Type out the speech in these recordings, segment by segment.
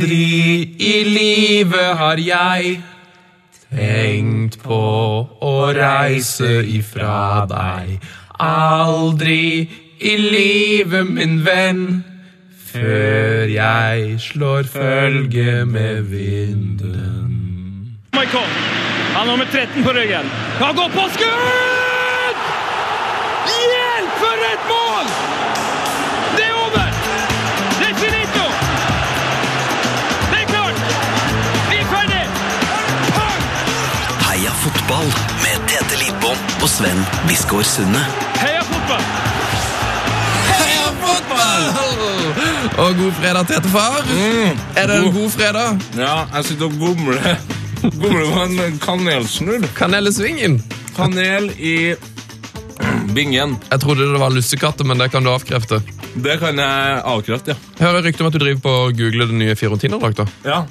Aldri i livet har jeg tenkt på å reise ifra deg. Aldri i livet, min venn, før jeg slår følge med vinden. Michael. Han har nummer 13 på ryggen. Han går på skudd! Fotball med Tete Lidbom og Sven Biskår Sunde. Heia fotball! Heia fotball! Og god fredag, Tete-far. Er det en god fredag? Ja, jeg sitter og gomler. Gomler på en kanelsnurr. Kanelsvingen? Kanel i bingen. Jeg trodde det var lussekatter, men det kan du avkrefte. Det kan jeg avkrefte, ja. Hører rykte om at du driver på å google den nye Fiorentina-drakta. ja.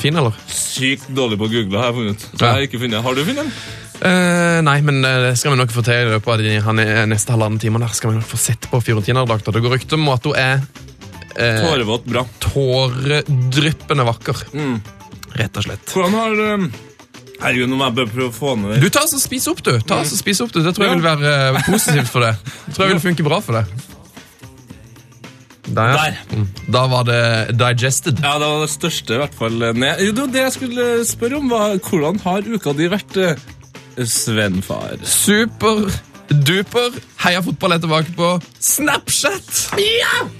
Fin, eller? Sykt dårlig på å google, har jeg funnet. Så jeg har ikke funnet. Har du funnet den? Uh, nei, men eh, det skal vi nok få til i løpet av de han neste halvannen time. Der skal vi nok få sett på Fiorentina-drakta. Det går rykte om at hun er uh, Tårevåt bra. tåredryppende vakker. Rett og slett. Hvordan har um, Herregud, nå må jeg bare prøve å få ned Du, ta oss og Spis opp, du. Ta oss og spis opp du. Det tror jeg vil være positivt for det. Det tror jeg vil funke bra for deg. Der. Der. Mm. Da var det digested. Ja, det var det største, i hvert fall. Jo, det jeg skulle spørre om, var hvordan har uka di vært, eh, Sven-far? Super duper. Heia fotball er tilbake på Snapchat!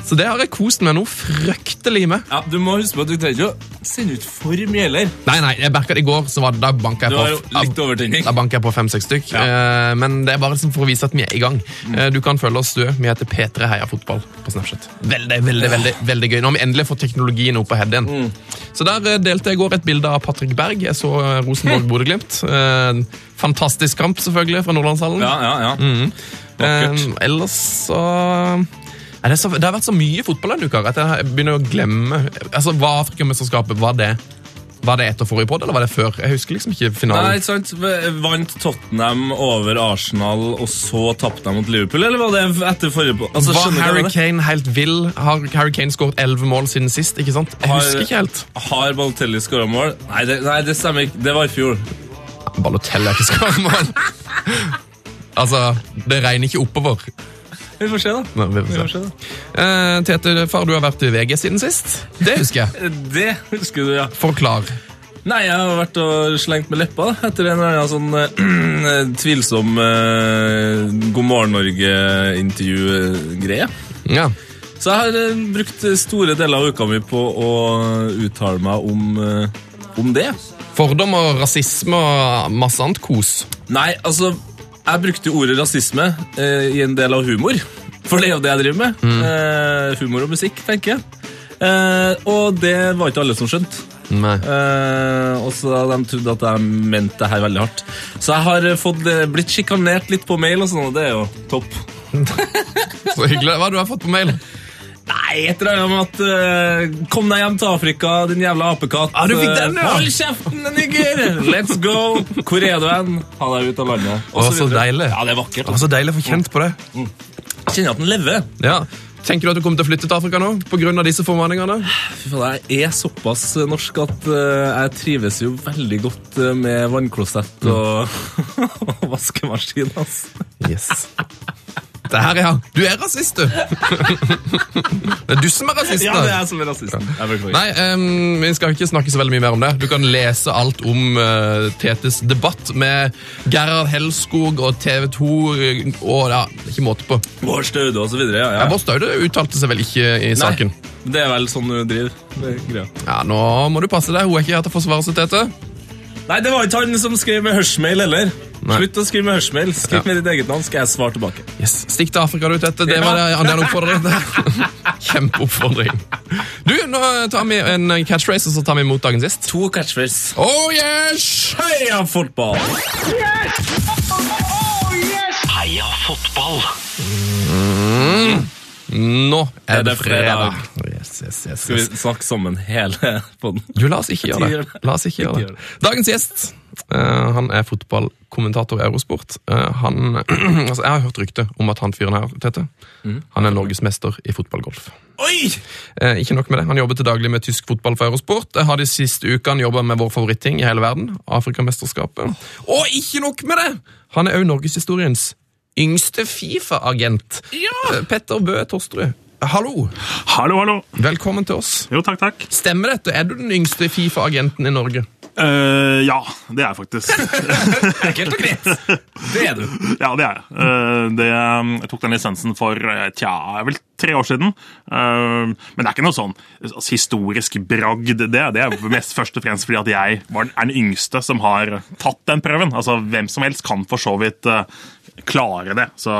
Så det har jeg kost meg noe fryktelig med. Ja, Du må huske på at du trenger ikke å sende ut for mye heller. Nei, nei, jeg merket i går, så var det, da banka jeg Du på. Da banker jeg på fem-seks stykk. Eh, men det er bare for å vise at vi er i gang. Mm. Eh, du kan følge oss, du. Vi heter P3 Heia Fotball på Snapchat. Veldig, veldig, veldig, veldig gøy. Nå har vi endelig fått teknologien opp på head igjen. Mm. Så der eh, delte jeg i går et bilde av Patrick Berg. Jeg så eh, Rosenborg-Bodø-Glimt. Eh, fantastisk kamp, selvfølgelig, fra Nordlandshallen. Ja, ja, ja. Mm. Eh, ellers så Nei, det, så det har vært så mye fotball denne uka at jeg begynner å glemme Altså, Var Afrikamesterskapet var det Var det etter forrige podd, eller var det før? Jeg husker liksom ikke Nei, finalen. ikke sant? Vant Tottenham over Arsenal, og så tapte de mot Liverpool? Eller var det etter forrige podd Altså, var hva Harry? Kane helt vill? Har Harry Kane skåret elleve mål siden sist? ikke sant? Jeg Har- husker ikke helt. Har Balotelli skåra mål? Nei det, nei, det stemmer ikke. Det var i fjor. Balotelli har ikke skåret mål. altså, det regner ikke oppover. Vi får se, da. Nei, vi Vi får får se. se, da. Eh, Tete, far, du har vært i VG siden sist. Det husker jeg. Det husker du, ja. Forklar. Nei, jeg har vært og slengt med leppa da, etter en eller annen sånn eh, tvilsom eh, God morgen Norge-intervju-greie. Ja. Så jeg har eh, brukt store deler av uka mi på å uttale meg om, eh, om det. Fordom og rasisme og masse annet kos. Nei, altså, jeg brukte ordet rasisme eh, i en del av humor. For det er jo det jeg driver med. Eh, humor og musikk, tenker jeg. Eh, og det var ikke alle som skjønte. Eh, og så De trodde at jeg mente det her veldig hardt. Så jeg har eh, fått, eh, blitt sjikanert litt på mail, og sånn, og det er jo topp. Så hyggelig. Hva har du fått på mail? Nei, et eller annet om at uh, Kom deg hjem til Afrika, din jævla apekatt. Ah, du fikk den, ja. Hold kjeften, nigger! Let's go! Hvor er du hen? Ha deg ut av landet. Og så deilig. Ja, det er vakkert. Og så deilig å få kjent på det. Kjenner at den lever. Ja. Tenker du at du kommer til å flytte til Afrika nå? På grunn av disse formaningene? Fy faen, Jeg er såpass norsk at eh, jeg trives jo veldig godt eh, med vannklosett og, og vaskemaskin. Altså. Yes. Det her, ja. Du er rasist, du. Det er du som er rasist. Ja, det er jeg som er rasisten. Jeg. Nei, um, vi skal ikke snakke så veldig mye mer om det. Du kan lese alt om uh, Tetes debatt med Gerhard Helskog og TV 2 og ja, ikke måte på. Bård Staude videre. Ja, Ja. Bård Staude uttalte seg vel ikke i saken. Det er vel sånn du driver. Er. Ja, Nå må du passe deg. Hun er ikke her til å forsvare seg, Tete. Nei, det var ikke han som skrev med hørsmail heller. Nei. Slutt å skrive med hørsmail. Skriv Ja. med ditt eget navn, skal jeg svare tilbake. Yes. Stikk til Afrika, du, Tette. Det var det andre oppfordring. Kjempeoppfordring. Du, nå tar vi en catchphrase, og så tar vi imot dagens sist. To catchphrase. Oh yes! Heia fotball! Yes! Åh, yes! Heia fotball! Nå er det fredag? Yes, yes, yes, Skal vi snakke sammen hele podden? Jo, la oss ikke gjøre det. La oss ikke gjøre det. Dagens gjest uh, han er fotballkommentator i Eurosport. Uh, han, altså, jeg har hørt rykte om at han fyren her, Tete, Mm. han er norgesmester i fotballgolf. Oi! Uh, ikke nok med det, Han jobber til daglig med tysk fotball for Eurosport. Jeg har de siste ukene jobba med vår favoritting i hele verden, Afrikamesterskapet. Og ikke nok med det! Han er òg norgeshistoriens yngste Fifa-agent. ja. Petter Bø Tosterud, hallo! Hallo, hallo. Velkommen til oss. Jo, takk, takk. Stemmer dette? Er du den yngste Fifa-agenten i Norge? Uh, ja, det er jeg faktisk. Enkelt og greit. Det er du. ja, det er jeg. Uh, det, jeg tok den lisensen for eh, tja, vel tre år siden. Uh, men det er ikke noe sånn altså, historisk bragd. Det, det er mest først og fremst fordi at jeg var, er den yngste som har tatt den prøven. Altså, Hvem som helst kan for så vidt eh, klare det. Så,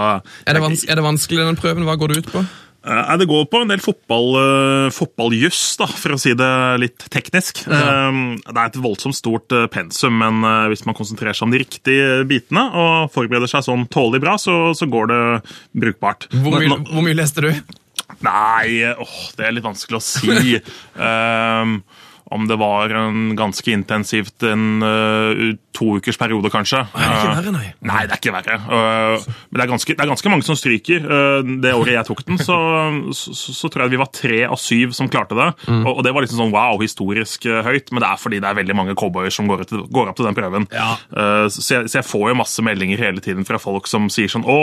Er det, er det vanskelig, den prøven? Hva går det ut på? Eh, det går på en del fotball, uh, fotballjuss, da, for å si det litt teknisk. Eh, det er et voldsomt stort eh, pensum, men eh, hvis man konsentrerer seg om de riktige bitene og forbereder seg sånn tålelig bra, så, så går det brukbart. Hvor mye, Nå- nå- hvor mye leste du? Nei, åh, det er litt vanskelig å si. um, om det var en ganske intensivt en uh, to ukers periode, kanskje. det er ikke Eh, verre, nei. Nei, det er ikke verre. Eh, men det er, ganske, det er ganske mange som stryker. Eh, det året jeg tok den, så, så, så tror jeg vi var tre av syv som klarte det. Mm. Og, det var liksom sånn wow, historisk høyt, men det er fordi det er veldig mange cowboyer som går, ut, går opp til den prøven. Ja. så, jeg, så jeg får jo masse meldinger hele tiden fra folk som sier sånn Å,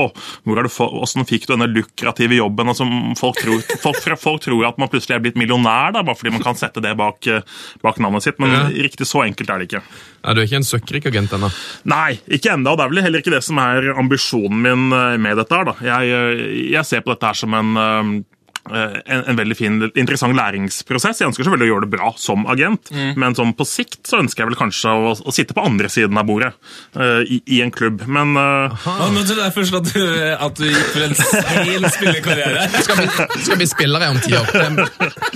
hvordan fikk du denne lukrative jobben? Som folk, tror, folk, folk tror at man plutselig er blitt millionær da, bare fordi man kan sette det bak, bak navnet sitt, men Ja. riktig så enkelt er det ikke. Ja, du er ikke en søkkrik agent ennå. Nei, ikke og det er vel heller ikke det som er ambisjonen min eh, med dette. her. Jeg, eh, jeg ser på dette her som en, eh, en, en veldig fin, interessant læringsprosess. Jeg ønsker selvfølgelig å gjøre det bra som agent, men som på sikt så ønsker jeg vel kanskje å, å sitte på andre siden av bordet uh, i, i en klubb. Men uh, ah, Men Nå det jeg først at du, at du gikk for en hel spillerkarriere. Skal bli, skal bli spillere om ti år.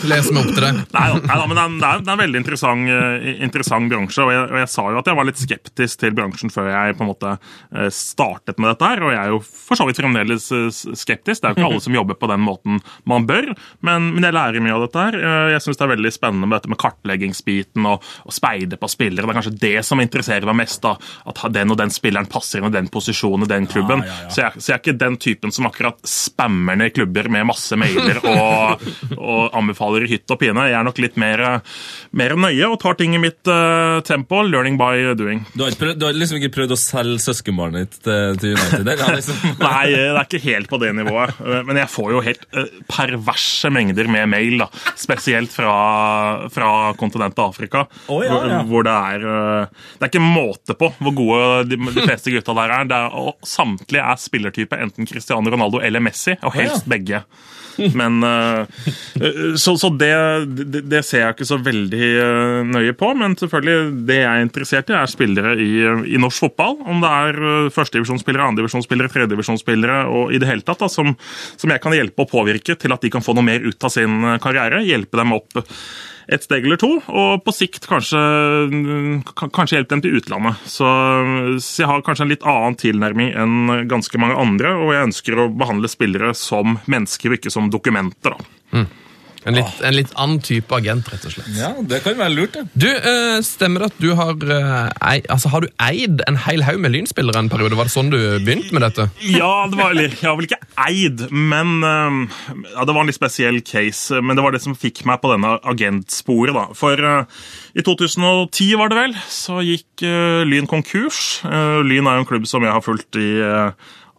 Les meg opp til det. Nei nei da, men det er, det er, det er en veldig interessant, uh, interessant bransje. Og jeg, og jeg sa jo at jeg var litt skeptisk til bransjen før jeg på en måte eh, startet med dette. her, Og jeg er jo for så vidt fremdeles eh, skeptisk. Det er jo ikke alle som jobber på den måten man bør, men, men jeg lærer mye av dette her. Eh, Jeg syns det er veldig spennende med dette med kartleggingsbiten og, og speide på spillere. Det er kanskje det som interesserer meg mest. da, At den og den spilleren passer inn i den posisjonen i den klubben. Så, jeg, så jeg er ikke den typen som akkurat spammer ned klubber med masse mailer og, og anbefaler i hytt og pine. Jeg er nok litt mer, mer nøye og tar ting i mitt uh, tempo. Learning by doing. Du har, prøvd, du har liksom ikke prøvd å selge søskenbarnet ditt til, til United? Ja, liksom. Nei, det er ikke helt på det nivået. Eh, Men jeg får jo helt eh, perverse mengder med mail, da. spesielt fra, fra kontinentet Afrika. Oh, ja, hvor, ja. hvor det er eh, Det er ikke måte på hvor gode de, de fleste gutta der er. Er og samtlige er spillertype enten Cristiano Ronaldo eller Messi, og helst ja. begge. Men eh, eh, Så, så det, det, ser jeg ikke så veldig eh, nøye på. Men selvfølgelig, det jeg er interessert i, er spillere i, i norsk fotball. Om det er eh, førstedivisjonsspillere, andredivisjonsspillere, tredjedivisjonsspillere og i det hele tatt, da, som, som jeg kan hjelpe og påvirke til at de kan få noe mer ut av sin eh, karriere. Hjelpe dem opp et steg eller to, og på sikt kanskje, kanskje hjelpe dem til utlandet. Så, så jeg har kanskje en litt annen tilnærming enn ganske mange andre, og jeg ønsker å behandle spillere som mennesker og ikke som dokumenter. da. En litt, en litt annen type agent, rett og slett. Ja, det kan være lurt, det. Du, øh, Stemmer det at du har øh, ei, altså, Har du eid en hel haug med lynspillere en periode? Var det sånn du begynte med dette? Ja, det var, eller, jeg har vel ikke eid, men øh, ja, det var en litt spesiell case. Men det var det som fikk meg på denne agentsporet. da. For øh, i 2010 var det vel, så gikk øh, Lyn konkurs. Uh, Lyn er jo en klubb som jeg har fulgt i øh,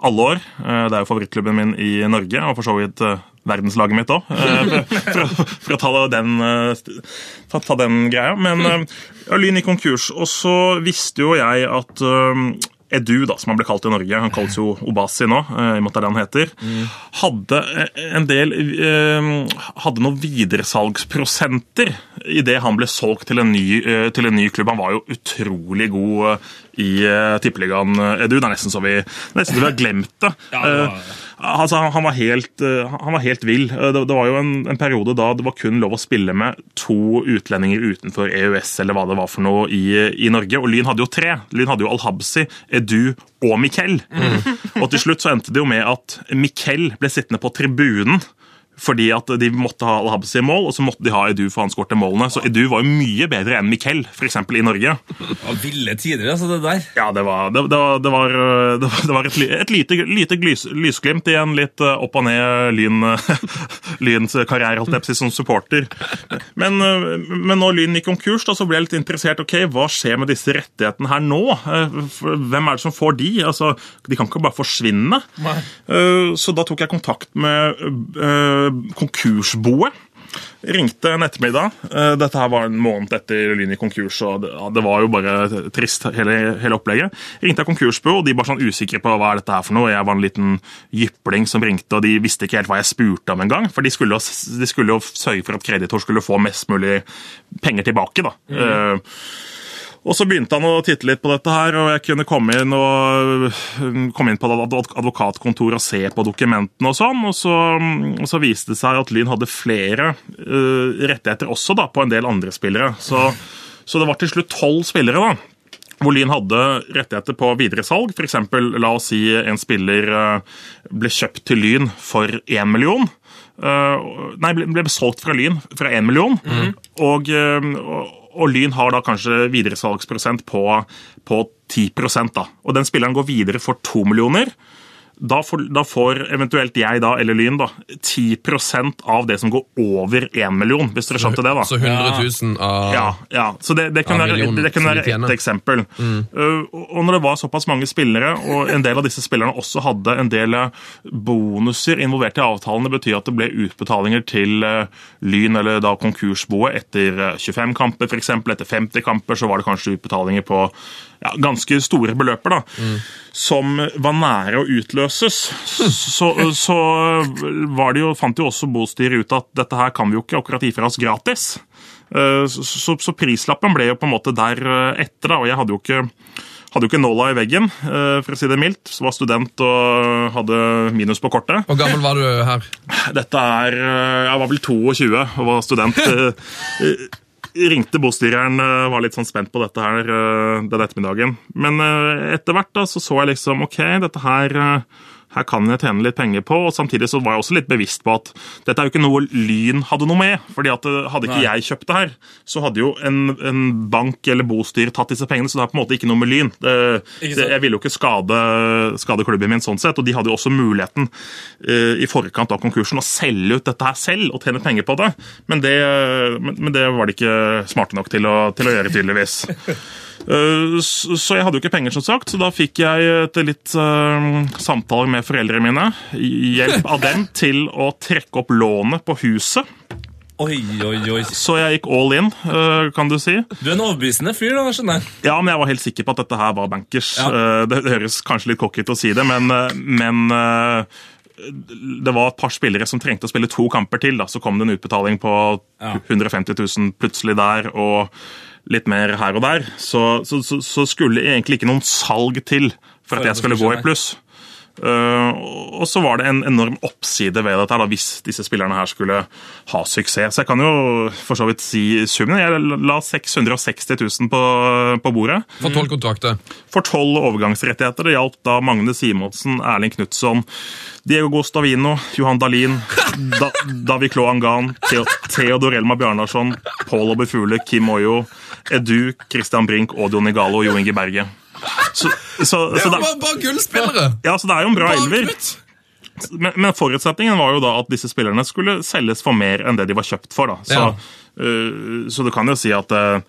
alle år. Det er jo favorittklubben min i Norge, og for så vidt øh, verdenslaget mitt òg, for, å- for å ta den, øh, ta, ta den greia. Men ja, Lyn gikk konkurs, og så visste jo jeg at Edu, da, som han ble kalt i Norge, han kalles jo Obasi nå, eh, i med det han heter, hadde eh, en del eh, Hadde noen videresalgsprosenter idet han ble solgt til en, ny, eh, til en ny klubb. Han var jo utrolig god eh, i eh, Tippeligaen, Edu. Det er nesten så vi, nesten så vi har glemt det. Ja, det var- Altså, han- var helt, han var helt vill. Det, det var jo en, en periode da det var kun lov å spille med to utlendinger utenfor EØS eller hva det var for noe i, i Norge. Og Lyn hadde jo tre. Lyn hadde jo Al-Habsi, Edu og Mikkel. Og til slutt så endte det jo med at Mikkel ble sittende på tribunen Fordi at de måtte ha Al-Habsi i mål, og så måtte de ha Edu for han skårte målene. Så Edu var jo mye bedre enn Miquel, f.eks. i Norge. Ja, ville tider, altså, det der. Ja, det var, det, det var, det var, det var, et, et lite, lite lys, lysglimt i en litt eh, opp og ned Lyn, Lyns karriere, holdt jeg på som supporter. Men, eh, men når Lyn gikk konkurs, da, så ble jeg litt interessert. ok, Hva skjer med disse rettighetene her nå? Eh, Hvem er det som får de? Altså, De kan ikke bare forsvinne. Nei. Så da tok jeg kontakt med konkursboet. Ringte en ettermiddag. Eh, Dette her var en måned etter Lyn i konkurs, og det, var jo bare trist, hele, hele opplegget. Ringte jeg konkursbo, og de var sånn usikre på hva er dette her for noe. Jeg var en liten jypling som ringte, og de visste ikke helt hva jeg spurte om engang. For de skulle, de skulle jo sørge for at kreditor skulle få mest mulig penger tilbake. da. Eh, og så begynte han å titte litt på dette her, og jeg kunne komme inn, og, komme inn på et advokatkontor og se på dokumentene og sånn. Og så, og så viste det seg at Lyn hadde flere uh, rettigheter også da, på en del andre spillere. Så, så det var til slutt tolv spillere. da, hvor Lyn hadde rettigheter på videresalg. F.eks. la oss si en spiller uh, ble kjøpt til Lyn for én million. Uh, nei, ble, ble solgt fra Lyn fra én million. Mm -hmm. og, og Lyn har da kanskje videresalgsprosent på, på 10% da. Og den spilleren går videre for to millioner. Da får, da får eventuelt jeg da, eller Lyn da, 10% av det som går over 1 million, hvis dere skjønte det. da. Så 100 000 av Ja, ja. så det, det kan være, millioner det kan være ett eksempel. Uh, og når det var såpass mange spillere, og en del av disse spillerne også hadde en del uh, bonuser involvert i avtalen, det betyr at det ble utbetalinger til uh, Lyn eller da konkursboet etter uh, 25 kamper, f.eks. Etter 50 kamper så var det kanskje utbetalinger på ja, ganske store beløper, da, som var nære å utløses. Så, så var det jo, fant jo også bostyret ut at dette her kan vi jo ikke akkurat gi fra oss gratis. Eh, Så, så, prislappen ble jo på en måte der eh, etter, da, og jeg hadde jo ikke hadde jo ikke nåla i veggen, eh, for å si det mildt. Så var student og hadde minus på kortet. Hvor gammel var du her? Dette er Jeg var vel 22 og var student. Ringte bostyreren, eh, var litt sånn spent på dette her eh, den ettermiddagen. Men eh, etter hvert da, så så jeg liksom OK, dette her her kan jeg tjene litt penger på, og Samtidig så var jeg også litt bevisst på at dette er jo ikke noe Lyn hadde noe med. fordi at eh, Hadde ikke Nei. jeg kjøpt det her, så hadde jo en, en bank eller bostyr tatt disse pengene. Så det er på en måte ikke noe med Lyn. Det, det, jeg ville jo ikke skade, skade klubben min sånn sett, og de hadde jo også muligheten uh, i forkant av konkursen å selge ut dette her selv og tjene penger på det. Men det, men, men det var de ikke smarte nok til å, til å gjøre, tydeligvis. Eh, Så jeg hadde jo ikke penger, som sagt, så da fikk jeg etter litt eh, samtaler med foreldrene mine hjelp av dem til å trekke opp lånet på huset. Oi, oi, oi. Så jeg gikk all in, eh, kan du si. Du er en overbevisende fyr, da, skjønner jeg. Ja, men jeg var helt sikker på at dette her var bankers. Ja. Det, høres kanskje litt cocky ut å si det, men, men det var et par spillere som trengte å spille to kamper til. Da. Så kom det en utbetaling på Ja. 150 000 plutselig der, og litt mer her og der. Så, så, så, skulle egentlig ikke noen salg til for at jeg skulle gå i pluss. Uh, og så var det en enorm oppside ved dette da, hvis disse spillerne her skulle ha suksess. Så jeg kan jo for så vidt si summen. Jeg la 660 000 på, på bordet. For tolv kontrakter. For tolv overgangsrettigheter. Det gjaldt da Magne Simonsen, Erling Knutson, Diego Gostavino, Johan Dahlin, da, David Klo Angan, Theo, Theodor Elma Bjarnarsson, Pål Obefule, Kim Oyo, Edu, Christian Brink, Odio Nigalo og Jo Inge Berge. Så, så, Det så, jo bare, bare gullspillere! ja, så det er jo en bra elver. Men, men forutsetningen var jo da at disse spillerne skulle selges for mer enn det de var kjøpt for. da. Så, Ja. uh, så du kan jo si at øh,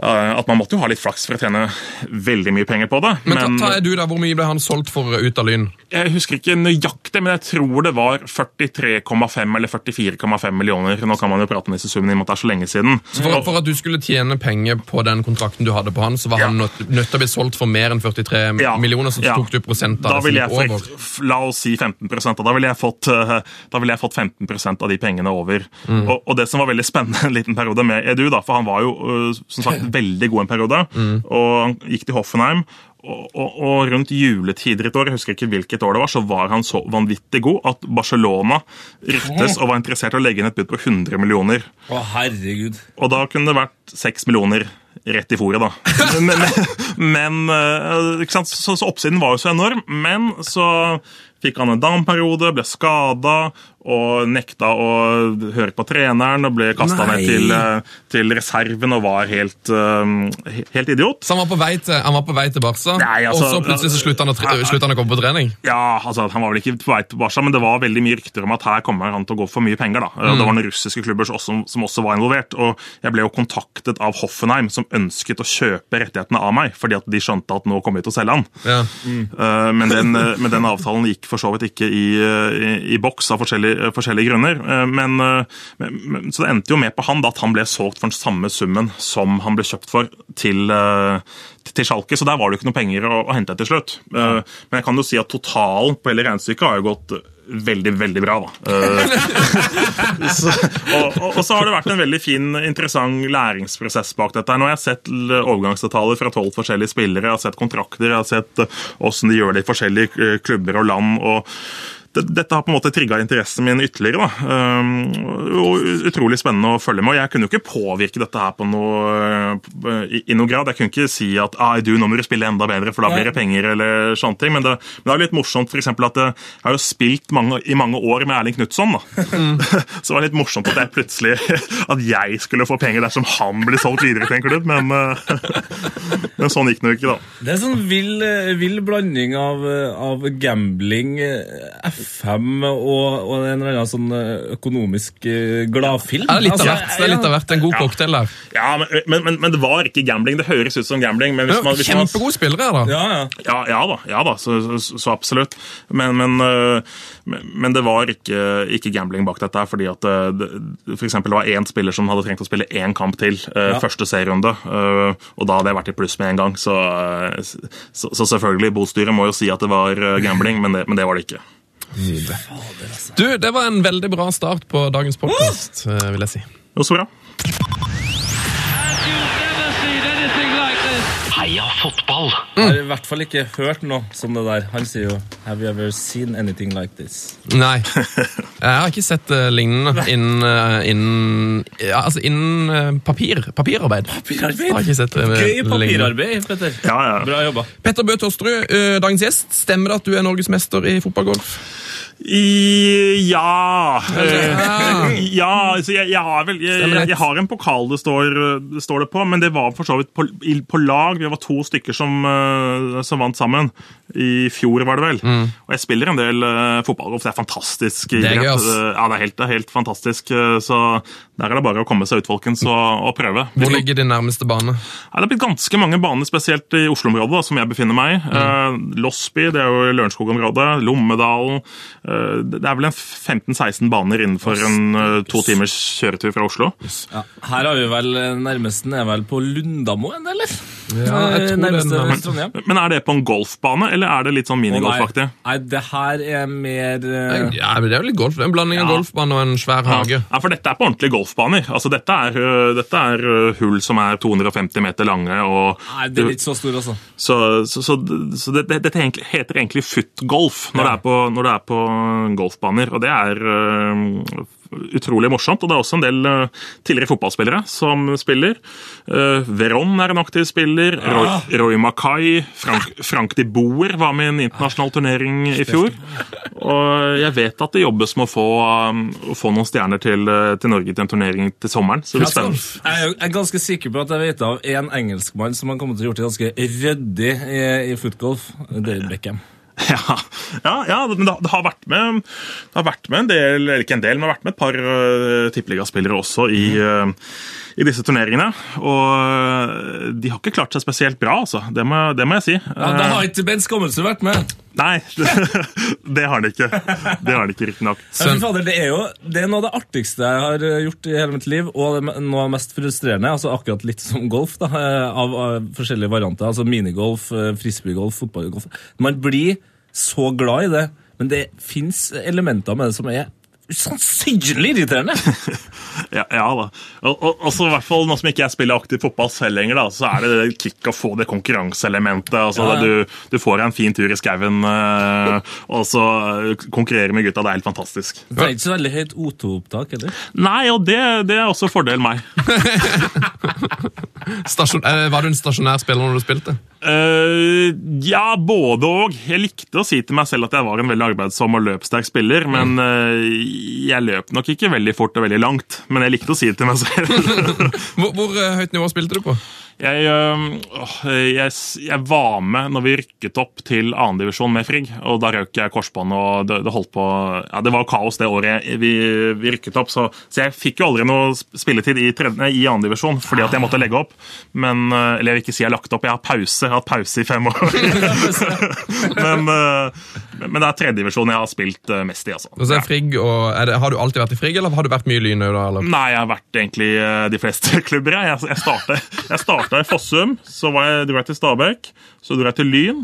at man måtte jo ha litt flaks for å tjene veldig mye penger på det. Men ta, ta er du da, Hvor mye ble han solgt for ut av Lyn? Jeg husker ikke nøyaktig, men jeg tror det var 43,5 eller 44,5 millioner. Nå kan man jo prate om disse summene i og med at det er så lenge siden. Så for, for at du skulle tjene penger på den kontrakten du hadde på han, så var Ja. han nødt nødt til å bli solgt for mer enn 43 Ja, millioner, så ja. tok du prosent av det som over. La oss si 15 og da ville jeg fått, da ville jeg fått 15% av de pengene over. Mm. Og, og det som var veldig spennende en liten periode med Edu, da, for han var jo øh, som sagt veldig god en periode, Mm. og han gikk til Hoffenheim. Og, og, og rundt juletider et år, jeg husker ikke hvilket år det var, så var han så vanvittig god at Barcelona ryktes og var interessert i å legge inn et bud på 100 millioner. Å, herregud. Og da kunne det vært 6 millioner rett i fôret, da. Men, men, men eh, ikke sant? Så, så oppsiden var jo så enorm. Men så fikk han en down-periode, ble skada, og nekta å høre på treneren og ble kasta ned til, eh, til reserven og var helt, eh, helt idiot. Så han var på vei til, han var på vei til Barca, Nei, altså, og så plutselig så slutta han, å sluttet han å komme på trening? Ja, altså Han var vel ikke på vei til Barca, men det var veldig mye rykter om at her kommer han til å gå for mye penger. da. Mm. Det var noen russiske klubber som også, som også var involvert. og Jeg ble jo kontaktet av Hoffenheim, som ønsket å kjøpe rettighetene av meg, fordi at de skjønte at nå kommer vi til å selge han. Ja. Mm. Men den, eh, men den avtalen gikk for så vidt ikke i, eh, i, i boks av forskjellige, eh, forskjellige grunner. Eh, Men, eh, men, men, så det endte jo med på han da at han ble solgt for den samme summen som han ble kjøpt for til, til Schalke, så der var det jo ikke noe penger å, å hente til slutt. Men jeg kan jo si at totalen på hele regnestykket har jo gått veldig, veldig bra, da. Så, og, og, og så har det vært en veldig fin, interessant læringsprosess bak dette. Nå har jeg sett overgangsavtaler fra tolv forskjellige spillere, jeg har sett kontrakter, jeg har sett åssen de gjør det i forskjellige klubber og land. og dette har på en måte trigga interessen min ytterligere. da. Um, og Utrolig spennende å følge med. og Jeg kunne jo ikke påvirke dette her på noe, uh, i, noen noe grad. Jeg kunne ikke si at ah, du, nå må du spille enda bedre, for da blir det penger. eller sånne ting, Men det, men det er litt morsomt for eksempel, at jeg har jo spilt mange, i mange år med Erling Knutson. Mm. Så det var litt morsomt at jeg plutselig at jeg skulle få penger dersom han blir solgt videre til en klubb. Men, uh, men sånn gikk det jo ikke, da. Det er sånn vill, eh, vill blanding av, eh, av gambling, eh, FM og, og en eller annen sånn eh, økonomisk eh, gladfilm. Ja, det er litt av Altså, hvert. Det er litt av hvert. En god Ja. cocktail der. Ja, men, men, men, men det var ikke gambling. Det høres ut som gambling. men hvis man... Hvis man Kjempegode spillere her, da. Ja, ja. Ja, ja da, ja da så, så, så absolutt. Men, men, men, men det var ikke, ikke gambling bak dette. fordi at det, for eksempel, det var én spiller som hadde trengt å spille én kamp til uh, Ja. første serierunde. Uh, og da hadde jeg vært i pluss med en gang. Så, uh, så, så selvfølgelig, bostyret må jo si at det var gambling, men det, men det var det ikke. Du, Det var en veldig bra start på dagens podkast, vil jeg si. Jo, så bra. Heia fotball! Jeg har i hvert fall ikke hørt noe som det der. Han sier jo 'Have you ever seen anything like this'? Nei. Jeg har ikke sett uh, lignende innen uh, innen, ja, altså innen uh, papir, papirarbeid. Papirarbeid? Har ikke sett, uh, Gøy papirarbeid, Petter. Ja, ja. Bra jobba. Petter Bø Tosterud, dagens gjest. Stemmer det at du er norgesmester i fotballgolf? I, ja Ja. Eh, altså jeg, jeg har vel jeg, jeg, har en pokal det står, det står det på, men det var for så vidt på, på lag. Vi var to stykker som, eh, som vant sammen. I fjor, var det vel. Og jeg spiller en del uh, fotballgolf. Det er fantastisk. Det er gøy, ass. Eh, Ja, det er helt, det er helt fantastisk. eh, Så der er det bare å komme seg ut, folkens, og, og prøve. Hvor ligger din nærmeste bane? Ja, det er blitt ganske mange baner, spesielt i Oslo-området, som jeg befinner meg i. Eh, Losby, det er jo Lørenskog-området. Lommedalen. Eh, det er vel en 15-16 baner innenfor en eh, to timers kjøretur fra Oslo. Ja. Her har vi vel nærmest nærmesten er vel på Lundamoen, eller? Ja, jeg tror Eh, det er Nærmeste nærmest. Trondheim. Men er det på en golfbane, eller er det litt sånn minigolfaktig? nei. Nei, det her er mer uh... Ja, men Det er vel litt golf. Det er En blanding av Ja. golfbane og en svær hage. Ja, for dette er på ordentlige golfbaner. Altså, dette er, dette er hull som er 250 meter lange. og Nei, det er litt så stor, altså. Så, så, så, så det, det, dette heter egentlig footgolf når, Ja. det er på, når det er på golfbaner. Og det er øh, utrolig morsomt. Og det er også en del øh, tidligere fotballspillere som spiller. Uh, Veron er en aktiv spiller. Roy, Roy Mackay. Frank, Frank de Boer var med i en internasjonal turnering i fjor. Og jeg vet at det jobbes med å få, å få noen stjerner til, til Norge til en turnering til sommeren. Så det stemmer. Jeg er jeg er ganske sikker på at jeg vet av en engelskmann som har kommet til å gjort det ganske ryddig i, i footgolf. David Beckham. Ja, ja, ja men det, har vært med, det har vært med en del, eller ikke en del, men det har vært med et par uh, tippeligaspillere også i, uh, i disse turneringene. Og uh, de har ikke klart seg spesielt bra, altså. Det må, det må jeg si. Ja, Da har ikke Bent Skommelse vært med. Nei, det har han ikke. Det har han ikke, riktignok. Det, er jo, det er noe av det artigste jeg har eh, gjort i hele mitt liv, og noe av det mest frustrerende. altså Akkurat litt som golf, da, eh, av, av forskjellige varianter. altså Minigolf, eh, frisbeegolf, fotballgolf. Man blir så glad i det, men det fins elementer med det som er usannsynlig irriterende. Ja, ja da. Og, og, også i hvert fall Nå som ikke jeg spiller aktiv fotball selv lenger, da, så er det det kick å få det konkurranseelementet. altså Ja, ja. Du, du får en fin tur i skauen, uh, og så uh, konkurrere med gutta. Det er helt fantastisk. Det er ikke så veldig høyt O2-opptak heller. Nei, og det, det er også fordelen meg. Stasjon, eh, var du en stasjonær spiller når du spilte? Uh, ja, både og. Jeg likte å si til meg selv at jeg var en veldig arbeidsom og løpssterk spiller, men eh, jeg løp nok ikke veldig fort og veldig langt. Men jeg likte å si det til meg selv. Hvor, hvor eh, høyt nivå spilte du på? Jeg, øh, jeg, jeg var med når vi rykket opp til andredivisjon med Frigg, og da røk jeg korsbånd, og det, det holdt på Ja, det var kaos det året vi, vi rykket opp, så, så jeg fikk jo aldri noe spilletid i, tredje- i andredivisjon fordi at jeg måtte legge opp. Men, øh, eller jeg vil ikke si jeg har lagt opp, jeg har pause. Jeg har hatt pause i fem år. men, øh, men det er tredjedivisjon jeg har spilt øh, mest i, altså. Og så er Frigg, og, er det, har du alltid vært i Frigg, eller har du vært mye i Lyn? Nei, jeg har vært egentlig i de fleste klubber. Jeg, jeg, startet, jeg starta i Fossum, så var jeg, dro jeg til Stabæk, så dro jeg til Lyn.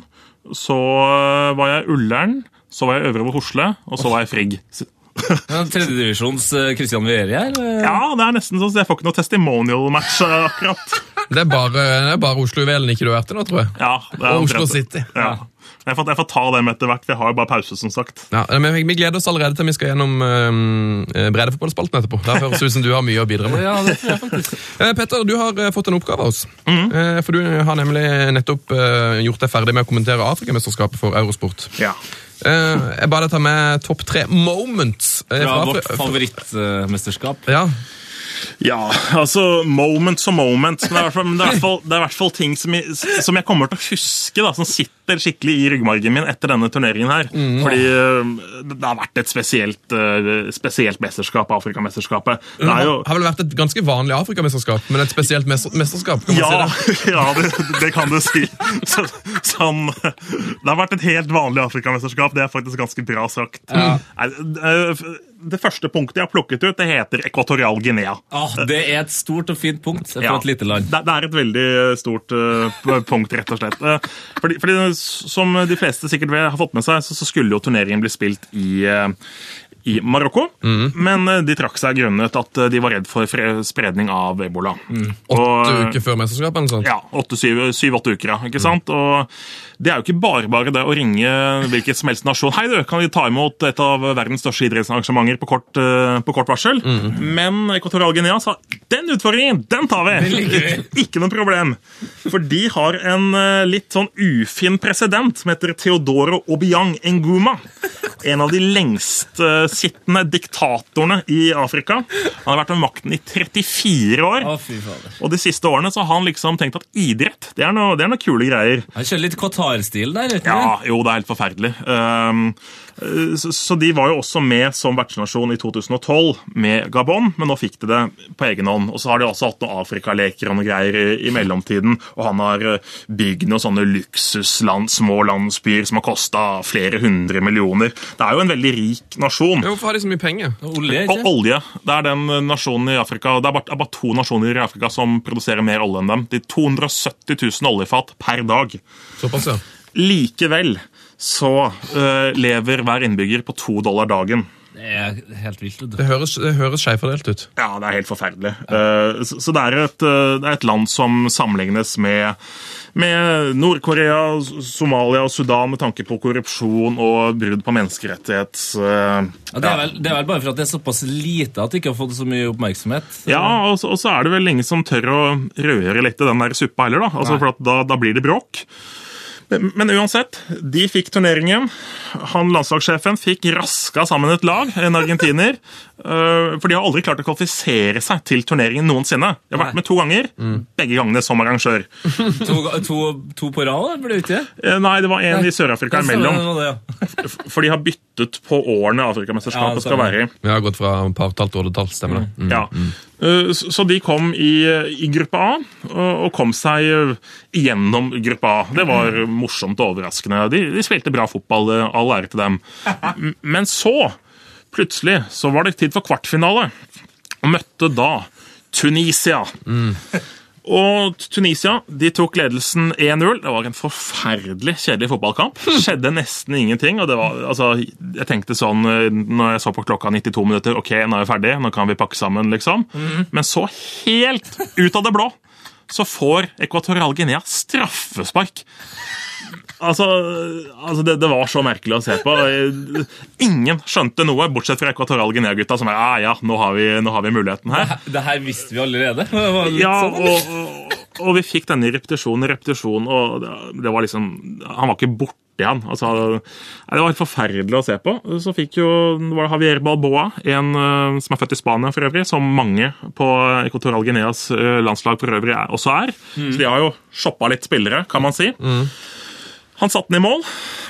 Så eh, var jeg Ullern, så var jeg Øvre Øvre Hosle, og så var jeg Frigg. Tredjedivisjons Christian Vieri her. eh, Ja, det er nesten sånn, så jeg får ikke noe testimonial-match eh, akkurat. Det er bare, det er bare Oslo-juvelen ikke du har vært i nå, tror jeg. Ja, det er Og Oslo City. Ja. Jeg, får, jeg får ta dem etter hvert, Vi har jo bare pause, som sagt. Ja, men Vi gleder oss allerede til vi skal gjennom øh, breddefotballspalten etterpå. Det høres ut som du har mye å bidra med. Ja, det tror jeg faktisk. Eh, Petter, du har fått en oppgave av oss. Mm Eh, for du har nemlig nettopp gjort deg ferdig med å kommentere Afrikamesterskapet for Eurosport. Ja. Eh, jeg ba deg ta med topp tre moments. Fra fra vårt favorittmesterskap. Ja, Ja, altså moments og moments. Men det er i hvert fall, er i hvert fall, er i hvert fall ting som jeg, som jeg kommer til å huske, da, som sitter skikkelig i ryggmargen min etter denne turneringen her. Fordi øh, det har vært et spesielt, øh, spesielt mesterskap, Afrikamesterskapet. Det er jo har vel vært et ganske vanlig Afrikamesterskap, men et spesielt mesterskap? kan man ja, si det? ja det, det kan du si. Så, sånn, det har vært et helt vanlig Afrikamesterskap. Det er faktisk ganske bra sagt. Nei, det- første punktet jeg har plukket ut, det heter Ekvatorial Guinea. Ah, det er et stort og fint punkt for Ja. et lite land. Det, det er et veldig stort uh, punkt, rett og slett. Uh, fordi, fordi Som de fleste sikkert vel har fått med seg, så, så skulle jo turneringen bli spilt i, uh, i Marokko. Men eh, de trakk seg grunnet at de var redd for spredning av ebola. Åtte Og, uker før mesterskapet? eller sånt? ja, syv-åtte uker, ja. ikke sant? Og det er jo ikke bare bare det å ringe hvilket som helst nasjon. Hei, du, kan vi ta imot et av verdens største idrettsarrangementer på kort, eh, på kort varsel? Men Ekvatorial Guinea sa den utfordringen, den tar vi! ikke noe problem. For de har en eh, litt sånn ufin president som heter Theodoro Obiang Nguma. En av de lengst eh, sittende diktatorene i Afrika. Han har vært ved makten i 34 år. Å, fy fader. Og de siste årene så har han liksom tenkt at idrett det er noe, det er noe kule greier. Han kjører litt Qatar-stil der. du Ja, jo, det er helt forferdelig. Um, så, så de var jo også med som vertsnasjon i 2012 med Gabon, men nå fikk de det på egen hånd. Og så har de også hatt noen Afrikaleker og noe greier i, i mellomtiden. Og han har eh, bygd noen sånne luksusland, små landsbyer som har kosta flere hundre millioner. Det er jo en veldig rik nasjon. Hvorfor har de så mye penger? Olje, Og olje. Det er den nasjonen i Afrika Det er bare, bare to nasjoner i Afrika som produserer mer olje enn dem. De 270 000 oljefat per dag. Såpass, ja. Likevel så øh, lever hver innbygger på to dollar dagen. Det er helt vilt. Det høres, det høres skjevfordelt ut. Ja, det er helt forferdelig. Eh, så så det er, et, øh, det er et land som sammenlignes med, med Nord-Korea, Somalia og Sudan med tanke på korrupsjon og brudd på menneskerettighets... øh, Ja, det, er vel, det er vel bare for at det er såpass lite at det ikke har fått så mye oppmerksomhet. Ja, og så, og så er det vel ingen som tør å røre litt i den der suppa heller, da. Altså, for at da, da blir det bråk. Men, men uansett, de fikk turneringen. Han landslagssjefen fikk raska sammen et lag, en argentiner. øh, for de har aldri klart å kvalifisere seg til turneringen noensinne. De har vært med to ganger, begge gangene som arrangør. To, to, to på rad, da, ble det ikke? det? Nei, det var en i Sør-Afrika imellom. Det ja. For de har byttet på årene Afrikamesterskapet ja, skal være i. Vi har gått fra partall til oddetall, stemmer det? Mm. Ja. Eh, Så så de kom i, i gruppe A, og kom seg gjennom gruppe A. Det var morsomt og overraskende. De, de spilte bra fotball, eh, all ære til dem. Men så, plutselig, så var det tid for kvartfinale. Og møtte da Tunisia. Og Tunisia de tok ledelsen 1-0. Det var en forferdelig kjedelig fotballkamp. Skjedde nesten ingenting. og det var, altså, Jeg tenkte sånn eh, når jeg så på klokka 92 minutter Ok, nå er vi ferdig, nå kan vi pakke sammen, liksom. Men så, helt ut av det blå, så får Equatorial Guinea straffespark. Altså, altså det, det var så merkelig å se på. Ingen skjønte noe, bortsett fra Equatorial Guinea-gutta, som er ja, ja, nå har, vi, nå har vi muligheten her. Det her visste vi allerede. Det var Ja, sånn, og, og, og vi fikk denne repetisjonen, repetisjonen, og det- var liksom Han var ikke borte igjen. Altså, det var helt forferdelig å se på. Så fikk jo det var Javier Balboa, en eh, som er født i Spania for øvrig, som mange på Equatorial Guineas eh, landslag for øvrig også er. Så de har jo shoppa litt spillere, kan man si. Han satte den i mål,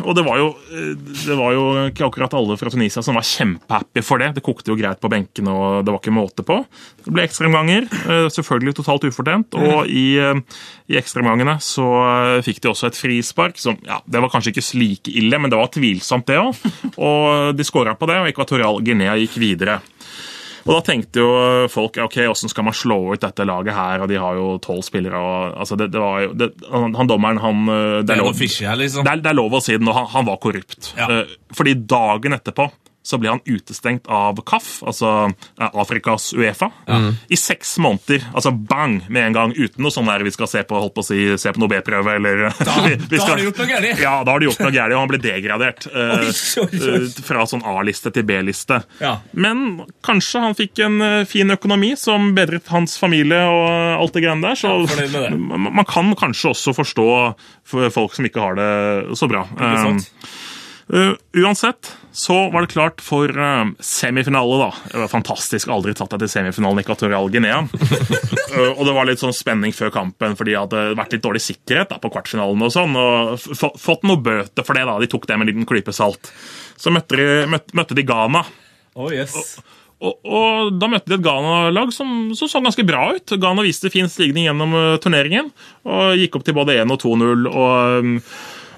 og det var, jo, eh, det var jo ikke akkurat alle fra Tunisia som var kjempehappy for det. Det kokte jo greit på benkene, og det var ikke måte på. Det ble ekstraomganger, eh, selvfølgelig totalt ufortjent, og i, eh, i ekstraomgangene så fikk de også et frispark. som, ja, Det var kanskje ikke like ille, men det var tvilsomt, det òg. Og de skåra på det, og Equatorial Guinea gikk videre. Og da tenkte jo folk ok, hvordan skal man slå ut dette laget her, og de har jo tolv spillere. og altså det, det var jo, det, han, han dommeren han eh, Det er lov- noe fishy her, liksom. det er, det er lov å si det nå, han, han var korrupt. Ja. Eh, Fordi dagen etterpå så ble han utestengt av KAF, altså eh, Afrikas Uefa, i seks måneder. Altså bang, med en gang, uten noe sånn der vi skal se på holdt på å si, se på noe B-prøve, eller Da- vi- vi da har du de gjort noe gærent. Ja, da har du gjort noe gærent, og han ble degradert. eh, Oi, oi, oi. eh, Fra sånn A-liste til B-liste. Ja. Men kanskje han fikk en fin økonomi som bedret hans familie og alt det greiene der. Så Ja, med det. man man kan kanskje også forstå folk som ikke har det så bra. Ikke sant? Uh, uansett så var det klart for uh, semifinale, da. Det var fantastisk. Aldri tatt deg til semifinalen i Equatorial Guinea. Uh, og det var litt sånn spenning før kampen, fordi det hadde vært litt dårlig sikkerhet da, på kvartfinalen. og sånn, og Fått noe bøter for det. da, De tok det med en liten klype salt. Så møtte de, møtte, møtte de Ghana. Oh, yes. Og, og Da møtte de et Ghana-lag som, som så ganske bra ut. Ghana viste fin stigning gjennom turneringen og gikk opp til både 1 og 2-0. og... um,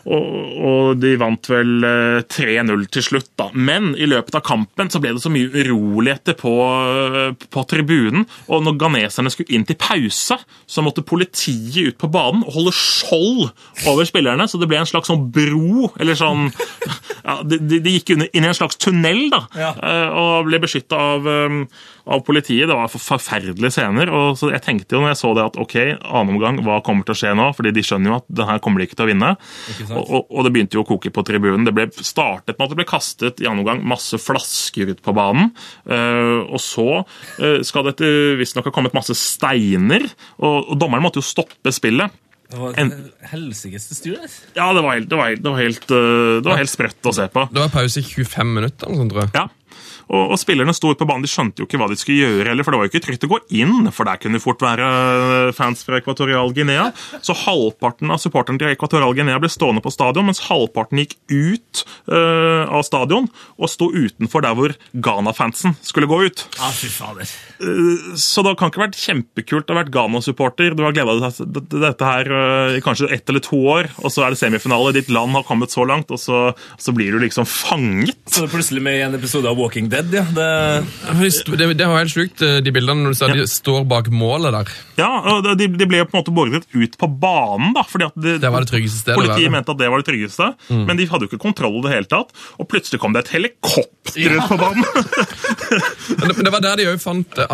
og, og de vant vel eh, 3-0 til slutt, da. Men i løpet av kampen så ble det så mye uroligheter på, eh, på tribunen. Og når ghaneserne skulle inn til pause, så måtte politiet ut på banen og holde skjold over spillerne. Så det ble en slags sånn bro, eller sånn ja, de, de gikk inn i en slags tunnel, da. Ja. eh, Og ble beskytta av, eh, av politiet. Det var for- forferdelige scener. og så Jeg tenkte jo når jeg så det at ok, annen omgang, hva kommer til å skje nå? Fordi de skjønner jo at det her kommer de ikke til å vinne. Og, og, og det begynte jo å koke på tribunen. Det ble startet med at det ble kastet i annen omgang masse flasker ut på banen. Uh, og så uh, skal det visstnok ha kommet masse steiner, og, og dommeren måtte jo stoppe spillet. Det var En- helsikes styr. Ja, det var helt, det var helt, det var helt, det var helt sprøtt å se på. Det var pause i 25 minutter, eller noe sånt, tror jeg. Ja. Og, og spillerne sto ute på banen, de skjønte jo ikke hva de skulle gjøre heller, for det var jo ikke trygt å gå inn, for der kunne det fort være eh, fans fra Ekvatorial Guinea. Så halvparten av supporterne til Ekvatorial Guinea ble stående på stadion, mens halvparten gikk ut uh, av stadion og sto utenfor der hvor Ghana-fansen skulle gå ut. Ja, fy fader. Så det kan ikke vært kjempekult å ha vært Ghana-supporter. Du har gleda deg til dette her uh, i kanskje ett eller to år, og så er det semifinale. Ditt land har kommet så langt, og så, så blir du liksom fanget. Så er det plutselig med i en episode av Walking Dead, ja. Det, Det, det var helt sjukt, eh, de bildene når du ser de står bak målet der. Ja, og de, de ble jo på en måte borget ut på banen, da. fordi at det, Det var det tryggeste stedet Politiet mente at det var det tryggeste, men de hadde jo ikke kontroll i det hele tatt. Og plutselig kom det et helikopter ut på banen! Men det, men det var der de òg fant eh,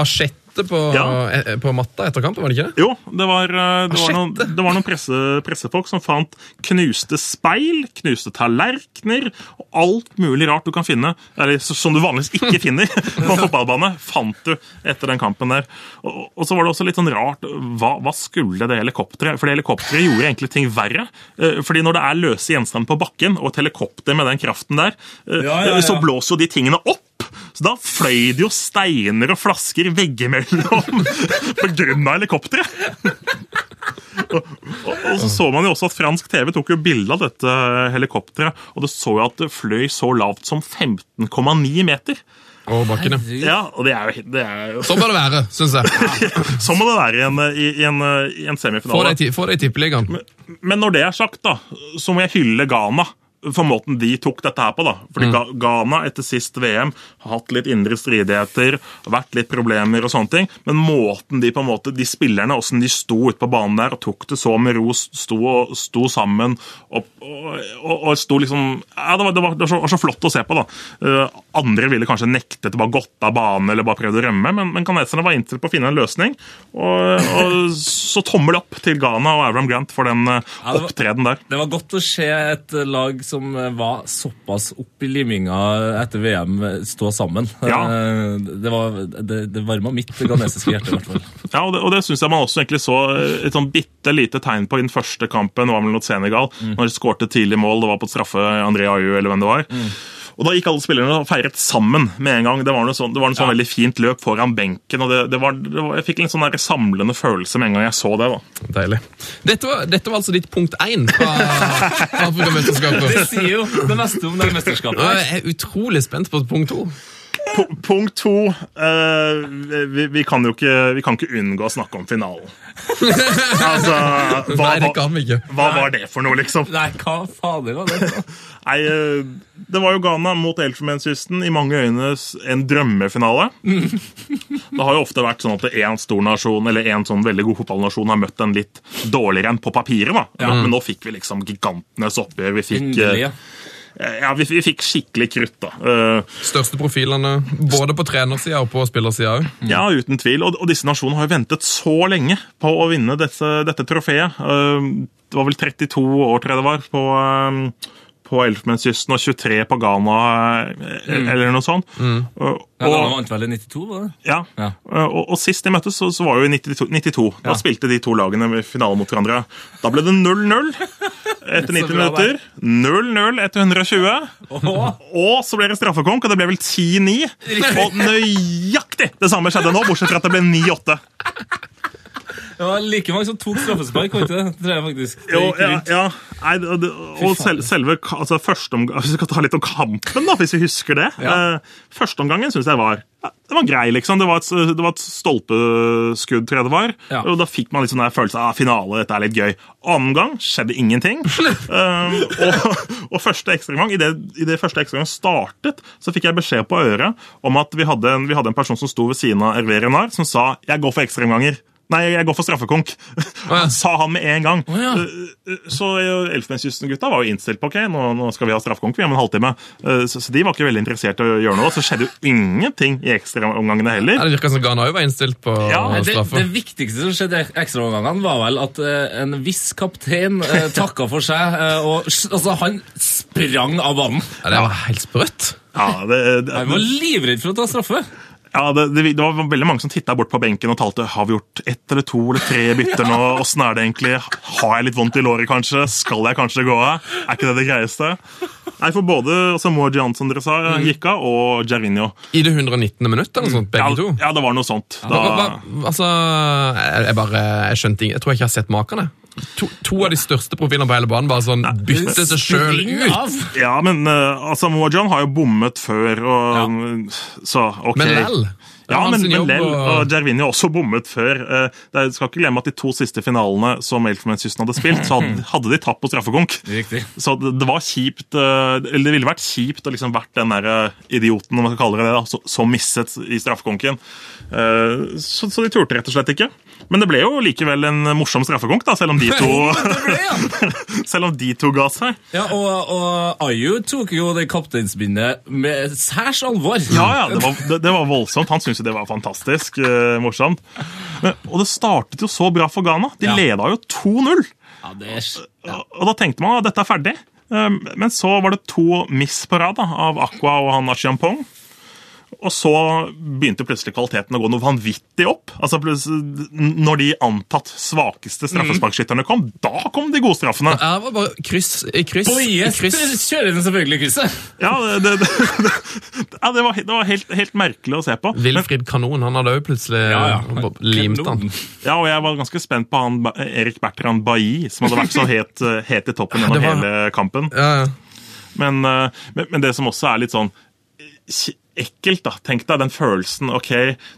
asjette på, Ja. eh, på matta etter kampen, var det ikke det? Jo, det var, eh, det var noen, det var noen presse, pressefolk som fant knuste speil, knuste tallerkener og alt mulig rart du kan finne, eller som du vanligvis ikke finner på en fotballbane, fant du etter den kampen der. Og, og så var det også litt sånn rart, hva, hva skulle det helikopteret? For det helikopteret gjorde egentlig ting verre. Eh, Fordi når det er løse gjenstander på bakken, og et helikopter med den kraften der, Ja, ja, ja. så blåser jo de tingene opp. Så da fløy det jo steiner og flasker veggimellom pga. helikopteret. Og, og, og så så man jo også at fransk TV tok jo bilde av dette helikopteret, og det så jo at det fløy så lavt som 15,9 meter. Og bakkene. Ja, og det er jo, det er jo Sånn må det være, syns jeg. Sånn må det være i en, i, i en, i en Få semifinale. Få det i tippeligaen. Men når det er sagt, da, så må jeg hylle Ghana for måten de tok dette her på. da. Fordi mm. Ghana etter sist VM har hatt litt indre stridigheter, vært litt problemer og sånne ting. Men måten de på en måte, de spillerne, åssen de sto ute på banen der og tok det så med ro, sto, sto sammen og, og, og, og sto liksom ja, Det var, det var, det var, så, var så flott å se på. da. Uh, andre ville kanskje nektet å bare gått av banen eller bare prøvd å rømme, men, men ghaneserne var innstilt på å finne en løsning. Og, så tommel opp til Ghana og Avram Grant for den eh, Ja, det var- opptreden der. det var godt å se et lag som var såpass opp i liminga etter VM, stå sammen. Ja. Eh, Det, var, det, det varma mitt ghanesiske hjerte, i hvert fall. Ja, og det, og det synes jeg man også egentlig så et sånn bitte lite tegn på i den første kampen. var vel mot Senegal, når de skårte tidlig mål. Det var på straffe André Ayew eller hvem det var. Og Da gikk alle spillerne og feiret sammen med en gang. Det var noe sånn, det var noe sånn veldig fint løp foran benken. og det, det var, det var, Jeg fikk en sånn der samlende følelse med en gang jeg så det. da. Deilig. Dette var, dette var altså ditt punkt én fra Afrikamesterskapet. Det sier jo det meste om det mesterskapet. Jeg er utrolig spent på punkt to. Punkt to uh, vi, vi, kan jo ikke, vi kan ikke unngå å snakke om finalen. altså, hva, Nei, det kan vi ikke. hva var det for noe, liksom? Nei, hva fader var det? Nei, uh, Det var jo Ghana mot Elfenbenskysten. I mange øyne en drømmefinale. Det har jo ofte vært sånn at én stor nasjon eller en sånn veldig god fotballnasjon har møtt en litt dårligere enn på papiret. da. Men nå fikk vi liksom gigantenes oppgjør. Vi fikk, Endelig. Ja, vi, vi fikk skikkelig krutt. da. Eh, Største profilene både på trenersida og på spillersida òg. Ja, uten tvil. Og, og disse nasjonene har jo ventet så lenge på å vinne dette, dette trofeet. Eh, Det var vel 32 år, tror jeg det var, på, eh, på Elfenbenskysten og 23 på Ghana, mm. eller noe sånt. Og, Ja, Ghana vant vel i 92, var det? ja. Ja. Eh, Og, og sist de møttes, så, så var jo i 92. 92. Da Ja. spilte de to lagene i finale mot hverandre. Da ble det 0-0 etter 90 minutter. 0-0 etter 120. Åh, Og så ble det straffekonk, og det ble vel 10-9. Og nøyaktig det samme skjedde nå, bortsett fra at det ble 9-8. Det var like mange som tok straffespark, var ikke det? Det tror jeg faktisk. Det Jo, ja, ja. Nei, det, det, og sel, selve altså, første omgang, Hvis vi skal ta litt om kampen, da, hvis vi husker det. Ja. Eh, Førsteomgangen syns jeg var ja, det var grei, liksom. Det var et, det var et stolpeskudd, tror jeg det var. Ja. Og Da fikk man litt sånn følelsen følelse av ah, finale, dette er litt gøy. Annen gang skjedde ingenting. um, og, og første ekstremgang, idet i det første ekstraomgang startet, så fikk jeg beskjed på øret om at vi hadde en, vi hadde en person som sto ved siden av Hervé Renard, som sa 'jeg går for ekstraomganger'. Nei, jeg går for straffekonk. ja. sa han med en gang. ja. Eh, Så eh, Elfenbenskysten-gutta var jo innstilt på ok, nå, nå skal vi ha straffekonk vi om en halvtime. Eh, Så, så de var ikke veldig interessert i å gjøre noe. Så skjedde jo ingenting i ekstraomgangene heller. Ja, det virka som Ghana òg var innstilt på Ja, straffe. Det, det viktigste som skjedde i ekstraomgangene, var vel at en viss kaptein eh, takka for seg. og altså, Han sprang av banen. Ja, det var helt sprøtt. Ja, det, det, Han var livredd for å ta straffe. Ja, det, det, det var veldig mange som titta bort på benken og talte har vi gjort ett eller to eller tre bytter nå. Åssen er det egentlig? Har jeg litt vondt i låret, kanskje? Skal jeg kanskje gå av? Er ikke det det greieste? Nei, for både altså, Moe som dere sa, gikk av, og Gervinho. I det 119. minutt eller noe sånt, begge Ja, to. ja, det var noe sånt. Hva, hva, altså, jeg, bare, jeg skjønte ingenting. jeg tror jeg ikke har sett maken. Jeg. To, to av de største profilene på hele banen bare sånn bytte seg sjøl ut. ja, men uh, altså, Moe har jo bommet før, og så ok. Men lell. Ja, men, men lell, og Jervini har også bommet før. Uh, det er- skal ikke glemme at De to siste finalene som Elfenbenskysten hadde spilt, så hadde, hadde de tapt på straffekonk. Riktig. Så det, det var kjipt, uh, eller det ville vært kjipt å liksom vært den der eh, idioten om man skal kalle det det, da, så- som misset i straffekonken. Uh, Så, så de turte rett og slett ikke. Men det ble jo likevel en morsom straffekonk, da, selv om de to, selv om de to ga seg. Ja, og, og Ayu tok jo det kapteinsbindet med særs alvor. Ja, ja, det var, det, det var voldsomt. Han syntes jo det var fantastisk uh, morsomt. Men, og det startet jo så bra for Ghana. De Ja. leda jo 2-0. Ja, det er... Ja. Og da tenkte man at dette er ferdig. Eh, Men så var det to miss på rad av Aqua og han Achiampong. Og så begynte plutselig kvaliteten å gå noe vanvittig opp. Altså Når de antatt svakeste straffesparkskytterne kom, da kom de gode straffene. Ja, det var bare kryss kryss. i Bojes kryss. kjører den selvfølgelig krysset. Ja, det, det, det, ja, det var, det var helt, helt merkelig å se på. Wilfrid Kanon han hadde jo plutselig limt han. ja, og jeg var ganske spent på han Erik Bertrand Bailly, som hadde vært så het, het i toppen gjennom var- hele kampen. Ja, ja. Men, eh, men, men det som også er litt sånn ekkelt, da. Tenk deg den følelsen. ok,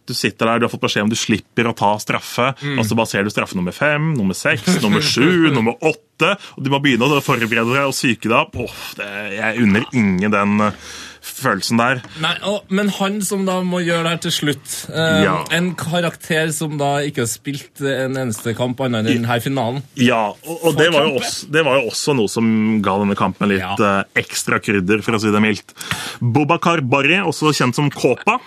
Du sitter der, du har fått beskjed om du slipper å ta straffe, og så bare ser du straffe nummer fem, nummer seks, nummer sju, nummer åtte, og du må begynne å forberede deg og psyke deg opp. Det, Jeg unner ingen den eh, følelsen der. Nei, og, men han som da må gjøre det her til slutt eh, Ja. En karakter som da ikke har spilt en eneste kamp annet enn denne finalen. Ja, og, og det, var jo også, det var jo også noe som ga denne kampen litt Ja. eh, ekstra krydder, for å si det mildt. Bobakar Barri, også kjent som Kåpa,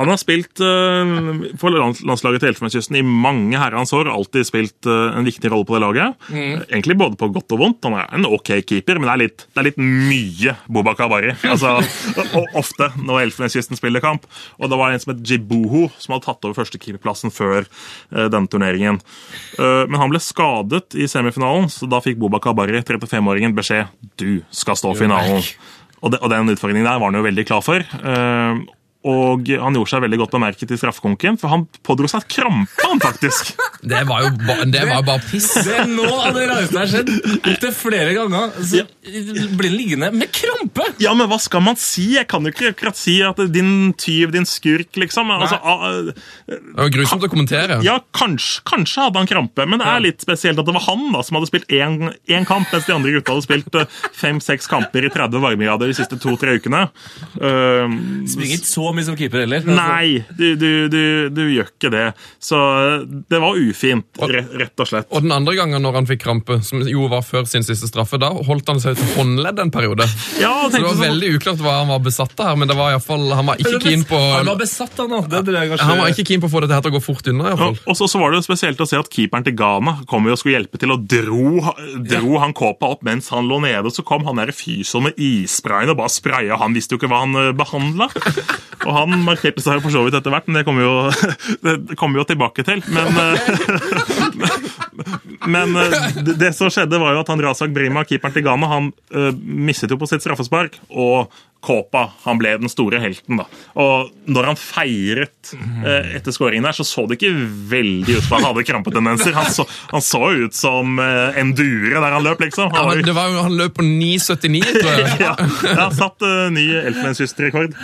Han har spilt uh, for landslaget til Elfenbenskysten i mange herrens år. Alltid spilt uh, en viktig rolle på det laget. Mm. Egentlig både på godt og vondt. Han er en ok keeper, men det er litt, det er litt mye Boba Kabari. Altså, og ofte når Elfenbenskysten spiller kamp. Og det var en som het Jibuho, som hadde tatt over førstekeeperplassen før uh, denne turneringen. Eh, men han ble skadet i semifinalen, så da fikk Boba Kabari, 35-åringen, beskjed du skal stå finalen. Og, det, og den utfordringen der var han jo veldig klar for. Eh, og han gjorde seg veldig godt bemerket i straffekonken, for han pådro seg et krampe, han faktisk. Det var jo ba, det var bare piss. Det er av det rareste har skjedd. Opptil flere ganger så blir han liggende med krampe! Ja, men hva skal man si? Jeg kan jo ikke akkurat si at din tyv, din skurk, liksom. Altså, ah, Det var grusomt å kommentere. ja, kanskje, kanskje hadde han krampe, men det er litt spesielt at det var han da, som hadde spilt én, én kamp, mens de andre gutta hadde spilt fem-seks kamper i 30 varmegrader de siste to-tre ukene. Uh, Springer ikke så mye som keeper heller. Nei, du, du, du, du gjør ikke det. Så det var ufint, rett og slett. Og den andre gangen når han fikk krampe, som jo var før sin siste straffe, da holdt han seg til håndledd en periode. Ja, Så det var sånn, veldig uklart hva han var besatt av her, men det var i fall, han var ikke keen på Han var besatt av noe. Det det kanskje. han var ikke keen på å få dette her til å gå fort unna. i hvert Og, fall. og så, så var det jo spesielt å se at keeperen til Ghana kom jo og skulle hjelpe til og dro, dro han Kåpa opp mens han lå nede. Og så kom han der fysioen med issprayen og bare spraya. Han visste jo ikke hva han uh, behandla. Og han markerte seg for så vidt etter hvert, men det kommer vi vi jo tilbake til. Men, eh, men eh, det, som skjedde, var jo at han Razak Brima, keeperen til Ghana, han eh, mistet jo på sitt straffespark. og Kåpa han ble den store helten. da. Og når han feiret eh, etter skåringen der, så så det ikke veldig ut som han hadde krampetendenser. Han så, han så ut som eh, en dure der han løp, liksom. Han, ja, det var jo, han løp på 9,79, tror jeg. ja, ja, satt eh, ny Elfenbenskyst-rekord.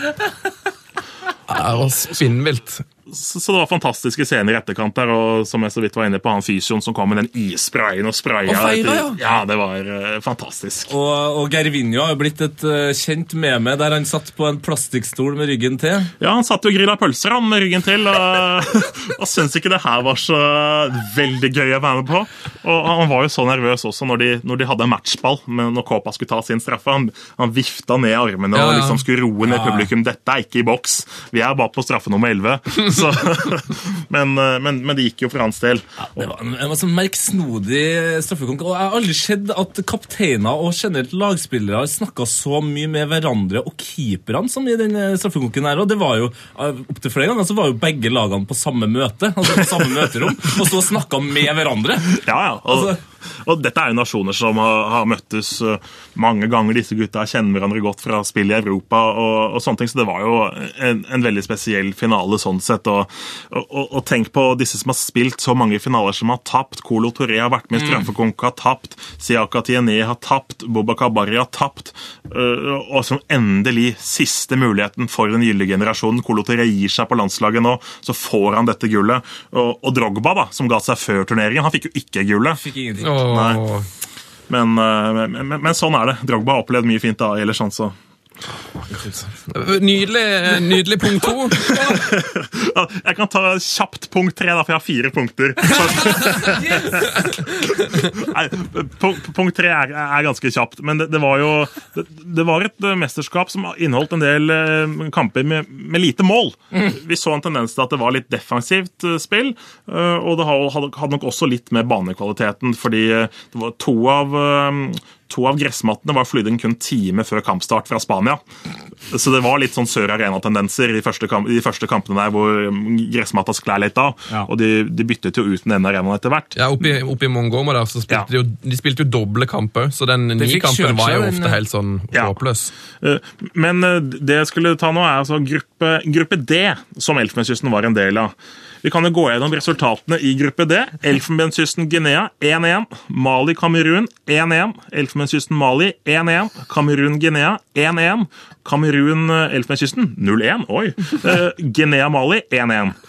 Var spinnvilt. Så, så det var fantastiske scener i etterkant der, og som jeg så vidt var inne på, han fysioen som kom med den issprayen og spraya. Og feira, etter- ja, det var uh, fantastisk. Og, og Gervinho har jo blitt et uh, kjent meme der han satt på en plastikkstol med ryggen til. Ja, han satt jo og grilla pølser han med ryggen til, og, og syntes ikke det her var så veldig gøy å være med på. Og han var jo så nervøs også når de, når de hadde matchball, men når Kåpa skulle ta sin straffe. Han, han vifta ned armene Ja, og liksom skulle roe ned publikum. Dette er ikke i boks. Vi er bare på straffe nummer 11. Så, men, eh, men, men det gikk jo for hans del. Det var en, en sånn merksnodig straffekonk. Og jeg har aldri sett at kapteiner og generelt lagspillere har snakka så mye med hverandre og keeperne som i den eh, straffekonken her. Og det var jo eh, opptil flere ganger så var jo begge lagene på samme møte, altså på samme møterom, og så snakka med hverandre. Ja, ja. Og, Altså- og dette er jo nasjoner som har, har møttes uh, mange ganger. Disse gutta kjenner hverandre godt fra spill i Europa og, og sånne ting. Så det var jo en, en veldig spesiell finale sånn sett. Og, og, og, tenk på disse som har spilt så mange finaler som har tapt. Kolo Toré har vært med i straffekonk, har tapt. Siaka Tiene har tapt. Boba Kabari har tapt. uh, og som endelig siste muligheten for den gylne generasjonen. Kolo Toré gir seg på landslaget nå, så får han dette gullet. Og Drogba, da, som ga seg før turneringen, han fikk jo ikke gullet. Fikk ingenting. Åh. Men, eh, men, men, men sånn er det. Drogba har opplevd mye fint da, ellers sånn, så Nydelig, nydelig punkt to. Jeg kan ta kjapt punkt tre, da, for jeg har fire punkter. Nei, punkt, tre er, er ganske kjapt, men det, det var jo det, det var et eh, mesterskap som inneholdt en del eh, kamper med, med lite mål. Vi så en tendens til at det var litt defensivt eh, spill, og det hadde, nok også litt med banekvaliteten, fordi det var to av To av gressmattene var flydd inn kun time før kampstart fra Spania. Så det var litt sånn Sør Arena-tendenser i, kamp, de første kampene der hvor mm, gressmatta sklei litt av. Ja. Og de, de byttet jo ut den ene arenaen etter hvert. Ja, Oppe i, oppe i Mongomo der, så spilte Ja. de jo de spilte jo doble kamper, så den ni-kampen var jo ofte helt sånn håpløs. Ja. Men eh, det jeg skulle ta nå, er altså gruppe, gruppe D, som Elfenbenskysten var en del av. Vi kan jo gå gjennom resultatene i gruppe D. Elfenbenskysten Guinea 1-1. Mali Kamerun 1-1. Elfenbenskysten Mali 1-1. Kamerun Guinea 1-1. Kamerun eh, Elfenbenskysten 0-1. Oi! Uh, Guinea Mali 1-1.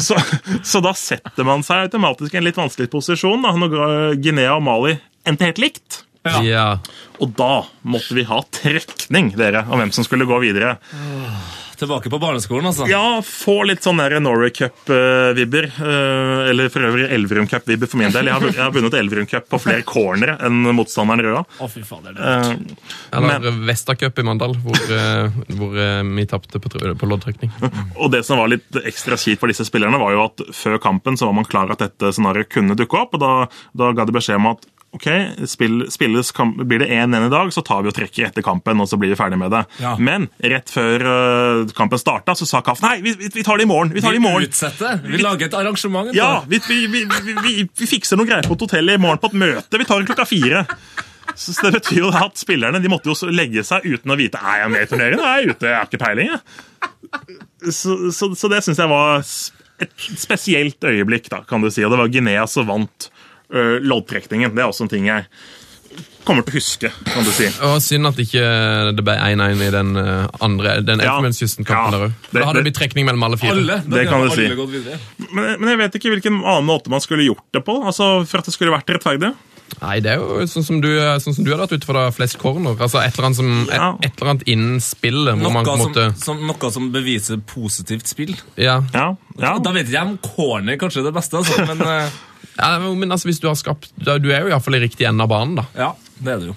Så, så da setter man seg automatisk i en litt vanskelig posisjon da, når eh, Guinea og Mali endte helt likt. Ja. Og da måtte vi ha trekning dere, om hvem som skulle gå videre. Tilbake på barneskolen, altså. Ja, få litt sånn Norway Cup-vibber. eh, eller for øvrig Elverum Cup-vibber for min del. Jeg har, jeg har vunnet Elverum Cup på flere cornere enn motstanderen Røa. Å, fy fader. det- er uh, Eller Vestacup i Mandal, hvor, eh, hvor vi tapte på, på loddtrekning. Og det som var litt ekstra kjipt for disse spillerne, var jo at før kampen så var man klar at dette scenarioet kunne dukke opp, og da, da ga de beskjed om at ok, spill, spilles, kamp, blir det 1-1 i dag, så tar vi og trekker etter kampen, og så blir vi ferdig med det. Ja. Men rett før uh, kampen starta, så sa Kaff nei, vi, vi, vi tar det i morgen. Vi tar det i morgen. Vi utsetter. Vi lager et arrangement. Ja, vi, vi, vi, vi, vi, vi fikser noen greier på et hotell i morgen på et møte. Vi tar det klokka fire. Så det betyr jo at spillerne de måtte jo legge seg uten å vite er jeg med i turneringen. Er jeg ute? Jeg har ikke peiling. Så, så, så det syns jeg var et spesielt øyeblikk, da, kan du si. Og det var Guinea som vant loddtrekningen. Det er også en ting jeg kommer til å huske, kan du si. Og Synd at ikke det ble 1-1 i den eh, andre Den Ja. Elfenbenskysten-kampen Ja. der. Da hadde det det- blitt trekning mellom alle fire. Alle. Det kan du si. Men, men jeg vet ikke hvilken annen måte man skulle gjort det på. altså For at det skulle vært rettferdig. Nei, det er jo sånn som du, sånn som du hadde vært ute for da, flest corner. Altså Et eller annet, som, Ja. et eller annet innen spillet hvor man Noe måte som, som, noe som beviser positivt spill. Ja, Ja, ja. Da vet ikke jeg om corner kanskje er det beste, altså, men eh, ja men altså hvis Du har skapt Du er jo iallfall i riktig ende av banen, da. ja, det er det jo.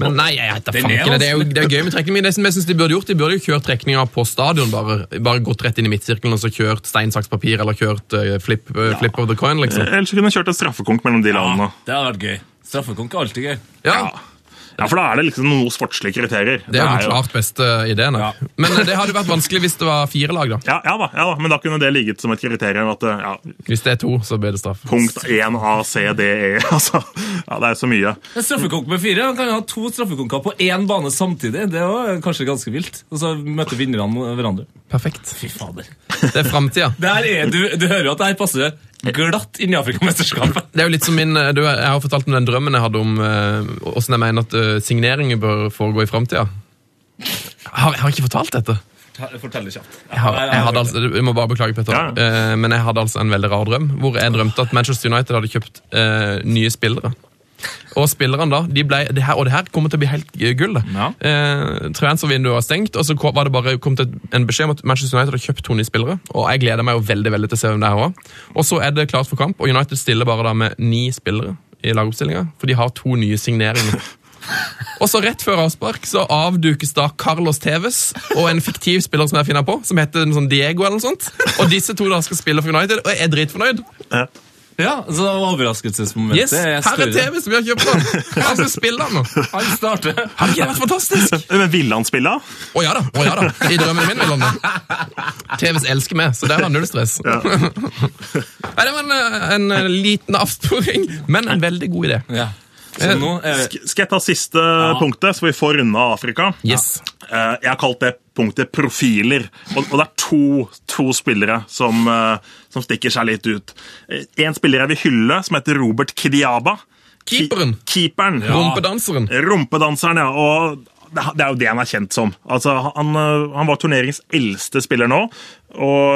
Men nei, jeg vet da Den er ikke. Det er jo det er gøy med trekning. Men det som jeg synes de burde gjort, de burde jo kjørt trekninga på stadion. Bare, bare gått rett inn i midtsirkelen og så kjørt stein, saks, papir, eller kjørt uh, flip, eh, flip of the coin, liksom. Ellers så kunne jeg kjørt en straffekonk mellom de landene. Det hadde vært gøy. Straffekonk er alltid gøy. Ja, Ja, for da er det liksom noen sportslige kriterier. Det er jo den klart beste ideen. Ja. Men eh, det hadde vært vanskelig hvis det var fire lag, da. Ja, ja, da, ja da, men da kunne det ligget som et kriterium at eh, ja, Hvis det er to, så blir det straff. punkt 1 A, C, D, E altså, Ja, det er så mye. En straffekonk med fire Man kan jo ha to straffekonker på én bane samtidig. Det er jo kanskje ganske vilt. Og så møter vinnerne hverandre. Perfekt. Fy fader. Det er framtida. Er, du, du hører jo at det her passer glatt inn i Afrikamesterskapet. Det er jo litt som min, du, Jeg har fortalt om den drømmen jeg hadde om åssen hvordan jeg mener at uh, signeringer bør foregå i framtida. Har, jeg har ikke fortalt dette. Fortell det kjapt. Jeg, har, jeg, altså, jeg må bare beklage, Petter, Ja. uh, men jeg hadde altså en veldig rar drøm. Hvor jeg drømte at Manchester United hadde kjøpt eh, nye spillere. Og spillerne da, de ble, det her, og det her kommer til å bli helt gull. Ja. Eh, Transfervinduet var stengt, og så var det bare kom til en beskjed om at Manchester United hadde kjøpt to nye spillere. Og jeg gleder meg jo veldig veldig til å se hvem det her var. Og så er det klart for kamp, og United stiller bare da med ni spillere i lagoppstillinga. For de har to nye signeringer. Og så rett før avspark så avdukes da Carlos Tevez og en fiktiv spiller som jeg finner på, som heter sånn Diego eller noe sånt. Og disse to da skal spille for United, og jeg er dritfornøyd. Ja. Ja, så overraskelsesmomentet Yes, er Her er TV som vi har kjøpt han! Han skal spille han nå. Han starter. Har ikke det vært fantastisk? Men ville han spille? Å ja da. å ja da. I drømmen min vil han det. TVs elsker meg, så der var null stress. Nei, det var en, en liten avsporing, men en veldig god idé. Ja. Så nå er Sk- Skal jeg ta siste punktet, så vi får runde Afrika? Yes. Eh, Jeg har kalt det punktet profiler. Og, og det er to, to spillere som, eh, som stikker seg litt ut. En spiller jeg vil hylle, som heter Robert Kidiaba. Keeperen. Keeperen. Ja. Rumpedanseren. Rumpedanseren, ja. Og det er jo det han er kjent som. Altså, han, eh, han var turneringens eldste spiller nå. Og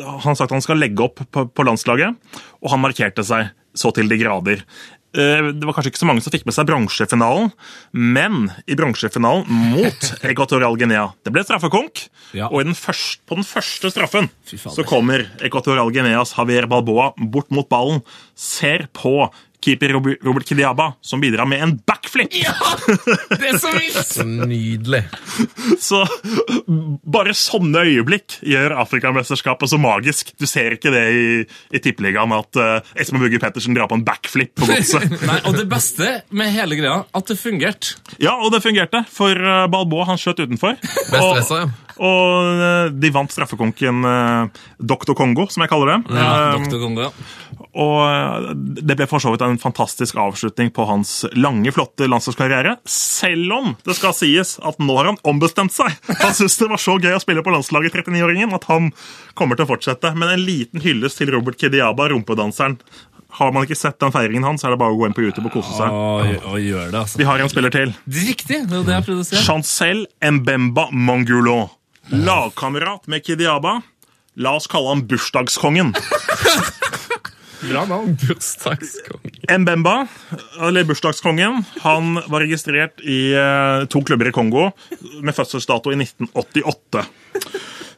han har sagt at han skal legge opp på, på landslaget, og han markerte seg så til de grader. Eh, Det var kanskje ikke så mange som fikk med seg bronsefinalen, men i bronsefinalen mot Equatorial Guinea. Det ble straffekonk, Ja. og i den første, på den første straffen så kommer Equatorial Guineas Javier Balboa bort mot ballen, ser på keeper Robert Kidiaba, som bidrar med en backflip. Ja! Det er så vilt! Så nydelig. Så bare sånne øyeblikk gjør Afrikamesterskapet så magisk. Du ser ikke det i, i Tippeligaen at uh, Espen Bugge Pettersen drar på en backflip på godset. Nei, og det beste med hele greia, at det fungerte. ja, og det fungerte, for uh, Balboa han skjøt utenfor. Best Og, stressa, ja. og uh, de vant straffekonken Doktor Kongo, som jeg kaller det. Ja, Doktor Dr. Kongo, ja. Og det ble for så vidt en fantastisk avslutning på hans lange, flotte landslagskarriere. Selv om det skal sies at nå har han ombestemt seg. Han syns det var så gøy å spille på landslaget, 39-åringen, at han kommer til å fortsette. Men en liten hyllest til Robert Kidiaba, rumpedanseren. Har man ikke sett den feiringen hans, er det bare å gå inn på YouTube og kose seg. Og, og gjør det, altså. Vi har en spiller til. Det er riktig, det er jo det jeg prøvde å si. Chancel Mbemba Mangulo. Lagkamerat med Kidiaba. La oss kalle han bursdagskongen. Bra navn. Bursdagskongen. Mbemba, eller bursdagskongen, han var registrert i eh, to klubber i Kongo med fødselsdato i 1988.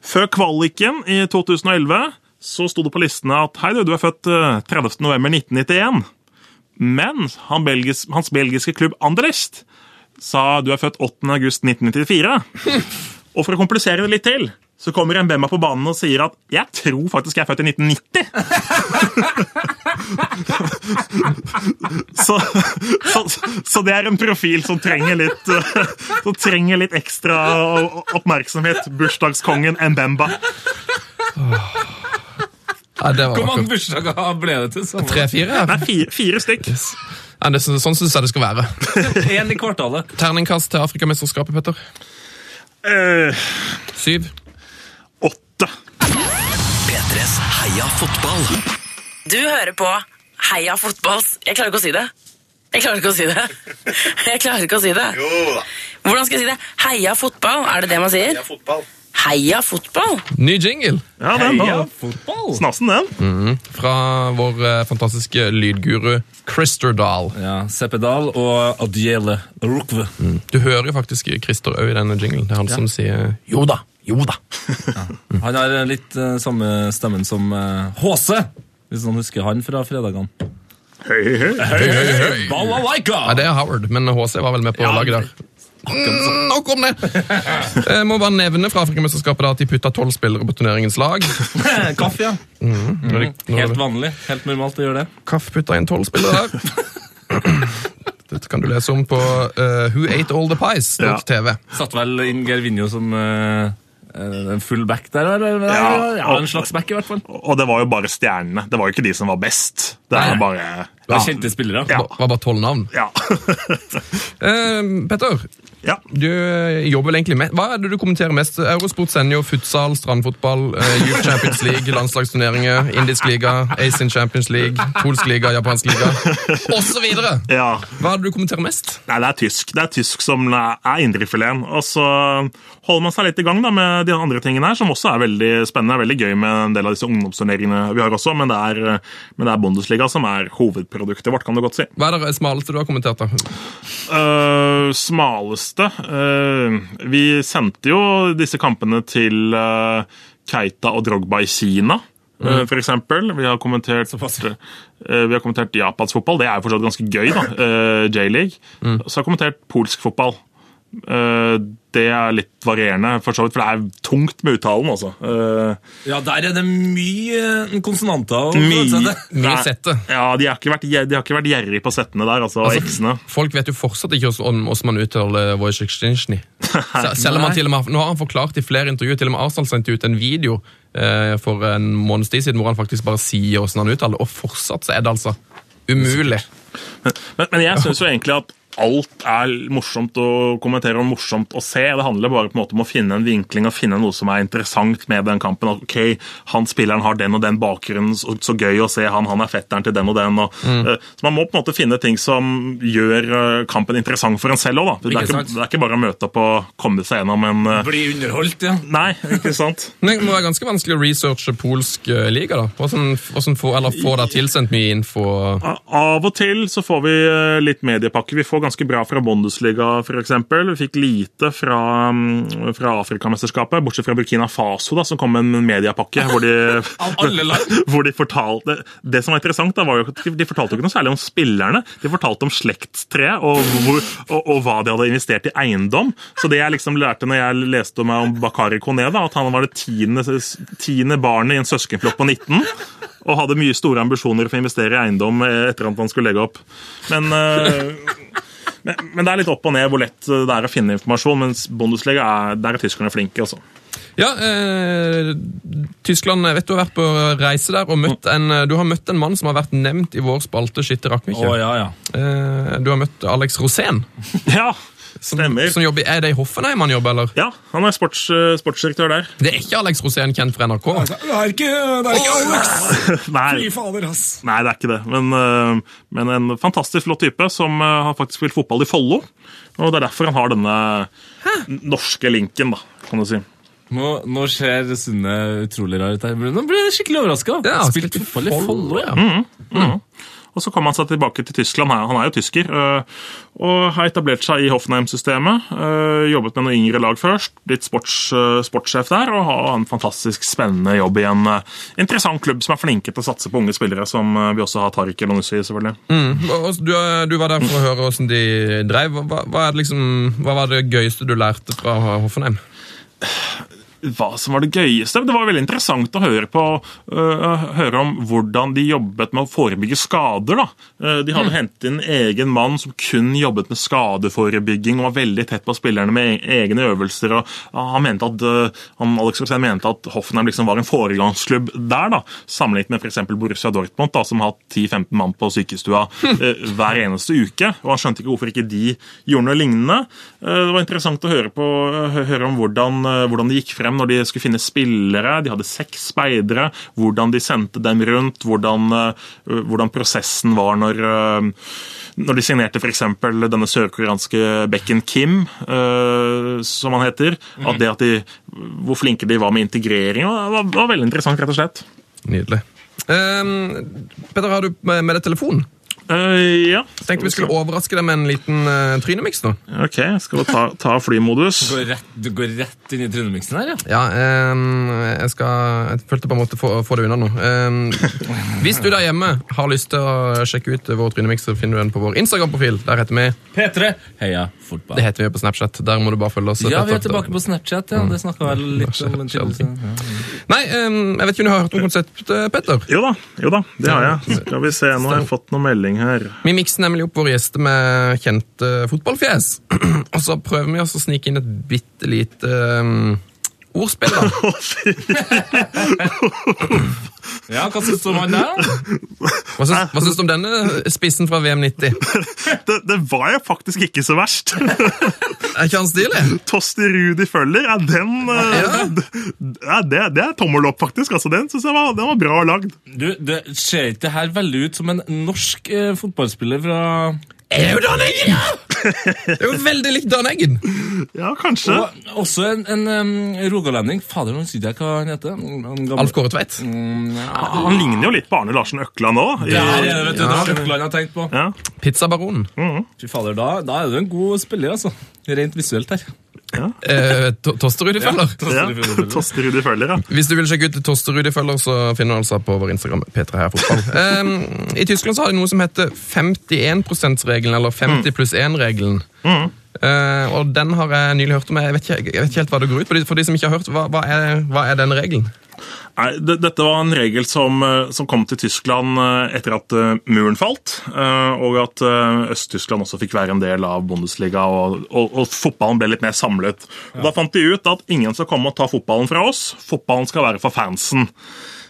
Før kvaliken i 2011 så sto det på listene at hei du, du er født eh, 30.11.1991. Men han belgis, hans belgiske klubb Anderlecht sa du er født 8.8.1994. Og for å komplisere det litt til, så kommer en Bemma på banen og sier at jeg tror faktisk jeg er født i 1990. så, så, så det er en profil som trenger litt, som trenger litt ekstra oppmerksomhet. Bursdagskongen Mbemba. Ja, det var Hvor mange bursdager ble det til sammen? Tre-fire? Nei, fire, fire stykk. Ja, det sånn syns jeg det skal være. Én i kvartalet. Terningkast til Afrikamesterskapet, Petter. Uh, Syv. Heia fotball. Du hører på Heia fotballs Jeg klarer ikke å si det. Jeg klarer ikke å si det. Jeg klarer ikke å si det. Hvordan skal jeg si det? Heia fotball, er det det man sier? Heia fotball? Ny jingle Ja, den Heia fotball! Snassen, den. fra vår eh, fantastiske lydguru Christer Dahl. Ja, Seppedal og Adjele Rukve. Du hører jo faktisk Christer òg i denne jinglen. Det er han som sier jo da, jo da. Han har eh, litt uh, samme stemmen som eh, HC, hvis noen husker han fra fredagene. Hei, hei, hei. hei, hei. Balalaika! Ja, det er Howard, men HC var vel med på laget der. Mm, nok om det! Jeg må bare nevne fra Afrikamesterskapet at de putta tolv spillere på turneringens lag. Kaff, ja. Når de, når Helt vanlig. Helt normalt å gjøre det. Kaff putta inn tolv spillere der. Dette kan du lese om på uh, Who Ate All The Pies. Ja. TV. Satt vel inn Gervinho som eh, en full back der, eller? Ja, Ja. en slags back, i hvert fall. Og det var jo bare stjernene. Det var jo ikke de som var best. Det er bare Det er kjente spillere. Ja. Det var bare tolv navn. Ja. Eh, Petter, ja. du eh, jobber vel egentlig med Hva er det du kommenterer mest? Eurosport senior, futsal, strandfotball, eh, Youth Champions League, landslagsturneringer, indisk liga, Asian Champions League, polsk liga, japansk liga osv. ja. Hva er det du kommenterer mest? Nei, det er tysk. Det er tysk som er indrefileten. Og så holder man seg litt i gang da, med de andre tingene her, som også er veldig spennende. er veldig gøy med en del av disse ungdomsturneringene vi har også, men det er, men det er Bundesliga som er hovedproduktet vårt, kan du godt si. Hva er det smaleste du har kommentert? da? Uh, smaleste uh, Vi sendte jo disse kampene til uh, Keita og Drogba i Kina. Mm. For eksempel. Vi har kommentert, vi har kommentert japansk fotball. Det er jo fortsatt ganske gøy. da, J-league. Så har jeg kommentert polsk fotball. Det er litt varierende, for så vidt, for det er tungt med uttalen. altså. Uh, Ja, der er det mye eh, konsonanter. Mye- Mye sette. Ja, de har ikke vært, de har ikke vært gjerrige på settene der, altså, Altså, eksene. Folk vet jo fortsatt ikke hvordan hvordan man uttaler Wojciech Selv om han til og med, Nå har han forklart i flere intervjuer, til og med Arsenal sendte ut en video uh, for en måneds tid siden hvor han faktisk bare sier hvordan han uttaler og fortsatt så er det altså umulig. Men, men jeg syns jo egentlig at alt er morsomt å kommentere og morsomt å se. Det handler bare på en måte om å finne en vinkling og finne noe som er interessant med den kampen. Ok, han Spilleren har den og den bakgrunnen, så, så gøy å se han. Han er fetteren til den og den. Og, eh, så Man må på en måte finne ting som gjør eh, kampen interessant for en selv òg. Det, det er ikke bare å møte opp og komme seg gjennom en uh, Bli underholdt, ja. Nei, ikke sant? Men det må være ganske vanskelig å researche polsk liga. da. Hvordan, hvordan få, eller Få deg tilsendt mye info? Av og til så får vi litt mediepakke. Vi får ganske bra fra Bundesliga f.eks. Vi fikk lite fra, mm, fra Afrikamesterskapet, bortsett fra Burkina Faso, da, som kom med en mediepakke. hvor de, hvor de fortalte, Det som var interessant, da, var jo at de fortalte ikke noe særlig om spillerne. De fortalte om slektstreet og, hvor, og, og hva de hadde investert i eiendom. Så det jeg liksom lærte når jeg leste meg om Bakari Kone, da, at han var det tiende, tiende barnet i en søskenflokk på 19 og hadde mye store ambisjoner for å investere i eiendom eh, etter at han skulle legge opp. Men, eh, men, men det er litt opp og ned hvor lett det er å finne informasjon, mens Bundesliga er, der er tyskerne flinke. Også. Ja, eh, Tyskland jeg vet Du har vært på reise der og møtt en, du har møtt en mann som har vært nevnt i vår spalte Skytte Å, oh, ja, ja. Eh, du har møtt Alex Rosén. Ja, stemmer. Som jobber, er det i Hoffenheim han jobber, eller? Ja, Han er sports, eh, sportsdirektør der. Det er ikke Alex Rosén kjent fra NRK. Det er ikke, det er ikke Alex! Nei, fader, ass. nei, det er ikke det. Men, eh, men en fantastisk flott type som eh, har faktisk spilt fotball i Follo. Og det er derfor han har denne norske linken, da, kan du si. Nå, nå ser Sunne utrolig rar ut her. Nå ble jeg skikkelig overraska. Ja, Spilt fotball i Follo, mm. ja. Og så kom han seg tilbake til Tyskland. Han er jo tysker. øh, Og har etablert seg i Hoffenheim-systemet. øh, Jobbet med noen yngre lag først. Blitt sports, øh, sportssjef der og har en fantastisk spennende jobb i en interessant klubb som er flinke til å satse på unge spillere, som vi også har Tariq Elonussi, selvfølgelig. Mm. Du, du var der for å høre hvordan de drev. Hva, hva, liksom, hva var det gøyeste du lærte fra Hoffenheim? hva som var det gøyeste. Det var veldig interessant å høre på uh, høre om hvordan de jobbet med å forebygge skader. Øh, de hadde hentet inn en egen mann som kun jobbet med skadeforebygging og var veldig tett på spillerne med e- egne øvelser. og Han mente at, uh, han, Alex Rosén mente at Hoffenheim liksom var en foregangsklubb der, da, sammenlignet med f.eks. Borussia Dortmund, da, som har hatt 10-15 mann på sykestua øh, hver eneste uke. og Han skjønte ikke hvorfor ikke de gjorde noe lignende. Det var interessant å høre, på, hø- høre om hvordan, hvordan de gikk frem når de skulle finne spillere. De hadde seks speidere. Hvordan de sendte dem rundt. Hvordan, eh, hvordan prosessen var når, eh, når de signerte f.eks. denne sørkoreanske Bekken Kim, eh, som han heter. At det at de, hvor flinke de var med integrering. Det var, var veldig interessant, rett og slett. Nydelig. Um, Petter, har du med, med deg telefon? Eh, ja. Tenkte vi skulle overraske deg med en liten uh, trynemix nå. Ok, skal vi ta, ta flymodus? Du går rett, du går rett inn i trynemiksen her, ja. Ja, um, jeg skal Jeg følte på en måte få, få det unna nå. Um, hvis du der hjemme har lyst til å sjekke ut vår trynemix, så finner du den på vår Instagram-profil. Der heter vi P3, heia fotball. Det heter vi på Snapchat. Der må du bare følge oss. Ja, vi er tilbake på Snapchat. ja, Det snakka vel litt om. en ja. Nei, um, jeg vet ikke om du har hørt om konseptet, Petter? Jo da, jo da, det har jeg. Skal vi se, nå har jeg fått noen melding her. Vi mikser nemlig opp våre gjester med kjente fotballfjes. Og så prøver vi oss å snike inn et bitte lite um, ordspill. da. ja, hva syns du om han der? Hva syns, hva syns du om denne spissen fra VM 90? Det, det var jo faktisk ikke så verst. Er ikke han stilig? Tosti Rudi Føller, ja, den eh, Ja. ja, det, det er tommel opp, faktisk. Altså, den synes jeg var, den var bra lagd. Du, Det ser ikke det her veldig ut som en norsk eh, fotballspiller fra Er du da, ja! Det er jo veldig likt Dan Eggen. Ja, kanskje. Og også en, en um, rogalending. Fader, nå husker jeg hva han heter. Gamle... Alf Kåre Tveit. Mm, ja. Han ligner jo litt på Arne Larsen Økland òg. i- er vet du, det var Økland jeg har tenkt på. Ja. Pizzabaronen. Fy fader, da, da er du en god spiller, altså. Rent visuelt her. Eh, To- Tosterud-følger. Ja. Ja. Hvis du vil sjekke ut Tosterud-følger, så finner du altså på vår Instagram P3 her fotball. Um, I Tyskland så har de noe som heter 51 %-regelen, eller 50 pluss 1-regelen. Eh, og den har jeg nylig hørt om. Jeg vet ikke, jeg vet ikke helt hva det går ut på. For de- som ikke har hørt, hva, hva, er, hva er den regelen? Nei, dette var en regel som, eh, som kom til Tyskland eh, etter at eh, muren falt, og at Øst-Tyskland også fikk være en del av Bundesliga, og, og, og fotballen ble litt mer samlet. Og Da fant de ut at ingen skal komme og ta fotballen fra oss, fotballen skal være for fansen.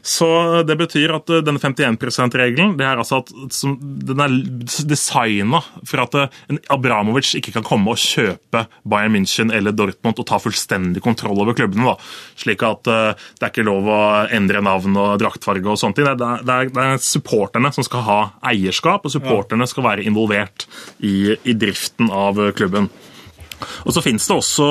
Så det betyr at eh, denne 51 %-regelen det er altså at den er designa for at eh, en Abramovic ikke kan komme og kjøpe Bayern München eller Dortmund og ta fullstendig kontroll over klubbene. da. Slik at eh, det er ikke lov å endre navn og draktfarge og sånne ting. Det er, det er, det er supporterne som skal ha eierskap, og supporterne skal være involvert i, i driften av klubben. Og så finnes det også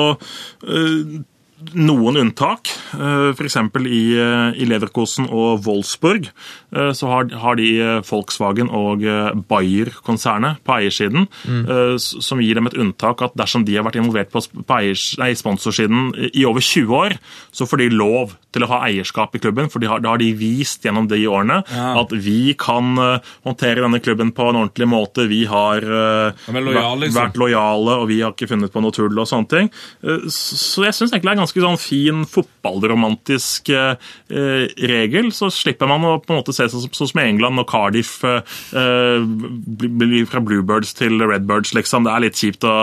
noen unntak. F.eks. I, eh, i Leverkosen og Wolfsburg eh, så har, har de eh, Volkswagen og eh, Bayer-konsernet på eiersiden, mm. som gir dem et unntak at dersom de har vært involvert på, på eiers, nei, sponsorsiden i over 20 år, så får de lov til å ha eierskap i klubben. for de har, Da har de vist gjennom de årene Ja. at vi kan eh, håndtere denne klubben på en ordentlig måte. Vi har eh, lojal, liksom. vært lojale, og vi har ikke funnet på noe tull og sånne ting. Eh, Så jeg syns egentlig det er en ganske sånn fin fotballromantisk eh, regel. Så slipper man å på en måte se sånn sånn som i England når Cardiff eh, blir fra Bluebirds til Redbirds, liksom. Det er litt kjipt å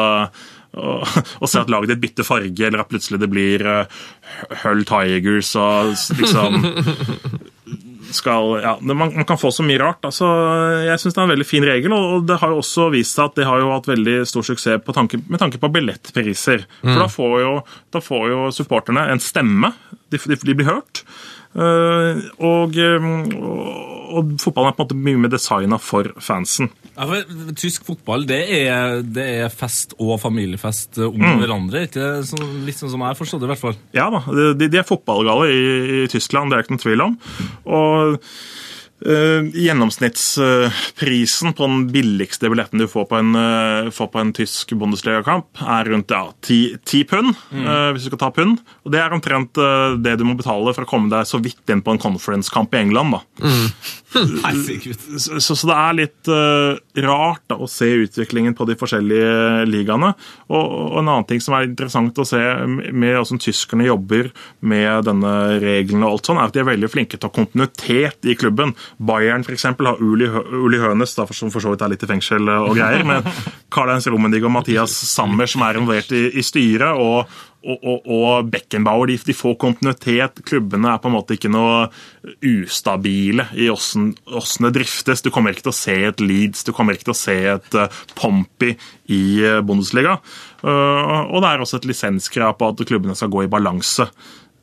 å se at laget ditt bytter farge, eller at plutselig det blir uh, Hull Tigers og liksom skal, ja, man, man kan få så mye rart. Altså, jeg syns det er en veldig fin regel, og det har jo også vist seg at det har jo hatt veldig stor suksess på tanke, med tanke på billettpriser. For da får, jo, da får jo supporterne en stemme. De, de, de blir hørt. Uh, og, eh, og, og fotballen er på en måte mye mer designa for fansen. Ja, for Tysk fotball det er, det er fest og familiefest om hverandre. Ikke så, litt sånn som jeg forstår det, i hvert fall. Ja da, de, de er fotballgale i, i Tyskland, det er ikke noen tvil om. Og Eh, gjennomsnittsprisen på den billigste billetten du får på en, eh, får på en tysk Bundesliga-kamp, er rundt ja, 10, 10 pund, mm. hvis du skal ta pund. Og Det er omtrent eh, det du må betale for å komme deg så vidt inn på en conference-kamp i England. da. Mm. Så, så det er litt eh, rart da, å se utviklingen på de forskjellige ligaene. Og, og en annen ting som er interessant å se med hvordan tyskerne jobber med denne regelen, og alt sånt, er at de er veldig flinke til å ha kontinuitet i klubben. Bayern eksempel, har Uli, Hønes, da, som for så vidt er litt i fengsel eh, og greier, men Karl-Heinz Rummenigge og Mathias Sammer som er involvert i, i styret. og og, og, og Beckenbauer de, de får kontinuitet. Klubbene er på en måte ikke noe ustabile i åssen det driftes. Du kommer ikke til å se et Leeds, du kommer ikke til å se et uh, i eh, Bundesliga. Og det er også et lisenskrav på at klubbene skal gå i balanse.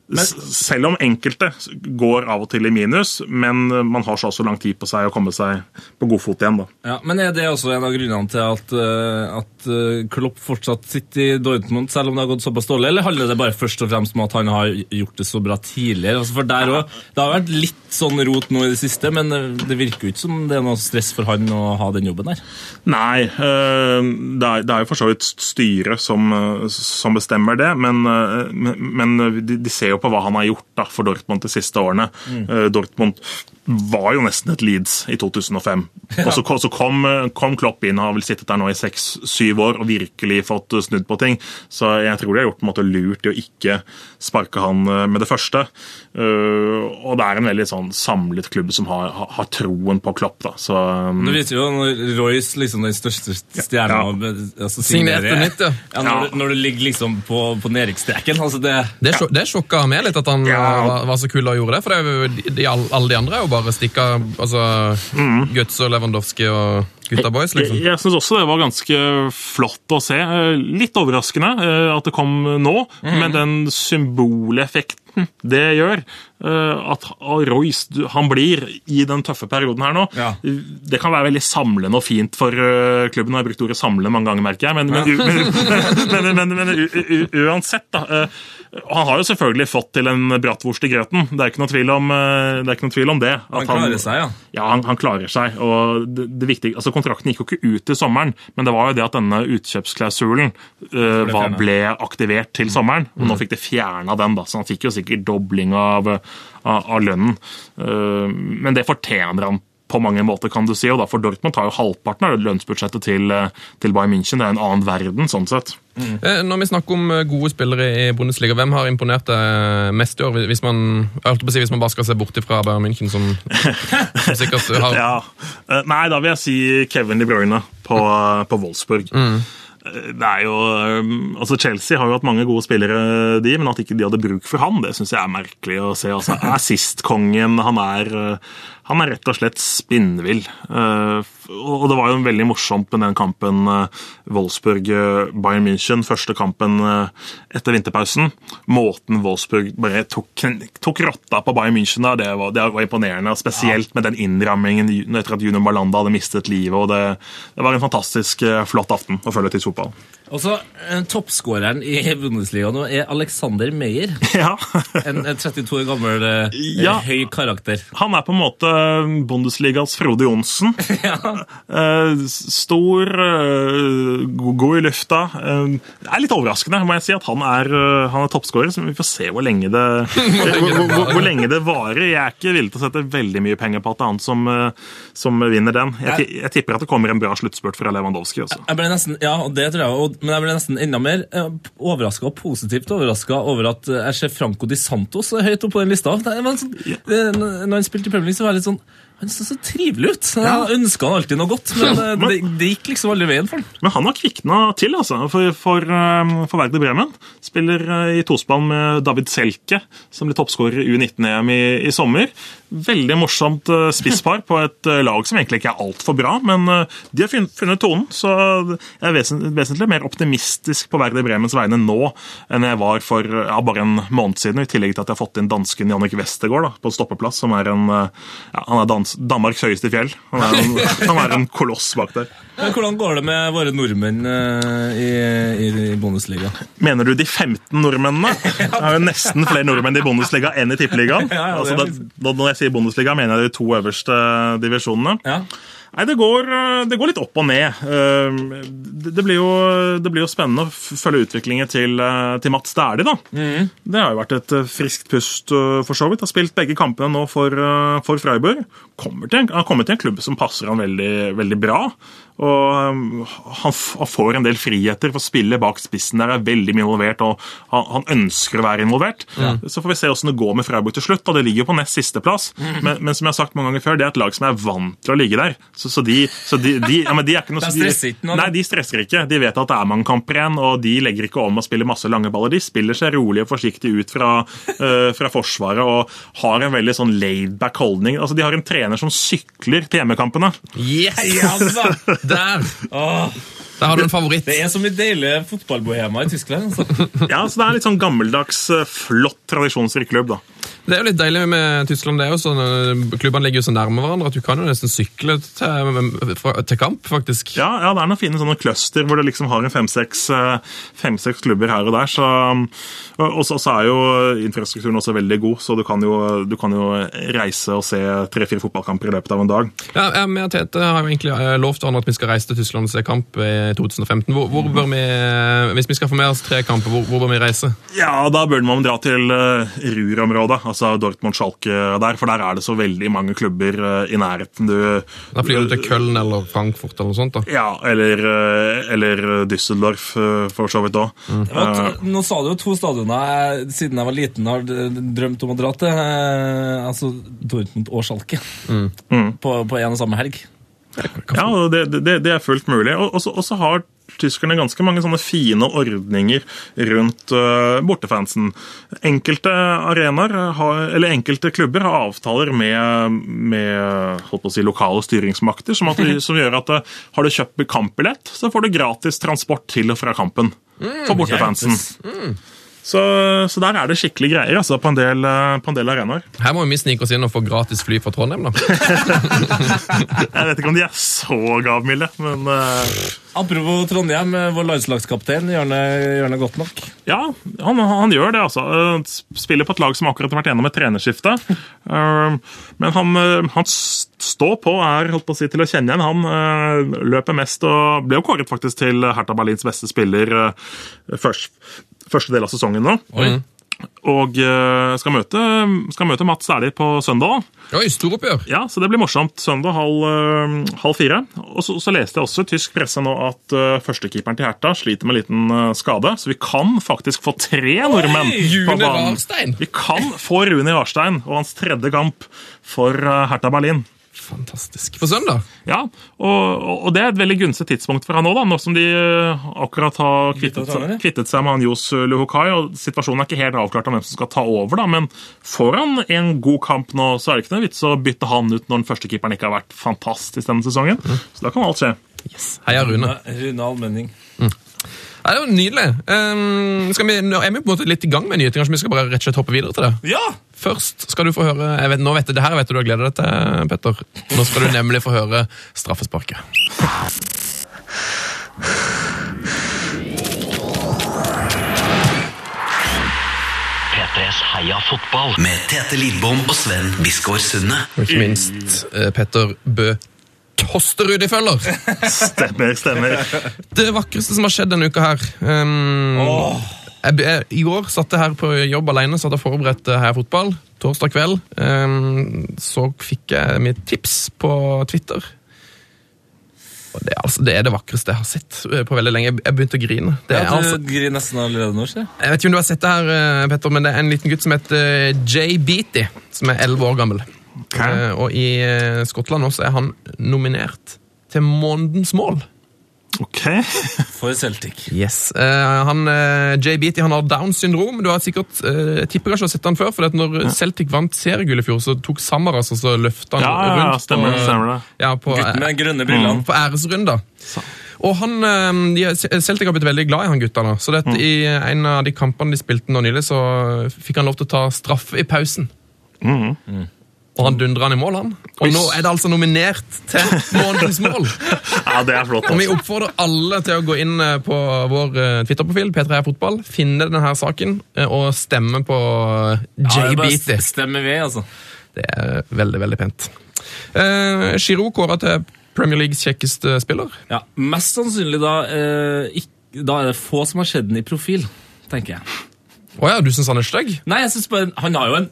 Selv om enkelte går av og til i minus, men man har så lang tid på seg å komme seg på god fot igjen. da. Ja, men er det også en av grunnene til at, eh, at eh, Klopp fortsatt sitter i Dortmund, selv om det har gått såpass dårlig, eller handler det bare først og fremst om at han har gjort det så bra tidligere? Altså for der også, Det har vært litt sånn rot nå i det siste, men eh, det virker jo ikke som det er noe stress for han å ha den jobben der. Nei, det er, det jo for så vidt styret som, som bestemmer det, men, men, de ser jo på hva han har gjort da, for Dortmund de siste årene. Mm. Dortmund var jo nesten et Leeds i 2005. Og så, så kom, kom Klopp inn og har vel sittet der nå i seks-syv år og virkelig fått øh, snudd på ting. Så jeg tror de har gjort på en måte lurt i å ikke sparke han øh, med det første. Øh, og det er en veldig sånn samlet klubb som har, har, troen på Klopp. da. Så, um... Det viser jo når Royce, liksom den største stjerna, Ja. altså, Signerte nytt, ja. ja. Når, du- når du ligger liksom på, på nedrykksstreken. Altså det, Det, det sjokka meg litt at han Ja. var, var så kul og gjorde det. For det er jo, de, de, alle de andre er jo bare stikka altså, Guts og Lewandowski og gutta boys, liksom. Jeg, jeg syns også det var ganske flott å se. Litt overraskende eh, at det kom nå, men den symboleffekten det gjør, at Royce han blir i den tøffe perioden her nå, Ja. det kan være veldig samlende og fint for eh, klubben. Jeg har brukt ordet samle mange ganger, merker jeg, men, men, men, men, uansett, da. eh, Han har jo selvfølgelig fått til en bratwurst i grøten, det er ikke noe tvil om eh, det. er ikke noe tvil om det han klarer klarer seg, ja. ja, han, han klarer seg. og det, det viktige, altså Kontrakten gikk jo ikke ut til sommeren, men det var jo det at denne utkjøpsklausulen uh, ble aktivert til sommeren. og Nå fikk de fjerna den, da, så han fikk jo sikkert dobling av, av, lønnen. Eh, men det fortjener han på mange måter, kan du si. og da For Dortmund tar jo halvparten av lønnsbudsjettet til, eh, til Bayern München. Det er en annen verden, sånn sett. Mm. Når vi snakker om gode spillere i Bundesliga, hvem har imponert deg mest i år? Hvis man, på å si, hvis man bare skal se bort fra Bayern München, som, som sikkert har Ja. Nei, da vil jeg si Kevin De Bruyne på, på Wolfsburg. Eh, Det er jo, eh, altså Chelsea har jo hatt mange gode spillere, de, men at ikke de hadde bruk for han, det syns jeg er merkelig å se. Altså, Assist-kongen, han er eh, han er rett og slett spinnvill. Og det var jo veldig morsomt med den kampen eh, Wolfsburg-Bayern München, første kampen eh, etter vinterpausen. Måten Wolfsburg bare tok, tok rotta på Bayern München da, det var, det var imponerende. Spesielt med den innrammingen etter at Junior Malanda hadde mistet livet. og Det, det var en fantastisk eh, flott aften å følge til fotball. Og så eh, Toppskåreren i Bundesliga nå er Alexander Meyer. Ja. En, en 32 år gammel, eh, Ja. høy karakter. Han er på en måte Bundesligas Frode Johnsen. ja. Stor, eh, god i lufta. Eh, Det er litt overraskende må jeg si, at han er, eh, han er toppskårer. så Vi får se hvor lenge det, hvor, hvor, hvor lenge det varer. Jeg er ikke villig til å sette veldig mye penger på at det er han som, eh, som vinner den. Jeg, jeg tipper at det kommer en bra sluttspurt fra Lewandowski. Også. Jeg ble nesten, ja, det tror jeg, og, men jeg ble nesten enda mer eh, overraska, og positivt overraska over at eh, jeg ser Franco Di Santos høyt oppe på den lista. Sånn, det, når han spilte i Premier League, så var jeg litt sånn Han så så trivelig ut. Jeg ønska han alltid noe godt, men men det, det gikk liksom aldri veien for han. Men han har kvikna til, altså, for, for, eh, for Werder Bremen. Spiller eh, i tospann med David Selke, som ble toppskårer i U19-EM i, i sommer. Veldig morsomt eh, spisspar på et eh, lag som egentlig ikke er altfor bra, men eh, de har funnet, tonen. Så jeg er vesentlig mer optimistisk på Werder Bremens vegne nå enn jeg var for eh, ja, bare en måned siden. I tillegg til at jeg har fått inn dansken Jannik Westergård da, på stoppeplass, som er en, eh, ja, han er dansk Dans Danmarks høyeste fjell. Han er en, han er en koloss bak der. Men hvordan går det med våre nordmenn eh, i, i, i Bundesliga? Mener du de 15 nordmennene? Det er jo nesten flere nordmenn i Bundesliga enn i Tippeligaen. Altså, da- når jeg sier Bundesliga, mener jeg de to øverste divisjonene. Ja. Nei, det går, eh, det går litt opp og ned. Eh, Det, blir jo, det blir jo spennende å følge utviklingen til, eh, til Mats Dæhlie, da. Det har jo vært et friskt pust, for så vidt. Har spilt begge kampene nå for, for Freiburg. Kommer til, har kommet til en klubb som passer han veldig, veldig bra. Og eh, han, får en del friheter for å spille bak spissen der, er veldig mye involvert, og han, han ønsker å være involvert. Så får vi se hvordan det går med Freiburg til slutt. og Det ligger jo på nest sisteplass, men, men som jeg har sagt mange ganger før, det er et lag som er vant til å ligge der. Så, så de, så de, de, ja, men de er ikke noe De Nei, de stresser ikke. De vet at det er mange kamper igjen, og de legger ikke om å spille masse lange baller. De spiller seg rolig og forsiktig ut fra, uh, fra forsvaret og har en veldig sånn laid-back holdning. Altså, De har en trener som sykler til hjemmekampene. Yes! Ja da! Der! Oh. Der har du en favoritt. det er så mye deilige fotballbohemer i Tyskland. Altså. Ja, så Det er litt sånn gammeldags, eh, flott, tradisjonsrik klubb. da. Det er jo litt deilig med Tyskland. det er jo sånn, eh, Klubbene ligger jo så nærme hverandre at du kan jo nesten sykle til, til kamp, faktisk. Ja, ja, det er noen fine sånne cluster hvor det liksom har en fem-seks eh, fem-seks klubber her og der. Så, og så så er jo infrastrukturen også veldig god, så du kan jo, du kan jo reise og se tre-fire fotballkamper i løpet av en dag. Ja, jeg med Tete har jo egentlig eh, lovt hverandre at vi skal reise til Tyskland og se kamp i 2015. Hvor, hvor bør vi, Hvis vi skal få med oss tre kamper, hvor, hvor bør vi reise? Ja, da bør man dra til Ruhr-området, altså Dortmund-Schalke der, for der er det så veldig mange klubber eh, i nærheten. Du, Da flyr du til Köln eller Frankfurt eller noe sånt. da. ja, eller, eh, eller Düsseldorf eh, for så vidt òg. Var Nå sa du jo to stadioner jeg siden jeg var liten har drømt om å dra til. eh, Altså Dortmund og Schalke. På, på en og samme helg. Ja, det, det, det er fullt mulig. Og så og tyskerne ganske mange sånne fine ordninger rundt uh, bortefansen. Enkelte arenaer, har, eller enkelte klubber har avtaler med, med si, lokale styringsmakter, som, at, som gjør at uh, har du kjøpt kampbillett, så får du gratis transport til og fra kampen for bortefansen. hjelpes. Så, så der er det skikkelig greier altså, på en del, uh, på en del arenaer. Her må vi snike oss inn og få gratis fly fra Trondheim. da. Jeg vet ikke om de er så gavmilde, men uh, Apropos Trondheim, eh, vår landslagskaptein gjør det godt nok. Ja, han, han gjør det, altså. Eh, Spiller på et lag som akkurat har vært gjennom et trenerskifte. Eh, Men han, eh, han står på, er holdt på å si, til å kjenne igjen. Han eh, løper mest og ble jo kåret faktisk til Hertha Berlins beste spiller eh, først, første del av sesongen nå. Og eh, skal møte, skal møte Mats Dæhlie på søndag. Oi, storoppgjør! Ja, så det blir morsomt. Søndag halv, øh, halv fire. Og så, så leste jeg også i tysk presse nå at uh, førstekeeperen til Hertha sliter med en liten skade. Så vi kan faktisk få tre nordmenn på June banen. Rarstein! Vi kan få Rune Jarstein og hans tredje kamp for Hertha Berlin. Fantastisk. På søndag? Ja, og, og det er et veldig gunstig tidspunkt for han òg, nå som de øh, akkurat har kvittet, kvittet seg med han Jos Luhukai. og Situasjonen er ikke helt avklart om hvem som skal ta over, da, men får han en god kamp nå, så er det ikke noe vits å bytte han ut når den første keeperen ikke har vært fantastisk denne sesongen. Så da kan alt skje. Yes. Heia Rune. Rune Almenning. Ja, det var Nydelig. Um, skal vi, nå er vi på en måte litt i gang med nyheter. Kanskje vi skal bare rett og slett hoppe videre til det? Ja! Først skal du få høre jeg vet, nå vet du, Det her vet du du har gledet deg til, Petter. Nå skal du nemlig få høre straffesparket. P3s Heia fotball med Tete Lidbom og Sven Biskår Sunde. Og ikke minst eh, Petter Bø Tosterud i følger. Stemmer, stemmer. Det vakreste som har skjedd denne uka her um, jeg, jeg, I går satt jeg her på jobb alene satt og forberedte her Fotball. Torsdag kveld. Um, så fikk jeg mitt tips på Twitter. Og det, altså, det er det vakreste jeg har sett eh, på veldig lenge. Jeg, jeg begynte å grine. Det er, Ja, altså, du griner nesten allerede nå, ikke? jeg. jeg vet ikke om du har sett det her, eh, Petter, men det er en liten gutt som heter eh, Jay Beatty, som er 11 år gammel. Eh, Og i eh, Skottland også er han nominert til månedens mål. Ok. For Celtic. Yes. Eh, han, Jay Beatty han har Downs syndrom. Du har sikkert uh, tipper kanskje har sett han før, for når når Celtic vant seriegull i fjor, så tok Samaras og så løfta han Ja, ja, ja, rundt stemmer det, på, stemmer det. Ja, på, Gutten med grønne brillene. på æresrunder. Og han, Celtic har blitt veldig glad i han gutta nå. Så det, Mm. i en av de kampene de spilte nå nylig, så fikk han lov til å ta straffe i pausen. Mm. Og han dundra han i mål, han. Og nå er det altså nominert til månedens mål. Ja, det er flott. Og vi Altså. oppfordrer alle til å gå inn eh, på vår eh, Twitter-profil, P3 Fotball, finne denne saken eh, og stemme på Ja, det er JBT. stemmer ved, altså. Det er veldig, veldig pent. Uh, Giroud kåra til Premier Leagues kjekkeste spiller. Ja, Mest sannsynlig da eh, ikk- Da er det få som har sett den i profil, tenker jeg. Å ja, du syns han er stygg? Nei, jeg synes bare Han har jo en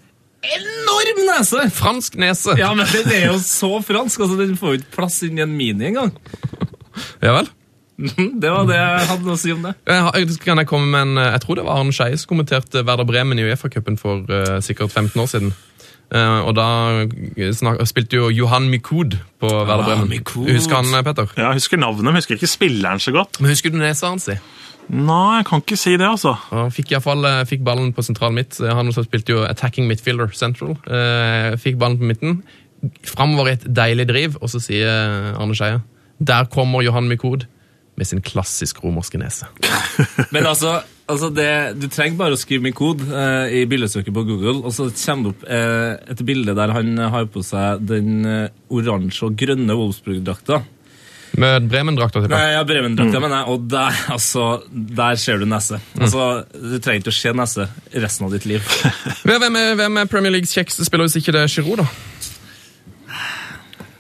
enorm nese! Fransk nese. Ja, men den er jo så fransk. altså Den får jo ikke plass inn i en mini engang. Ja vel? Det var det jeg hadde å si om det. Jeg, kan jeg komme med en eh, Jeg tror det var Arne Skeie som kommenterte Werder Bremen i Uefa-cupen for uh, sikkert 15 år siden. Uh, og da snak, spilte jo Johan Mikud på Werder Bremen. Ah, Husker han, Petter? Ja, Jeg husker navnet, men jeg husker ikke spilleren så godt. Men Husker du nesa hans? Nei, jeg kan ikke si det, altså. Han fikk, i hvert fall, eh, fikk ballen på sentral midt. Han også spilte jo attacking midfielder central. Eh, fikk ballen på midten. Framover i et deilig driv, og så sier Arne Skeie Der kommer Johan Mikod med sin klassisk romerske nese. Men altså, altså det, Du trenger bare å skrive Mikod eh, i bildesøket på Google, og så kommer det opp eh, et bilde der han har på seg den eh, oransje og grønne Wolfsburg-drakta. Med Bremen-drakta til. Nei, ja, Bremen-drakta, mener jeg. Og der, altså, der ser du nese. Altså, Du trenger ikke å se nese resten av ditt liv. Hvem er, hvem er Premier Leagues kjekkeste spiller hvis ikke det er Giroud, da?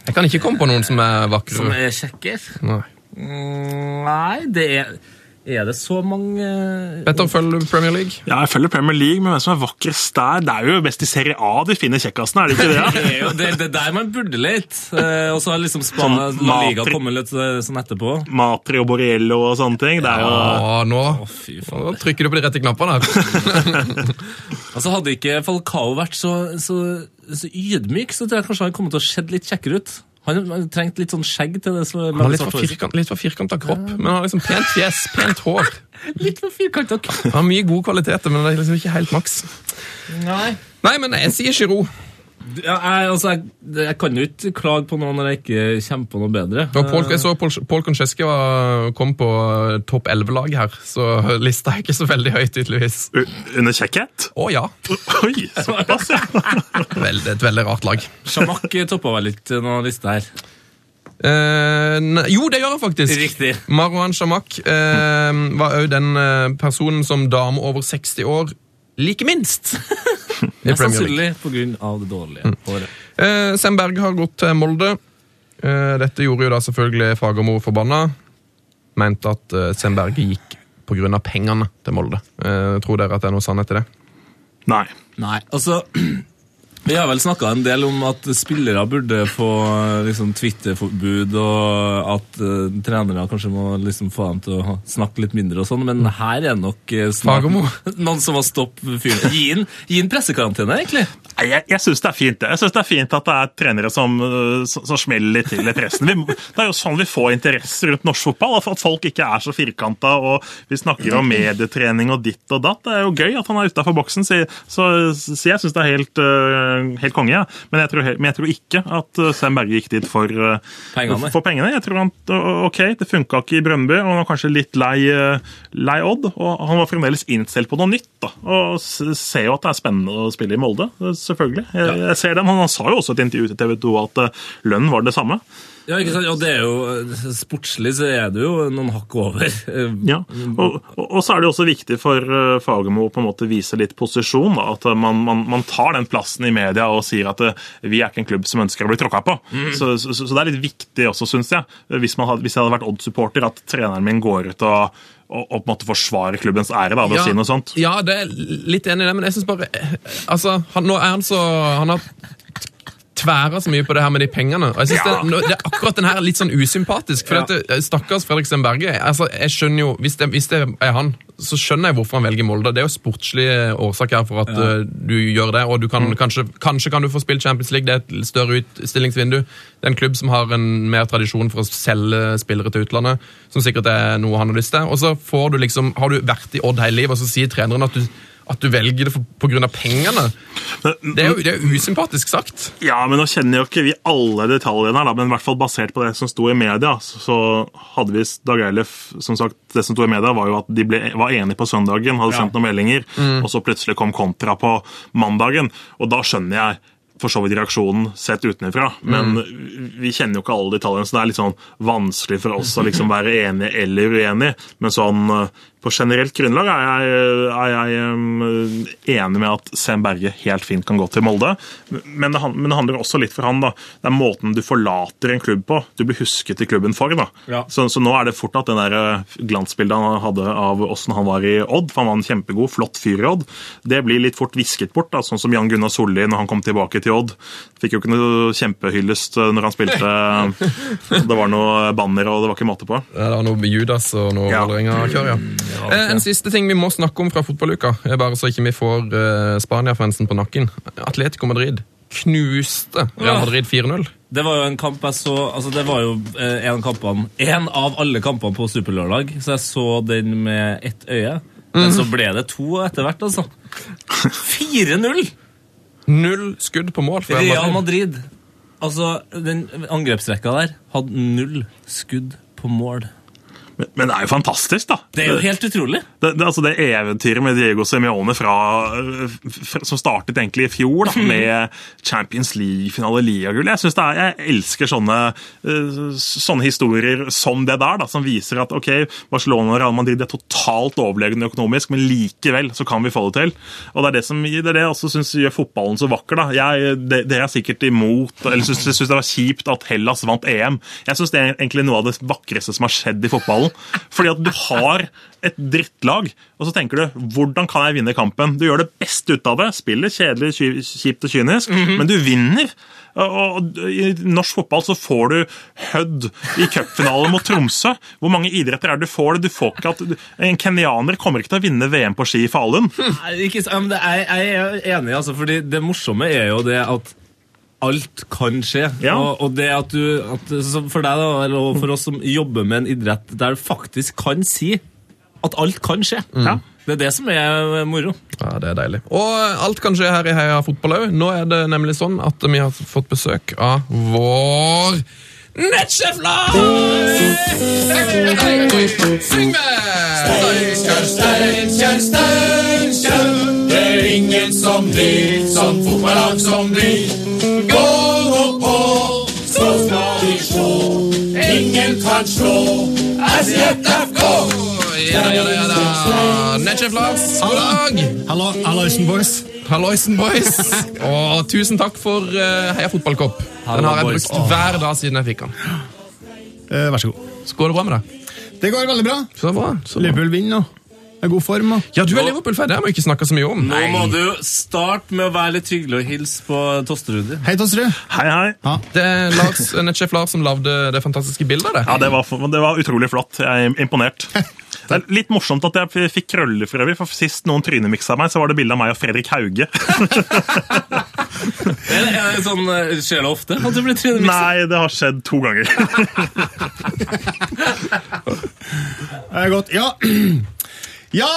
Jeg kan ikke komme på noen som er Som er kjekker. Nei. Mm, nei, det er Er det så mange Petter, følger du Premier League? Ja, Jeg følger Premier League, men hvem som er vakrest der? Det er jo best i Serie A de finner kjekkasene, er det ikke det? Det er jo det, det er der man burde lete. Eh, og så har liksom Spania, Sånn La Liga kommet litt eh, sånn etterpå. Matri og Borrello og sånne ting. Det er jo... Ja, nå, Å, fy faen. nå trykker du på de rette knappene her. Altså Hadde ikke Falcao vært så, så, så ydmyk, så tror jeg kanskje han kommet til å se litt kjekkere ut. Han, han trengte litt sånn skjegg til det. Han har litt for firkant, litt for firkanta kropp, men han har liksom pent fjes, pent hår. Litt for firkanta kropp. Han har mye gode kvaliteter, men det er liksom ikke helt maks. Nei. Nei, men jeg sier Giroud. Ja, jeg, altså, jeg, jeg kan jo ikke klage på noe når jeg ikke kommer på noe bedre. Og Paul, jeg så Paul, Paul Konchesky kom på topp 11-lag her, så lista er ikke så veldig høyt, tydeligvis. Under kjekkhet? Å ja. Oi, såpass, ja. Veldig, et veldig rart lag. Sjamak toppa vel litt noen liste her. Eh, ne- jo, det gjør han faktisk. Riktig. Marwan Shamak eh, var òg den eh, personen som dame over 60 år liker minst. I Mest Premier League. sannsynlig av det dårlige året. Eh, Sem Berge har gått til Molde. Eh, dette gjorde jo da selvfølgelig Fagermo forbanna. Mente at eh, Sem Berge gikk pga. pengene til Molde. Eh, tror dere at det er noe sannhet i det? Nei. Nei, altså Vi har vel snakka en del om at spillere burde få liksom, Twitter-forbud, og at uh, trenere kanskje må liksom, få dem til å snakke litt mindre og sånn, men her er nok eh, snart noen som har stoppet fyren. Gi inn, gi pressekarantene, egentlig. Nei, Jeg, jeg syns det er fint det. Jeg synes det er fint at det er trenere som, øh, som, som smeller litt til i pressen. Vi, det er jo sånn vi får interesse rundt norsk fotball. At, at folk ikke er så firkanta og vi snakker om medietrening og ditt og datt. Det er jo gøy at han er utafor boksen, så, så, så jeg syns det er helt, øh, helt konge. Ja. Men, jeg tror, men jeg tror ikke at øh, Sam Berge gikk dit for, øh, Pengene. for pengene. Jeg tror han, ok, Det funka ikke i Brøndby, og han var kanskje litt lei, lei Odd. Og han var fremdeles innstilt på noe nytt. da, Og ser jo at det er spennende å spille i Molde. Selvfølgelig. Jeg, jeg ser det, men Han sa jo også i et intervju til TV 2 at lønnen var det samme. Ja, ikke sant? Og det er jo eh, Sportslig så er det jo noen hakk over. Eh, Ja, og, og, så er det også viktig for uh, Fagermo å på en måte vise litt posisjon. Da, at uh, man, man, man tar den plassen i media og sier at uh, vi er ikke en klubb som ønsker å bli tråkka på. Så, så, så det er litt viktig også, syns jeg, hvis, man hadde, hvis jeg hadde vært Odd-supporter, at treneren min går ut og, og, og på en måte forsvarer klubbens ære da, ved å si noe sånt. Ja, det er litt enig i det, men jeg synes bare eh, Altså, han, nå er han så Han har tværa så mye på det her med de pengene. Og jeg synes Ja. det, det er akkurat den her er litt sånn usympatisk. For Ja. dette, Stakkars Fredrik Sten Berge. Altså, jeg skjønner jo, hvis det, hvis det er han, så skjønner jeg hvorfor han velger Molde. Det er jo sportslige årsaker for at eh, du gjør det. Og du kan, kanskje, kanskje kan du få spilt Champions League, det er et større utstillingsvindu. Det er en klubb som har en mer tradisjon for å selge spillere til utlandet, som sikkert er noe han har lyst til. Og så får du liksom, har du vært i Odd hele livet, og så sier treneren at du, at du velger det pga. på grunn av pengene. Det er jo det er usympatisk sagt. Ja, men nå kjenner jo ikke vi alle detaljene her, da, men i hvert fall basert på det som sto i media, så hadde vi Dag Eilef Som sagt, det som sto i media, var jo at de ble, var enige på søndagen, hadde sendt noen meldinger, og så plutselig kom kontra på mandagen. Og da skjønner jeg for så vidt reaksjonen sett utenfra, men vi kjenner jo ikke alle detaljene, så det er litt sånn vanskelig for oss å liksom være enige eller uenige. Men sånn på generelt grunnlag er jeg, er jeg um, enig med at Sem Berge helt fint kan gå til Molde. Men det, men det handler også litt for han, da. Det er måten du forlater en klubb på. Du blir husket i klubben for. da. Ja. Så, så nå er det fort at den der eh, glansbildet han hadde av åssen han var i Odd, for han var en kjempegod, flott fyr i Odd, det blir litt fort visket bort. da, Sånn som Jan Gunnar Solli når han kom tilbake til Odd. Fikk jo ikke noe kjempehyllest eh, når han spilte. Det var noe banner, og det var ikke måte på. Det var noe Judas og noe Ja. Vålerenga-kjør, ja. Eh, En siste ting vi må snakke om fra fotballuka, bare så ikke vi får eh, Spania-fansen på nakken. Atletico Madrid knuste Real Madrid 4-0. Det var jo en kamp jeg så altså Det var jo eh, en, av kampene, en av alle kampene på Superlørdag, så jeg så den med ett øye. Men så ble det to etter hvert, altså. 4-0! Null skudd på mål for Real Real Madrid. Madrid. Altså, den angrepsrekka der hadde null skudd på mål. Men, men det er jo fantastisk, da. Det er jo helt utrolig. det, det, altså det eventyret med Diego Semione fra, fra, som startet egentlig i fjor, da, med Champions League-finale liagull. Jeg, er, jeg elsker sånne, eh, sånne historier som det der, da, som viser at ok, Barcelona og Real Madrid er totalt overlegne økonomisk, men likevel så kan vi få det til. Og Det er det som det er det jeg også syns gjør fotballen så vakker. da. Jeg, det, Dere er sikkert imot, eller syns det var kjipt at Hellas vant EM. Jeg syns det er egentlig noe av det vakreste som har skjedd i fotballen. Fordi at du har et drittlag, og så tenker du hvordan kan jeg vinne kampen? Du gjør det beste ut av det. Spiller kjedelig, kjipt og kynisk, men du vinner. Og I norsk fotball så får du Hødd i cupfinalen mot Tromsø. Hvor mange idretter er det du får det? Du får ikke at En kenyaner kommer ikke til å vinne VM på ski i Falun. Nei, ikke, men det, jeg, jeg er enig, altså, fordi det morsomme er jo det at alt kan skje. Ja. Og, og det at du, at, så for deg da, eller for oss som jobber med en idrett der du faktisk kan si at alt kan skje. Ja. Det er det som er moro. Ja, Det er deilig. Og alt kan skje her i Heia fotball òg. Nå er det nemlig sånn at vi har fått besøk av vår nettsjef Lars! Syng med! Steinkjer, Steinkjer, Steinkjer. Det er ingen som blir som fotballag som blir. Gå nå på, så skal vi slå. Ingen kan slå SJFK. Ja da, ja da, ja da. Nettsjef Lars, god dag. Hallo, Halloisen boys. Halloisen, boys! Og tusen takk for uh, Heia fotballkopp. Den har jeg brukt hver dag siden jeg fikk den. Eh, vær så god. Så går det bra med deg? Det går veldig bra. Så bra. Så bra. Liverpool vinner og er i god form. Og. Ja, du er Liverpool-fan, det har vi ikke snakka så mye om. Nå må du starte med å være litt hyggelig og hilse på Tosterud. Hei, Tosterud. Hei, hei. Det er Lars, nettsjef Lars som lagde det fantastiske bildet av det. Ja, det var, det var utrolig flott. Jeg er imponert. Det er litt morsomt at jeg fikk krøller for øvrig, for sist noen trynemiksa meg, så var det bilde av meg og Fredrik Hauge. Er, er det sånn, eh, Skjer det ofte at du blir trynemikset? Nei, det har skjedd to ganger. Det er godt. Ja. Ja,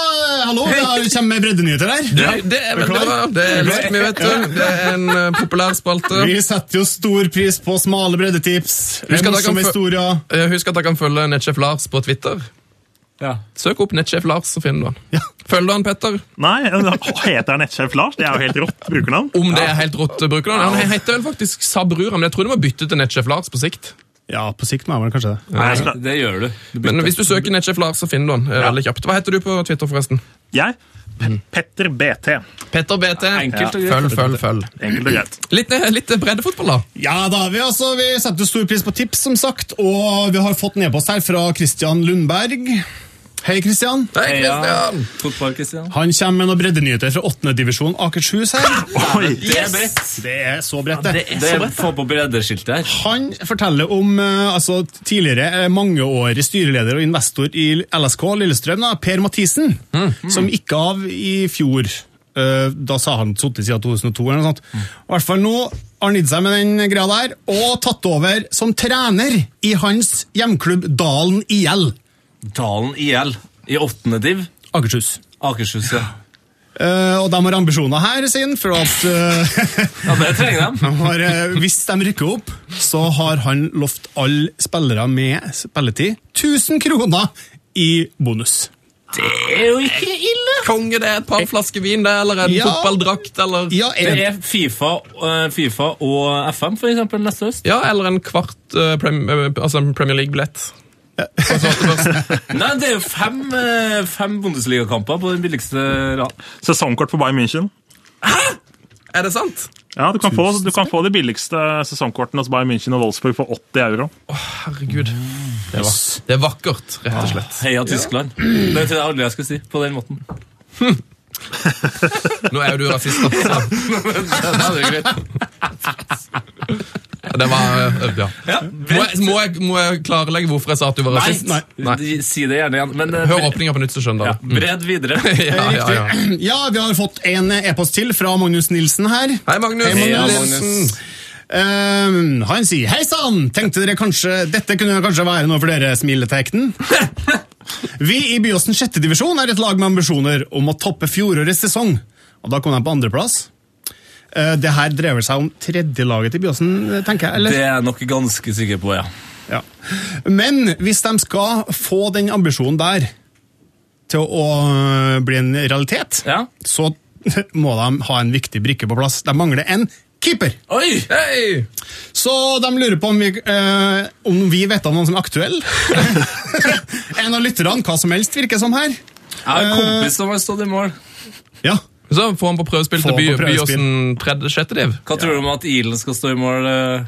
hallo. Jeg kommer med breddenyheter her. Det, det er veldig bra. Det er litt mye, vet du. Det er en uh, populær spalte. Vi setter jo stor pris på smale breddetips. Husk at dere kan følge nettsjef Lars på Twitter. Ja. Søk opp nettsjef Lars, så finner du han. Ja. Følg han, Petter. Nei, heter han nettsjef Lars? Det er jo helt rått brukernavn. Om det er helt rått brukernavn. Han heter vel faktisk Sabrura, men jeg tror du må bytte til nettsjef Lars på sikt. Ja, på sikt må jeg vel kanskje det. Nei, Det gjør du. du Men hvis du søker Netchef Lars, så finner du han. eh, Veldig kjapt. Hva heter du på Twitter, forresten? jeg Petter BT. Petter BT. Enkelt og greit. Følg, følg, følg. Enkelt og greit. Litt, eh, litt breddefotball, da. Ja da, vi, altså, vi setter stor pris på tips, som sagt. Og vi har fått en e-post her fra Christian Lundberg. Hei, Christian. Hei, Kristian. Han kommer med noen breddenyheter fra 8. divisjon Akershus her. Oi. Det er bredt. Det er så bredt, det. Det er Få på breddeskiltet her. Han forteller om eh, altså, tidligere eh, mangeårig styreleder og investor i LSK Lillestrøm, da, Per Mathisen, som gikk av i fjor. Eh, Da sa han sittet siden 2002. eller noe sånt. I hvert fall nå har han gitt seg med den greia der, og tatt over som trener i hans hjemklubb Dalen IL. Dalen IL i åttende div. Akershus. Akershus, ja. Uh, og de har ambisjoner her, sin, for at uh, Ja, det trenger de. de har, uh, hvis de rykker opp, så har han lovt alle spillere med spilletid 1000 kroner i bonus. Det er jo ikke ille! Konge, det er et par flasker vin, det, eller en Ja. fotballdrakt, eller Ja, Det er Fifa, FIFA og FM for eksempel neste høst. Ja, eller en kvart prem, altså en Premier League-billett. Altså, Nei, det er jo fem, eh, fem Bundesliga-kamper på den billigste rad. Sesongkort for Bayern München. Hæ? Er det sant? Ja, du kan, få, du kan få de billigste sesongkortene hos Bayern München og Wolfsburg for 80 euro. Herregud. Det er, det er vakkert, rett og slett. Heia Tyskland. Det er det aldri jeg skulle si på den måten. Nå er jo du rasist, da. så Ja, det er greit. Det var ja. Ja. Må jeg, må, jeg, må jeg klarlegge hvorfor jeg sa at du var Nei, rasist? nei. si det gjerne igjen. Men eh, Hør åpninga på nytt, så skjønner du. Ja, bred videre. Ja, ja, ja. ja, vi har fått en e-post til fra Magnus Nilsen her. Hei, Magnus. Hei, Magnus. Hei, Magnus. Um, han sier Hei sann! Tenkte dere kanskje Dette kunne kanskje være noe for dere, smiletekten? Vi i Byåsen sjette divisjon er et lag med ambisjoner om å toppe fjorårets sesong. Og da kom de på andreplass. Uh, det her drever seg om tredjelaget til Byåsen, tenker jeg. eller? Det er jeg nok ganske sikker på, ja. Ja. Men hvis de skal få den ambisjonen der til å øh, bli en realitet, Ja. så må de ha en viktig brikke på plass. De mangler en keeper. Oi! Hei! Så de lurer på om vi, eh, om vi vet om noen som er aktuell. en av lytterne, hva som helst, virker som her. Jeg har en kompis som har stått i mål. Ja. Så får han på prøvespill til by. Byåsen tredje, sjette div. Hva tror du om at Ilen skal stå i mål? eh?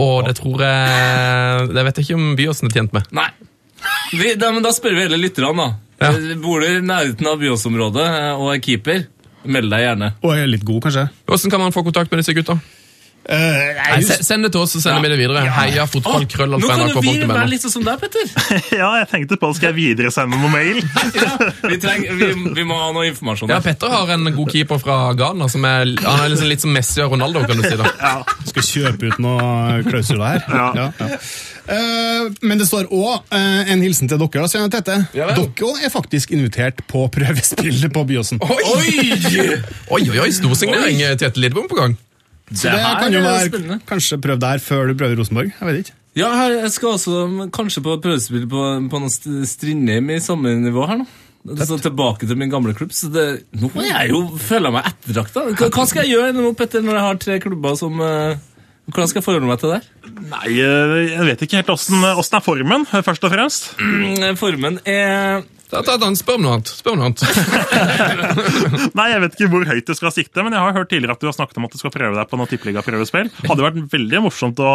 Og det tror jeg Det vet jeg ikke om Byåsen er tjent med. Nei. Vi, da, men da spør vi hele lytterne, da. Ja. Eh, Bor du i nærheten av Byåsområdet eh, og er keeper, meld deg gjerne. Og er litt god, kanskje. Hvordan kan man få kontakt med disse gutta? Uh, Nei, se- Send det til oss, så sender vi det videre. Heia fotball, krøll, Nå kan du vi være litt sånn som deg, Petter. Ja, jeg tenkte på Skal jeg videresende noe mail? Vi, trenger, vi, vi må ha noe informasjon. Ja. Petter har en god keeper fra Ghana. Som er, han er liksom litt som Messi og Ronaldo. kan du si da. Skal kjøpe ut noen klausuler her. Ja. ja. Eh, men det står òg en hilsen til dere. Da, Tette. Ja dere er faktisk invitert på prøvespill på Byåsen. Oi, oi, oi, oi storsignering. Tete Lidbom på gang. Så det her kan jo være spennende. kanskje prøv der før du prøver Rosenborg. Jeg vet ikke. Ja, her, jeg skal også kanskje på prøvespill på, på noe St- Strindheim i samme nivå her nå. Så tilbake til min gamle klubb. Så det, nå må jeg jo, føler jeg meg ettertrakta. Hva, hva skal jeg gjøre nå, Petter, når jeg har tre klubber som eh, Hvordan skal jeg forholde meg til det? Nei, eh, jeg vet ikke helt åssen åssen er formen, eh, først og fremst. Mm, Formen er Spør om noe annet. Spør om noe annet. Nei, Jeg vet ikke hvor høyt du skal sikte, men jeg har hørt tidligere at du har snakket om at du skal prøve deg på noe tippeligaprøvespill. Hadde vært veldig morsomt å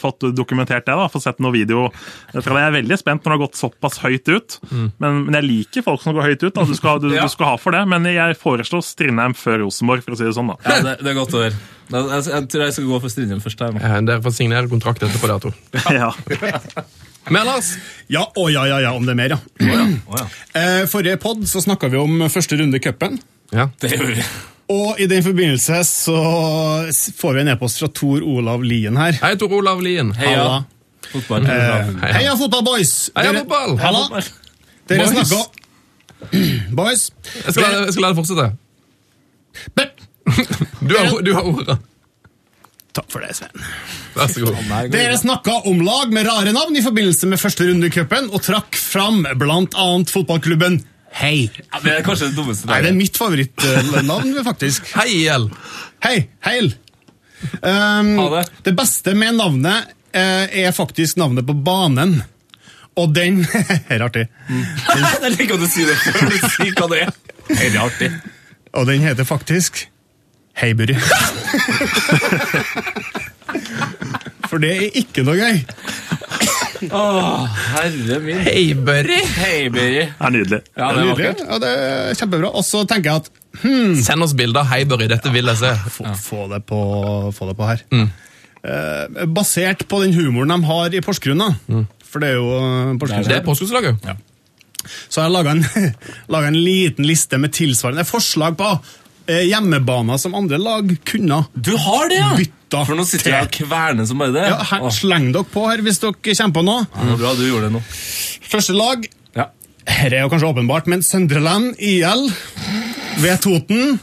få fått dokumentert det. da, få sett noe video fra deg. Jeg er veldig spent når det har gått såpass høyt ut. Men, men jeg liker folk som går høyt ut. da, Du skal, du, Ja. du skal ha for det. Men jeg foreslår Strindheim før Rosenborg, for å si det sånn. da. Ja, det, det er godt å høre. Jeg, jeg, jeg tror jeg skal gå for Strindheim først her nå. Dere får signere kontrakt etterpå, dere to. Ja. Men Lars, Ja, å ja, ja, ja, om det er mer, ja. Oh, ja. Eh, forrige pod så snakka vi om første runde i cupen. ja. Det gjør vi. Og i den forbindelse så får vi en e-post fra Tor Olav Lien her. Hei, Tor Olav Lien. Heia fotball. Eh, Hei. Heia fotball, boys! Heia Dere- fotball! Halla. Dere snakka Boys. Jeg skal, la- jeg skal la det fortsette. Du har, du har ordet. Takk for det, Sven. Vær så god. Dere snakka om lag med rare navn i forbindelse med første runde i cupen, og trakk fram annet fotballklubben Hei. Ja, det er kanskje det dummeste Nei, det er mitt favorittnavn, faktisk. Hei, Hjell. Hei, Heil. Um, Ha det. det beste med navnet uh, er faktisk navnet på banen. Og den Her er artig. Jeg liker at du sier det før du sier hva det er. Det er artig. Og den heter faktisk Heibury. For det er ikke noe gøy. Å, herre min. Hei, Børri. Hei, Børri. Det er nydelig. Ja, det er vakkert. Ja, det er kjempebra. Og så tenker jeg at Send oss bilder. Hei, Børri, Dette vil jeg se. få, få, det, på, få det på her. Eh, basert på den humoren de har i Porsgrunn, da. For det er jo eh, Porsgrunn. Det er Porsgrunnslaget. Ja. Så har jeg laga en, liten liste med tilsvarende forslag på hjemmebaner som andre lag kunne Du har det, ja! bytta For nå sitter jeg og kverner som bare det. Ja, her, Åh, Sleng dere på her hvis dere kommer på noe. det var bra du gjorde det nå. Første lag Ja. Her er jo kanskje åpenbart, men Søndreland IL ved Toten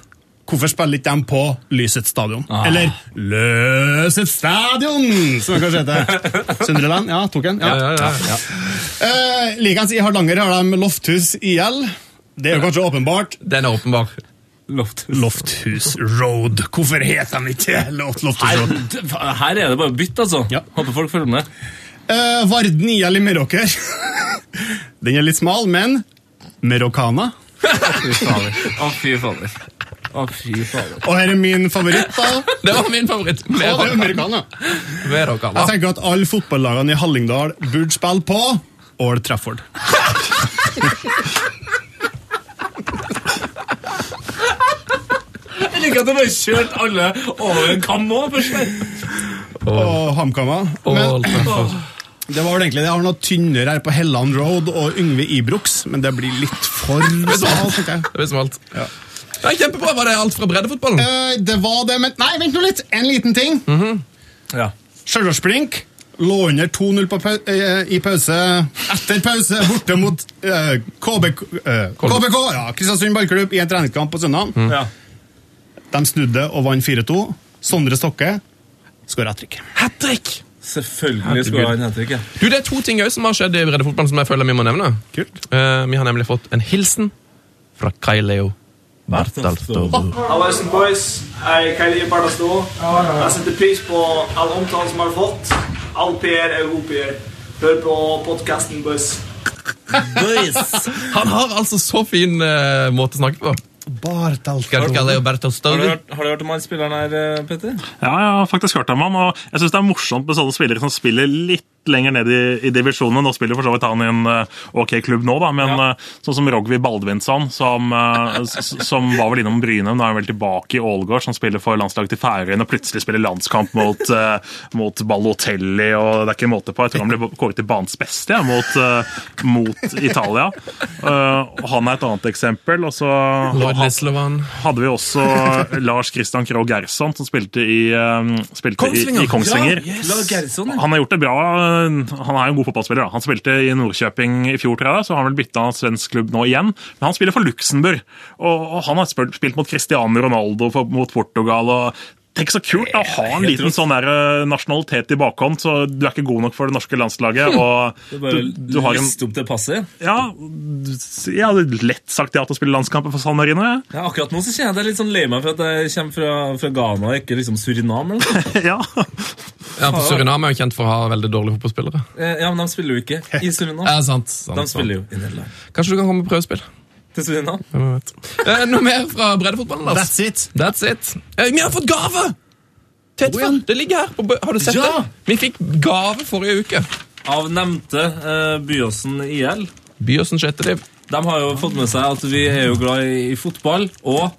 Hvorfor spiller ikke de på Lysets stadion? Ah. Eller Løsets stadion, som det kanskje heter. Søndreland, ja, tok en. Ja. Ja, ja, ja. Eh, Likeens i Hardanger har de Lofthus IL. Det er jo kanskje åpenbart. Den er åpenbar. Lofthus. Lofthus Road. Hvorfor heter den ikke Loft, Lofthus Road? her er det bare bytt, altså. Ja. Håper folk følger med. Uh, Varden IL i Meråker. Den er litt smal, men. Fy fader. Å, fy fader. Å, fy fader. Og her er min favoritt, da. Det var min favoritt. Er. Verokala. Jeg tenker at alle fotballagene i Hallingdal burde spille på Old Trafford. liker at du bare kjørte alle over en kam nå først. Og Trafford. det var vel egentlig det. Jeg har noe tynnere her på Helland Road og Yngve Ibrox, men det blir litt for smalt, Okay. Det blir smalt. Ja. Kjempebra. Var det alt fra breddefotballen? Uh, det var det, men Nei, vent nå litt! En liten ting. Ja. Stjørdals Blink lå under 2-0 på pau eh, i pause. Etter pause borte mot uh, KBK, uh, KBK, ja, Kristiansund ballklubb, i en treningskamp på søndag. ja. De snudde og vant 4-2. Sondre Stokke skåra hat trick. Hat trick! Selvfølgelig skulle han hat trick. Ja. Du, Det er to ting som har skjedd i breddefotballen som jeg føler vi må nevne. Kult. Uh, vi har nemlig fått en hilsen fra Kai Leo Bartalsto. Hallaisen boys, jeg er Kaili Bardasto. Jeg setter pris på all omtalen som jeg har fått. All PR er god PR. Hør på podkasten, boys. boys. Han har altså så fin uh, måte å snakke på. Leo Bartalsto. Har, du hørt, har du hørt om han spilleren her, eh, Petter? Ja, jeg har faktisk hørt om han, og jeg synes det er morsomt med sånne spillere som spiller litt lenger ned i, i divisjonene. Nå spiller for så vidt han i en eh, ok klubb nå, da, men Ja. eh, sånn som Rogvi Baldvinsson, som, eh, som var vel innom Bryne, nå er han vel tilbake i Ålgård, som spiller for landslaget til Færøyene og plutselig spiller landskamp mot, mot Balotelli, og det er ikke måte på. Jeg tror han blir kåret til banens beste ja, mot, mot Italia. Og han er et annet eksempel. og så hadde vi også Lars Christian Krogh Gerson, som spilte i, spilte Kongsvinger. i, i Kongsvinger. Ja, yes. Han har gjort det bra. Han er jo en god fotballspiller. Da. Han spilte i Nordkjøping i fjor, tror jeg, så har han vel bytta svensk klubb nå igjen. Men han spiller for Luxembourg, og, og han har spilt, mot Cristiano Ronaldo for, mot Portugal. og Tenk så kult å ha en liten sånn der eh, nasjonalitet i bakhånd, så du er ikke god nok for det norske landslaget. og Det er bare du, du har en, opp det passet. ja, Jeg hadde lett sagt ja til å spille landskamper for San Marino. Ja, akkurat nå så kjenner jeg det er litt sånn lei meg for at jeg kommer fra, fra Ghana og ikke liksom noe. ja. Ja, for Suriname er jo kjent for å ha veldig dårlige fotballspillere. Eh, Ja, men de spiller jo ikke i Suriname. Ja, sant, sant, De spiller jo i Nederland. Kanskje du kan komme med prøvespill? Til. Hvem vet. Eh, noe mer fra breddefotballen? Lars? That's it. That's it. Eh, vi har fått gave! Tetfall. Det ligger her. På, har du sett Ja. det? Vi fikk gave forrige uke. Av nevnte eh, Byåsen IL. Byåsen sjette div. De har jo fått med seg at vi er jo glad i, i fotball og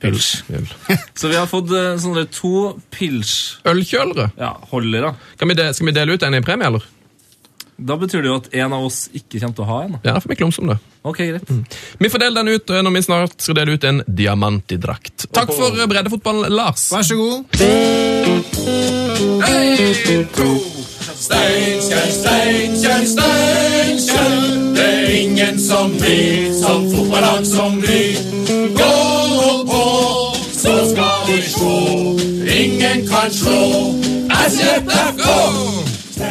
pils. Øl. Så vi har fått eh, sånne to pils... Ølkjølere. Ja, holdere. Kan vi de, skal vi dele ut en i premie, eller? Da betyr det jo at en av oss ikke kommer til å ha en. Ja, for vi klumser om det. Ok, greit. Vi får dele den ut eh, når vi snart skal dele ut en diamantidrakt. Takk for eh, breddefotballen, Lars. Vær så god. Hei, to. Steinkjer, Steinkjer, Steinkjer. Det er ingen som vi, som fotballag som vi. Gå på, så skal vi slå. Ingen kan slå SJFK.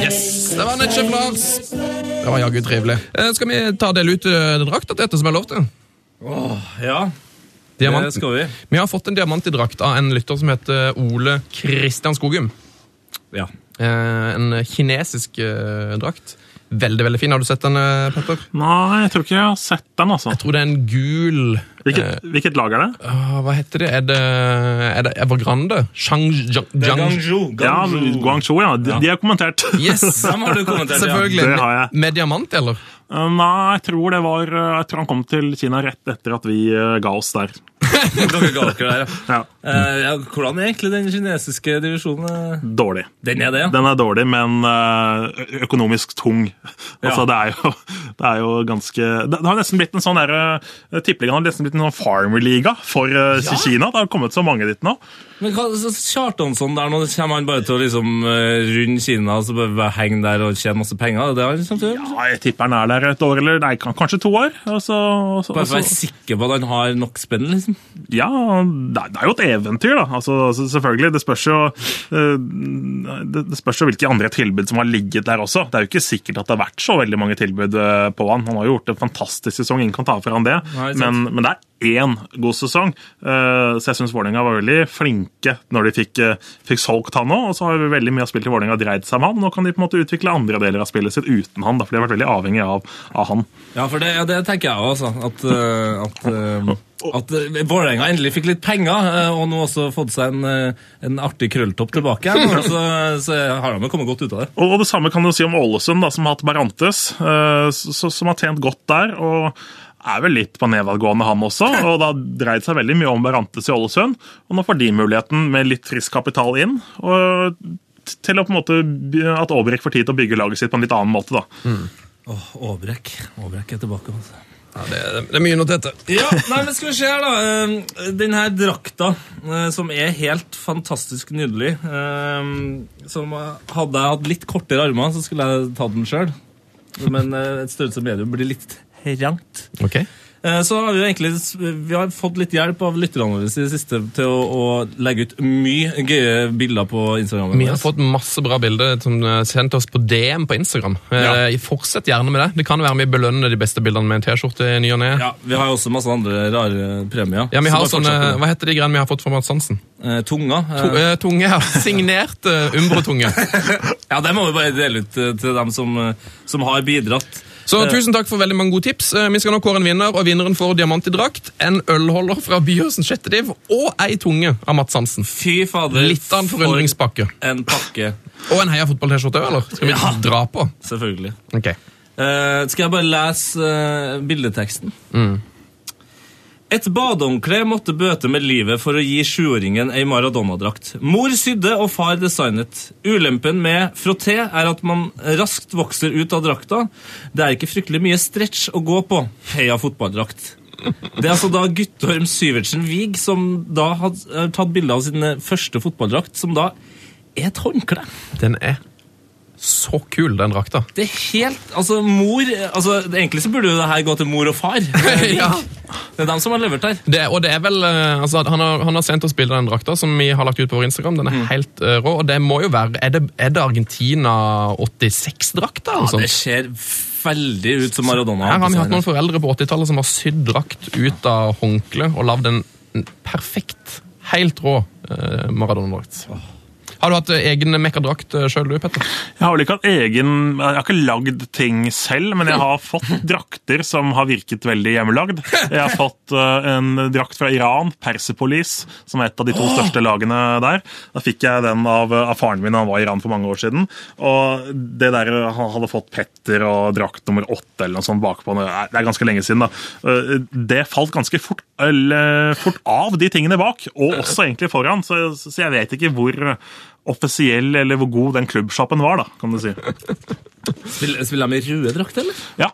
Yes, det var nettsjef Lars. Det var jaggu trivelig. Eh, skal vi ta og dele ut eh, drakta til dette, som jeg lovte? Ja, det skal vi. Vi har fått en diamantidrakt av en lytter som heter Ole Kristian Skogum. Ja. Eh, en kinesisk eh, drakt. Veldig veldig fin. Har du sett den, eh, Petter? Nei, jeg tror ikke jeg har sett den, altså. Jeg tror det er en gul Hvilket, hvilket lag er det? Uh, Hva heter det? Er det, er det Evergrande? Shang, Jiang, Det er Jiang, Guangzhou. Ja, Guangzhou. Guangzhou, ja. De, de har kommentert. Yes! Dem har du kommentert, ja. Selvfølgelig. Det har jeg. Med, med diamant, eller? Uh, Nei, jeg tror det var uh, Jeg tror han kom til Kina rett etter at vi uh, ga oss der. Dere ga dere der, ja. Ja, Uh, ja. Hvordan er egentlig den kinesiske divisjonen? Dårlig. Den er det, ja. Den er dårlig, men økonomisk tung. Altså, Ja. det, er jo, det er jo ganske Det har nesten blitt en sånn derre Tippeligaen har nesten blitt en sånn farmer-liga for Kina. Det har kommet så mange dit nå. Men hva, Kjartansson der nå, kommer han bare til å liksom eh, runde Kina og så bare bare henge der og tjene masse penger? Det er han kommer til? Ja, jeg tipper han er der et år, eller nei, kanskje to år. Og så, og så, Bare for å være sikker på at han har nok spenn, liksom. ja, det er, jo et eventyr, da. Altså, så selvfølgelig. Det spørs jo eh, det, det spørs jo hvilke andre tilbud som har ligget der også. Det er jo ikke sikkert at det har vært så veldig mange tilbud eh, på han. Han har jo gjort en fantastisk sesong, ingen kan ta fra han det. Nei, men, men det er én god sesong. Eh, Så jeg syns Vålerenga var veldig flinke når de fikk, eh, fikk solgt han òg. Og så har veldig mye av spillet i Vålerenga dreid seg om han. Nå kan de på en måte utvikle andre deler av spillet sitt uten han, for de har vært veldig avhengig av, av han. Ja, for det, ja, det tenker jeg også, At, at, at, eh, at eh, Vålerenga endelig fikk litt penger, og nå også fått seg en, en artig krølltopp tilbake. Så, så har de kommet godt ut av det. Og det samme kan du si om Ålesund, da, som har hatt Barantes, som har tjent godt der. og er vel litt på nedadgående, han også. og Det har dreid seg veldig mye om Berantes i Ålesund. og Nå får de muligheten med litt frisk kapital inn. og til å på en måte At Aabrek får tid til å bygge laget sitt på en litt annen måte. da. Åh, Aabrekk. Aabrekk er tilbake. altså. Ja, det, er- det er mye noterte. Ja, nei, men skal vi se her, da. Denne Den her drakta, eh, som er helt fantastisk nydelig eh, Som eh, Hadde jeg hatt litt kortere armer, så skulle jeg tatt den sjøl. Men eh, et størrelse medium blir litt trangt. Ok. Eh, Så har vi jo egentlig Vi har fått litt hjelp av lytterne våre i det siste til å, å legge ut mye gøye bilder på Instagram. Vi har fått masse bra bilder som sendt oss på DM på Instagram. Ja. Eh, Fortsett gjerne med det. Det kan være vi belønner de beste bildene med en T-skjorte i ny og ne. Ja, Vi har jo også masse andre rare premier. Ja, vi har sånne. Hva heter de greiene vi har fått fra Mads Hansen? Eh, Tunga. To, eh, eh, tunge, ja. Signert uh, Umbro-tunge. Ja, det må vi bare dele ut eh, til dem som, eh, som har bidratt. Så Eh, tusen takk for veldig mange gode tips. Eh, Vi skal nå kåre en vinner, og vinneren får diamant i drakt, en ølholder fra Byåsen sjette div og ei tunge av Mats Hansen. Fy fader. Litt av en forundringspakke. for En pakke. Og en Heia fotball-T-skjorte òg, eller? Skal vi Ja. dra på? Selvfølgelig. Ok. Uh, skal jeg bare lese uh, bildeteksten? Et badehåndkle måtte bøte med livet for å gi sjuåringen ei Maradona-drakt. Mor sydde og far designet. Ulempen med frotté er at man raskt vokser ut av drakta. Det er ikke fryktelig mye stretch å gå på. Heia fotballdrakt. Det er altså da Guttorm Syvertsen Wiig som da har tatt bilde av sin første fotballdrakt, som da er et håndkle. Den er så kul, den drakta. Det er helt Altså, mor altså, Egentlig så burde jo det her gå til mor og far. Ja. Det er dem som har levert her. Det, og det er vel, eh, altså, han, har, han har sendt oss bilde av den drakta som vi har lagt ut på vår Instagram. Den er Mm. helt eh, rå. og det må jo være, Er det, er det Argentina 86-drakta? Ja, det ser veldig ut som Maradona. Her har vi hatt noen foreldre på 80-tallet som har sydd drakt ut av håndkle og lagd en perfekt, helt rå eh, Maradona-drakt. Har du hatt eh, egen mekkadrakt uh, sjøl, du, Petter? Jeg har vel ikke hatt egen Jeg har ikke lagd ting selv, men jeg har fått drakter som har virket veldig hjemmelagd. Jeg har fått eh, en drakt fra Iran, Persepolis, som er et av de to største lagene der. Da fikk jeg den av, av faren min han var i Iran for mange år siden. Og det der eh, Han hadde fått Petter og drakt nummer åtte eller noe sånt bakpå. Det er ganske lenge siden. da. Eh, Det falt ganske fort, eller, fort av, de tingene bak, og også egentlig foran. Så, så jeg vet ikke hvor offisiell eller hvor god den klubbsjappen var, da, kan du si. Spiller, spiller de i røde drakter, eller? Ja,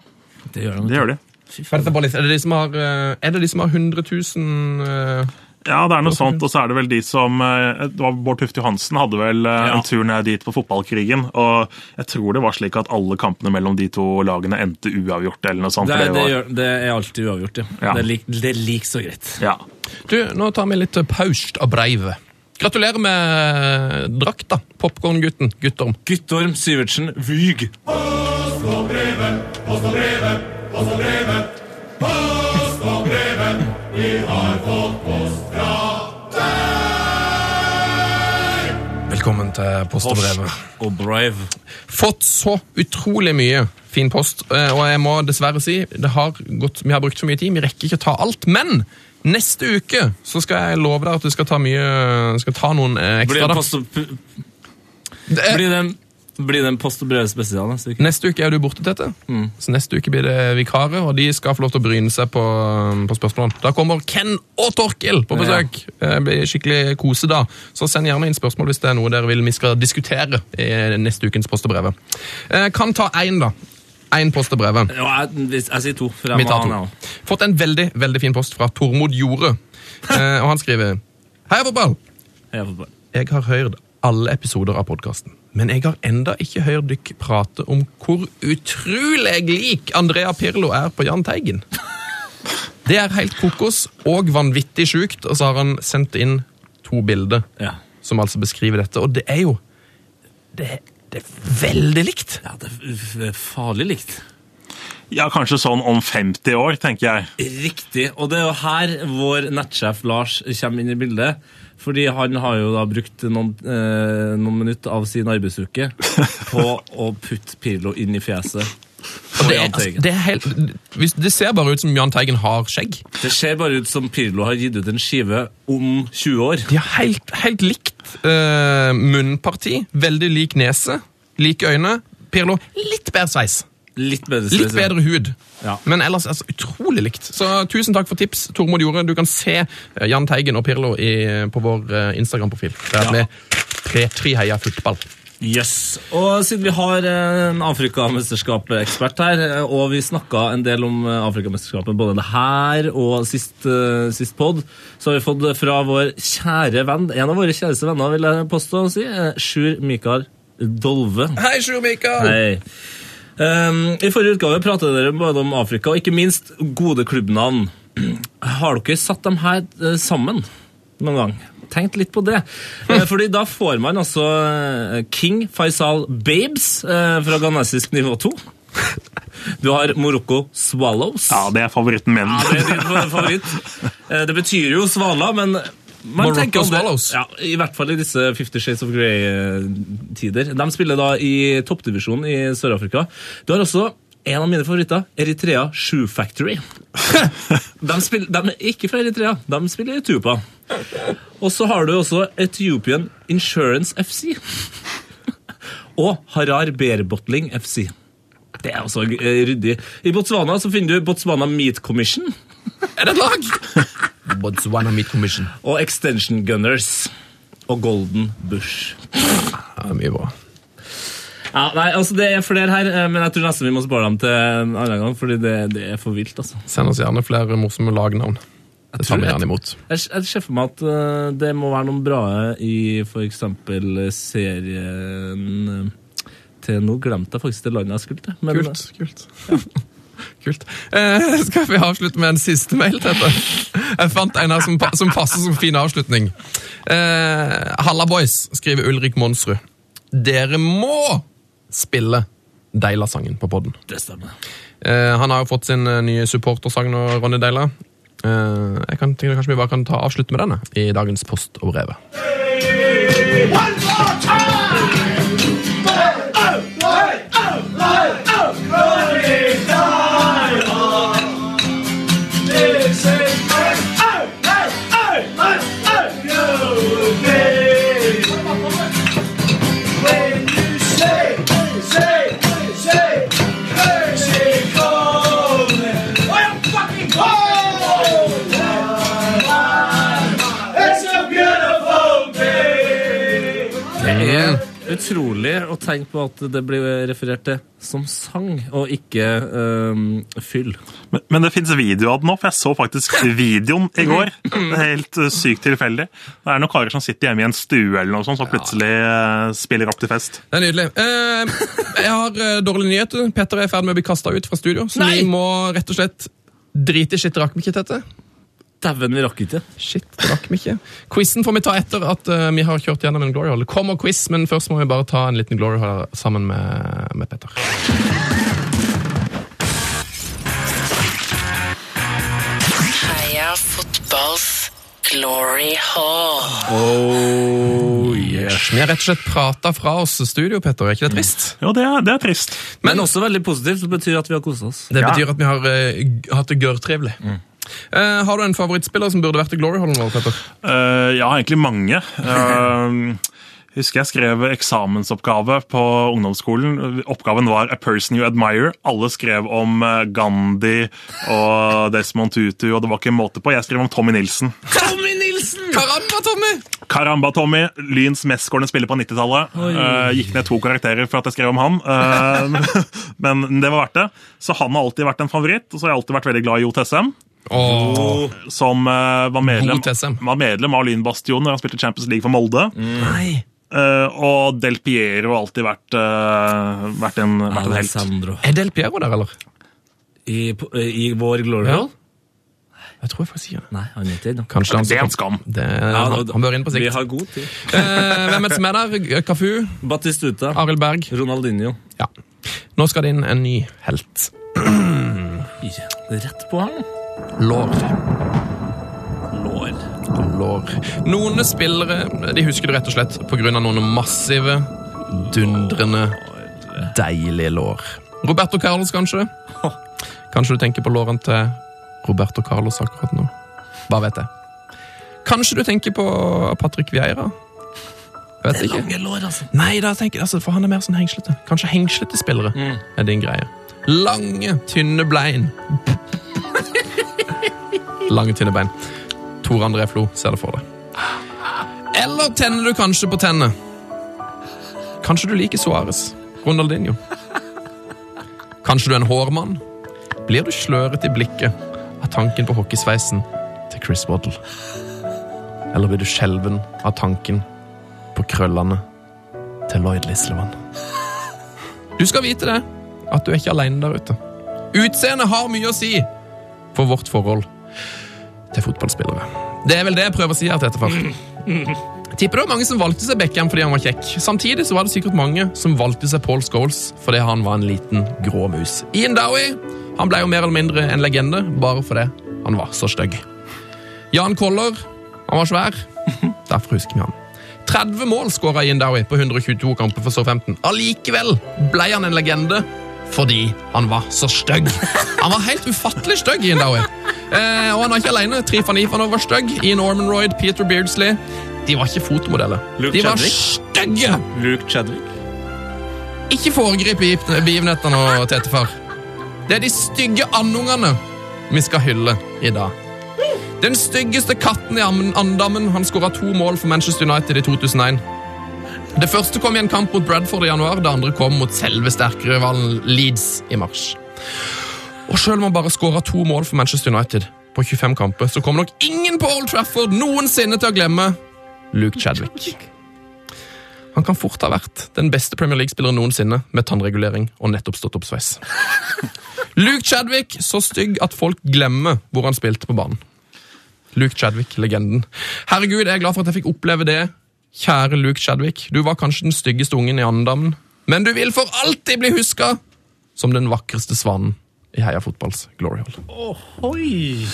Det gjør de. det gjør de. Er det de som har, eh, er det de som har 100 000 uh, Ja, det er noe sånt, og så er det vel de som eh, det var Bård Tufte Johansen hadde vel eh, Ja. en tur ned dit på fotballkrigen, og jeg tror det var slik at alle kampene mellom de to lagene endte uavgjort, eller noe sånt. Det, det det, var, gjør, det er alltid uavgjort, ja. Ja. Det, er lik, det er lik så greit. ja. Du, nå tar vi litt paust av breivet. Gratulerer med drakta, popkorngutten Guttorm. Guttorm Syvertsen Vyg. Post og brevet, post og brevet, post og brevet. Post og brevet, vi har fått post fra deg! Velkommen til Post og brevet. Og brev. Fått så utrolig mye fin post, eh, og jeg må dessverre si det har gått, vi har brukt så mye tid, vi rekker ikke å ta alt. Men neste uke så skal jeg love deg at du skal ta mye, skal ta noen eh, Blir ekstra. det er- blir det en, blir det en post og brev spesial neste uke? Neste uke er du borte, Tete. Så neste uke blir det vikarer, og de skal få lov til å bryne seg på, på spørsmålene. Da kommer Ken og Torkil på besøk. Det blir skikkelig kose da. Så send gjerne inn spørsmål hvis det er noe dere vil vi skal diskutere i neste ukens Post og brevet. Eh, Kan ta én, da. Én Post og brevet. Ja, jeg, jeg sier to. Vi tar to. Fått en veldig veldig fin post fra Tormod Jorde. Eh, og han skriver Hei, fotball! Heia fotball. Jeg har hørt alle episoder av podkasten, men jeg har enda ikke hørt dykk prate om hvor utrolig lik Andrea Pirlo er på Jahn Teigen. Det er helt kokos og vanvittig sjukt, og så har han sendt inn to bilder Ja. som altså beskriver dette, og det er jo Det, det er veldig likt. ja, det er farlig likt. Ja, kanskje sånn om 50 år, tenker jeg. Riktig. Og det er jo her vår nettsjef Lars kommer inn i bildet. Fordi han har jo da brukt noen, eh, noen minutter av sin arbeidsuke på å putte Pirlo inn i fjeset. Det, er, altså, det, er helt, det ser bare ut som Jahn Teigen har skjegg. Det ser bare ut som Pirlo har gitt ut en skive om 20 år. De har helt, helt likt uh, munnparti, veldig lik nese, like øyne. Pirlo litt bedre sveis. Litt bedre. Litt bedre hud. Ja. Men ellers altså, utrolig likt. Så tusen takk for tips, Tormod Jorde. Du kan se eh, Jahn Teigen og Pirlo i, på vår eh, Instagram-profil. Der Ja. med P3 Heia Fotball. Yes. Og siden vi har eh, en Afrikamesterskap-ekspert her, eh, og vi snakka en del om eh, Afrikamesterskapet både det her og sist, sist pod, så har vi fått fra vår kjære venn, en av våre kjæreste venner, vil jeg påstå å si, Sjur Mikael Dolve. Hei, Sjur Mikael! Hei. Um, I forrige utgave pratet dere både om Afrika og ikke minst gode klubbnavn. Har dere satt dem her sammen noen gang? Tenkt litt på det. Eh, Fordi da får man altså eh, King Faisal Babes eh, fra ghanesisk nivå 2. Du har Morocco Swallows. Ja, Det er favoritten min. Ja, det er din favoritt. Eh, Det betyr jo svala, men man Morocco tenker om det- Swallows. Ja, I hvert fall i disse Fifty Shades of Grey-tider. De spiller da i toppdivisjonen i Sør-Afrika. Du har også en av mine favoritter, Eritrea Shoe Factory. De, spiller, de er ikke fra Eritrea, de spiller i Etiopia. Og så har du også Ethiopian Insurance FC. Og Harar Bear Bottling FC. Det er også ryddig. I Botswana så finner du Botswana Meat Commission Er det et lag? Botswana Meat Commission. og Extension Gunners. Og Golden Bush. Det er mye bra. Ja, nei, altså Det er flere her, eh, men jeg tror nesten vi må spare dem til en annen gang. Fordi det, det er for vilt. altså. Send oss gjerne flere morsomme lagnavn. Det tar vi gjerne imot. Jeg, jeg ser for meg at uh, det må være noen bra i f.eks. serien uh, til Nå glemte jeg faktisk det landet jeg skulle til. Men, Kult. kult. Kult. Eh, skal vi avslutte med en siste mail, Dette? Jeg fant en her som, som passer som fin avslutning. Eh, Halla boys, skriver Ulrik Monsrud. Dere må spille Deila-sangen på podden. Det stemmer. Eh, han har jo fått sin eh, nye supportersang nå, Ronny Deila. Eh, jeg kan tenke Kanskje vi bare kan ta avslutte med denne i dagens Post og brevet. Det utrolig å tenke på at det blir referert til som sang, og ikke um, fyll. Men, men det fins video av den nå, for jeg så faktisk videoen i går. Det helt eh, sykt tilfeldig. Det er noen karer som sitter hjemme i en stue eller noe sånt, som plutselig eh, spiller opp til fest. Det er nydelig. Uh, jeg har eh, dårlige nyheter. Petter er i ferd med å bli kasta ut fra studio, så Nei! vi må rett og slett drite i shit Dæven, vi rakk ikke. Shit, det rakk vi ikke. Quizen får vi ta etter at uh, vi har kjørt gjennom en glory hall. Det kommer quiz, men først må vi bare ta en liten glory hall sammen med, med Petter. Heia fotballs glory hall. Vi har rett og slett prata fra oss studio, Petter. Er ikke det trist? Jo, det er, det er trist. Men også veldig positivt, det betyr at vi har kosa oss. Det betyr at vi har uh, hatt det gørrtrivelig. Eh, har du en favorittspiller som burde vært i glory Hall vår, Petter? Eh, ja, egentlig mange. Uh, husker jeg skrev eksamensoppgave på ungdomsskolen. Oppgaven var 'A person you admire'. Alle skrev om Gandhi og Desmond Tutu, og det var ikke en måte på. Jeg skrev om Tommy Nilsen. Tommy Nilsen! Karamba, Tommy! Karamba-Tommy, Lyns mestskårende spiller på 90-tallet. Uh, gikk ned to karakterer for at jeg skrev om han. uh, men det var verdt det. Så han har alltid vært en favoritt, og så har jeg alltid vært veldig glad i Jo Åh, som uh, var, medlem, var medlem av Lynbastionen da han spilte Champions League for Molde. nei. Uh, og Del Piero har alltid vært, uh, vært, en, vært en helt. Er Del Piero der, eller? I, I vår glory Ja. Jeg tror jeg får si det. Nei, han er ikke. Kanskje Det er en skam. Det, han, han bør inn på sikt. Vi har god tid. Hvem er det som er der? Kafu? Batistuta. Arild Berg? Ronaldinho. Ja. Nå skal det inn en ny helt. Rett på han. Lår. Lår. Lår. Noen spillere de husker du rett og slett pga. noen massive, dundrende, deilige lår. Roberto Carlos, kanskje? Kanskje du tenker på lårene til Roberto Carlos akkurat nå? Hva vet jeg? Kanskje du tenker på Patrick Vieira? Vet Det er ikke. lange lår, altså. Nei, da tenker jeg, altså, for han er mer sånn hengslete. Kanskje hengslete spillere er din greie. Lange, tynne blein. Lange, tynne bein. Tor André Flo ser det for deg. Eller tenner du kanskje på tennene? Kanskje du liker Suárez? Ronaldinho? Kanskje du er en hårmann? Blir du sløret i blikket av tanken på hockeysveisen til Chris Waddle? Eller blir du skjelven av tanken på krøllene til Lloyd Lislevan. Du skal vite det, at du er ikke alene der ute. Utseendet har mye å si for vårt forhold til fotballspillere. Det er vel det jeg prøver å si her til etterfart. Tipper det var mange som valgte seg Beckham fordi han var kjekk. Samtidig så var det sikkert mange som valgte seg Paul Scholes fordi han var en liten grå mus. Ian Dowie han ble jo mer eller mindre en legende bare fordi han var så stygg. Jan Koller han var svær, derfor husker vi han. 30 mål skåra Ian Dowie på 122 kamper for Southampton. Allikevel ble han en legende fordi han var så stygg. Han var helt ufattelig stygg, Ian Dowie. Eh, og han var ikke alene. Trifan Ifanov var stygg. Ian Ormanroyd, Peter Beardsley. De var ikke fotomodeller. Luke De var stygge! Luke Chadwick. Ikke foregrip begiv- begivenhetene nå, Tetefar. Det er de stygge andungene vi skal hylle i dag. Den styggeste katten i andammen han skåra to mål for Manchester United i 2001. Det første kom i en kamp mot Bradford i januar, det andre kom mot selve sterkerivalen Leeds i mars. Og selv om han bare skåra to mål for Manchester United på 25 kamper, så kommer nok ingen på Old Trafford noensinne til å glemme Luke Chadwick. Han kan fort ha vært den beste Premier League-spilleren noensinne med tannregulering og nettopp stått opp sveis. Luke Chadwick, så stygg at folk glemmer hvor han spilte på banen. Luke Chadwick, legenden. Herregud, jeg er glad for at jeg fikk oppleve det. Kjære Luke Chadwick, du var kanskje den styggeste ungen i andedammen, men du vil for alltid bli huska som den vakreste svanen i Heia Fotballs Glory Hall. Oi!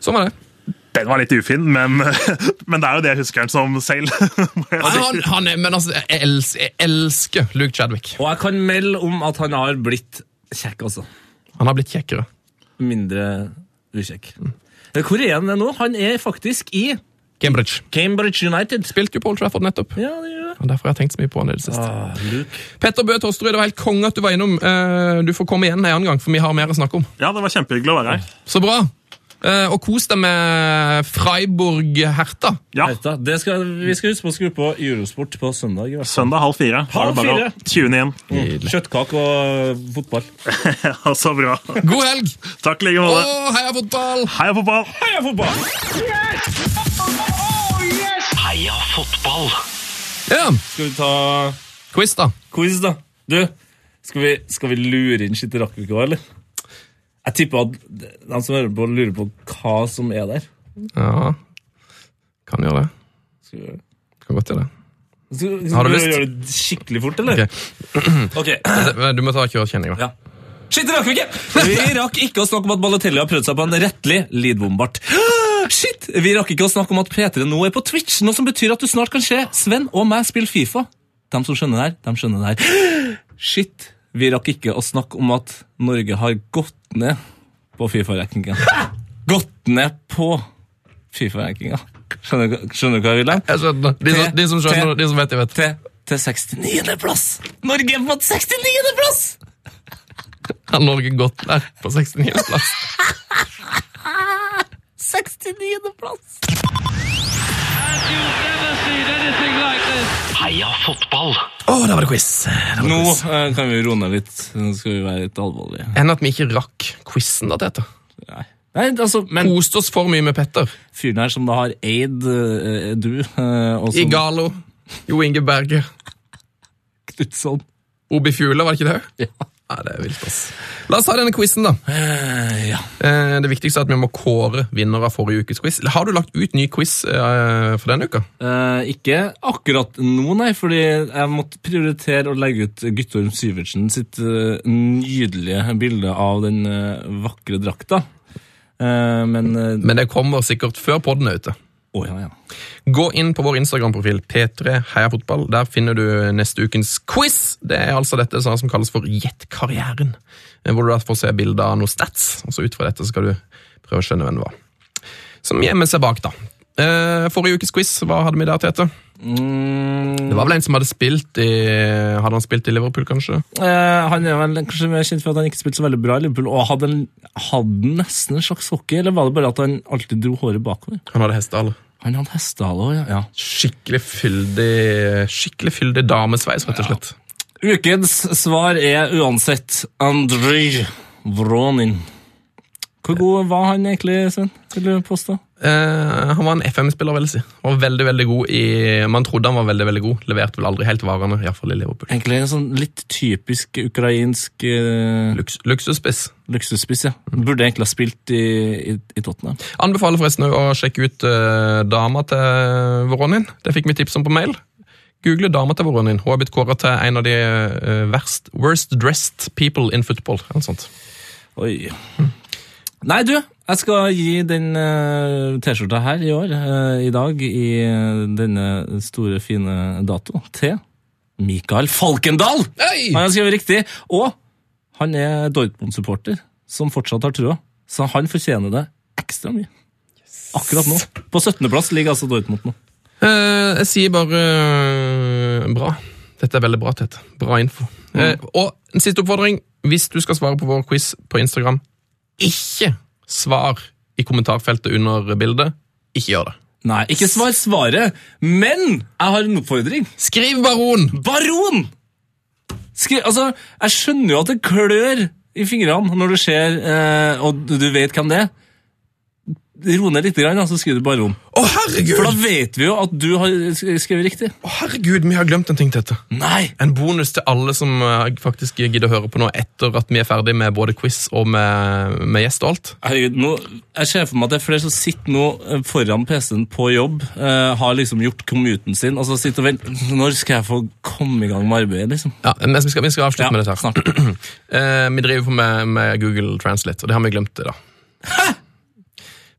Sånn var det. Den var litt ufin, men, men det er jo det jeg husker den som selv. Nei, han, han er, men altså, jeg elsker, jeg elsker Luke Chadwick. Og jeg kan melde om at han har blitt kjekk, altså. Han har blitt kjekkere. Mindre ukjekk. Hvor er han nå? Han er faktisk i Cambridge. Cambridge United. Spilte jo Paul Trafford nettopp. Ja, det gjør det. Og Derfor har jeg tenkt så mye på han i det siste. Ah, Luke. Petter Bø Tosterud, det var helt konge at du var innom. Eh, Du får komme igjen en annen gang, for vi har mer å snakke om. Ja, det var kjempehyggelig å være her. Så bra. Eh, Og kos deg med Freiburg-Herta. Ja, Herta. Det skal, vi skal huske på å skru på Eurosport på søndag. i hvert fall. Søndag halv fire. Halv fire. tune inn. Mm. Kjøttkake og fotball. Ja, så bra. God helg! Takk i like måte. heia fotball! Heia fotball! Heia fotball! Heia fotball! Ja, Skal vi ta quiz, da. quiz, da? Du, skal vi, skal vi lure inn Shitterakvika, eller? Jeg tipper at de som hører på, lurer på hva som er der. Ja, kan gjøre det. Skal vi gjøre det? Kan godt gjøre det. Skal, skal Har du vi lyst? gjøre det skikkelig fort, eller? Ok. okay. Du må ta kjørekjenning, da. Ja. Shit, det rakk vi ikke! Vi rakk ikke å snakke om at Balotelli har prøvd seg på en rettelig Lidbombart. Shit! Vi rakk ikke å snakke om at P3 nå er på Twitch, noe som betyr at du snart kan se Sven og meg spille Fifa. De som skjønner det her, de skjønner det her. Shit! Vi rakk ikke å snakke om at Norge har gått ned på FIFA-rekninga Gått ned på Fifa-rankinga. Skjønner, skjønner du hva jeg vil? Jeg skjønner. De som, de som skjønner, de som vet, de vet. Til, til 69. plass. Norge er på 69. Har Norge gått der på 69. plass? 69. plass. You'll never seen anything like this. Heia fotball! Å, der var det quiz. Var det Nå quiz. eh, kan vi roe ned litt. Nå skal vi være litt alvorlige. Enn at vi ikke rakk quizen, da, Tete. Nei. Nei, altså, men Koste oss for mye med Petter. fyren her som da har eid eh, du, eh, og som Igalo, Jo Inge Berge, Knutson Obi Fjula, var det ikke det? Ja. Ja, det er vilt, ass. La oss ta denne quizen, da. Eh, ja. Eh, Det viktigste er at vi må kåre vinner av forrige ukes quiz. Har du lagt ut ny quiz eh, for denne uka? Eh, ikke akkurat nå, nei, fordi jeg måtte prioritere å legge ut Guttorm Syvertsen sitt eh, nydelige bilde av den eh, vakre drakta. Eh, men Men det kommer sikkert før podden er ute. Ja, ja. Gå inn på vår Instagram-profil P3 Heia Fotball. Der finner du neste ukens quiz. Det er altså dette som kalles for Gjett karrieren. eh, Hvor du får se bilder av noen stats, og så ut fra dette skal du prøve å skjønne hvem det var. Som gjemmer seg bak, da. Eh, Forrige ukes quiz, hva hadde vi der, Tete? Mm, Det var vel en som hadde spilt i Hadde han spilt i Liverpool, kanskje? Uh, han er vel kanskje mer kjent for at han ikke spilte så veldig bra i Liverpool, og hadde, han nesten en slags hockey, eller var det bare at han alltid dro håret bakover? Han hadde hestehale. Han hadde hestehale òg, ja. ja. Skikkelig fyldig Skikkelig fyldig damesveis, rett og slett. Ukens svar er uansett Andrij Vronin. Hvor god var han egentlig, Sven? Vil du påstå? Eh, han var en FM-spiller, vil jeg si. Var veldig, veldig god i Man trodde han var veldig, veldig god. Leverte vel aldri helt varene, iallfall i Liverpool. Egentlig en sånn litt typisk ukrainsk uh... Luks, luksusspiss. luksusspiss, ja. Burde egentlig ha spilt i, i, i Tottenham. Anbefaler forresten å sjekke ut uh, dama til Voronin. Det fikk vi tips om på mail. Google dama til Voronin. Hun har blitt kåra til en av de uh, verst, worst dressed people in football. eller sånt. Oi. Nei, du, jeg skal gi den eh, T-skjorta her i år, eh, i dag, i eh, denne store, fine dato, til Mikael Falkendal! Hey! Han har skrevet riktig, og han er Dortmund-supporter, som fortsatt har trua. Så han fortjener det ekstra mye. Akkurat nå. På 17. plass ligger altså Dortmund nå. Eh, jeg sier bare bra. Dette er veldig bra, Tete. Bra info. Eh, og en siste oppfordring. Hvis du skal svare på vår quiz på Instagram, ikke svar i kommentarfeltet under bildet. Ikke gjør det. Nei, ikke svar svaret, men jeg har en oppfordring. Skriv baron! Baron! Skri, altså, jeg skjønner jo at det klør i fingrene når du ser, eh, og du vet hvem det er. Ro ned litt, grann, så skriver du bare om. Å, herregud! For da vet vi jo at du har skrevet riktig. Å, herregud, vi har glemt en ting, til dette. Nei! En bonus til alle som eh, faktisk gidder å høre på nå etter at vi er ferdig med både quiz og med, med gjest og alt. Herregud, nå, jeg ser for meg at det er flere som sitter nå eh, foran PC-en på jobb, uh, har liksom gjort commuten sin, og så sitter og venter. Når skal jeg få komme i gang med arbeidet, liksom? Ja, men vi skal, vi skal avslutte Ja, med dette her. snart. uh, vi driver på med, med Google Translate, og det har vi glemt i dag.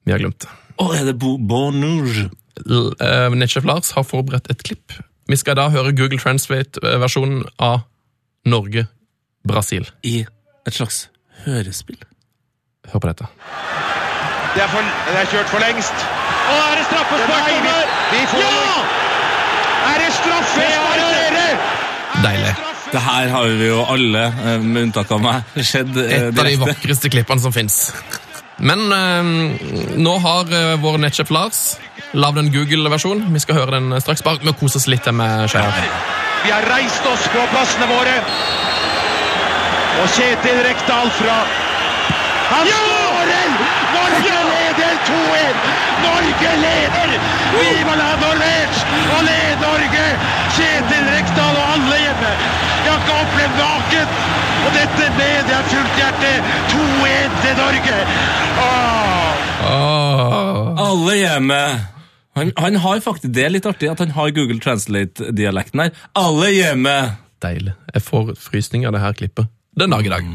Vi har glemt det. Å, er det bo bonjour? Eh, Netchef Lars har forberedt et klipp. Vi skal da høre Google Translate-versjonen av Norge-Brasil. I et slags hørespill. Hør på dette. Det er, for, det er kjørt for lengst. Og er det straffespark Nei, vi- vi Ja! Er det straffespark, dere? Deilig. Det her har vi jo alle, eh, med unntak av meg, skjedd eh, Et av de vakreste klippene som fins. Men eh, nå har eh, vår nettsjef Lars lagd en Google-versjon. Vi skal høre den straks. Bare med å kose oss litt med skeier. Vi har reist oss på plassene våre. Og Kjetil Rekdal fra Han skårer! Norge leder 2-1! Norge leder! Viva la Norvège! Og led Norge! Kjetil Jeg har ikke opplevd maken! Og dette med det er fullt hjerte. 2-1 til Norge. Åh. Åh. Alle hjemme. Han, han har faktisk, Det er litt artig at han har Google Translate-dialekten her. Alle hjemme. Deilig. Jeg får frysninger av det her klippet den dag i dag.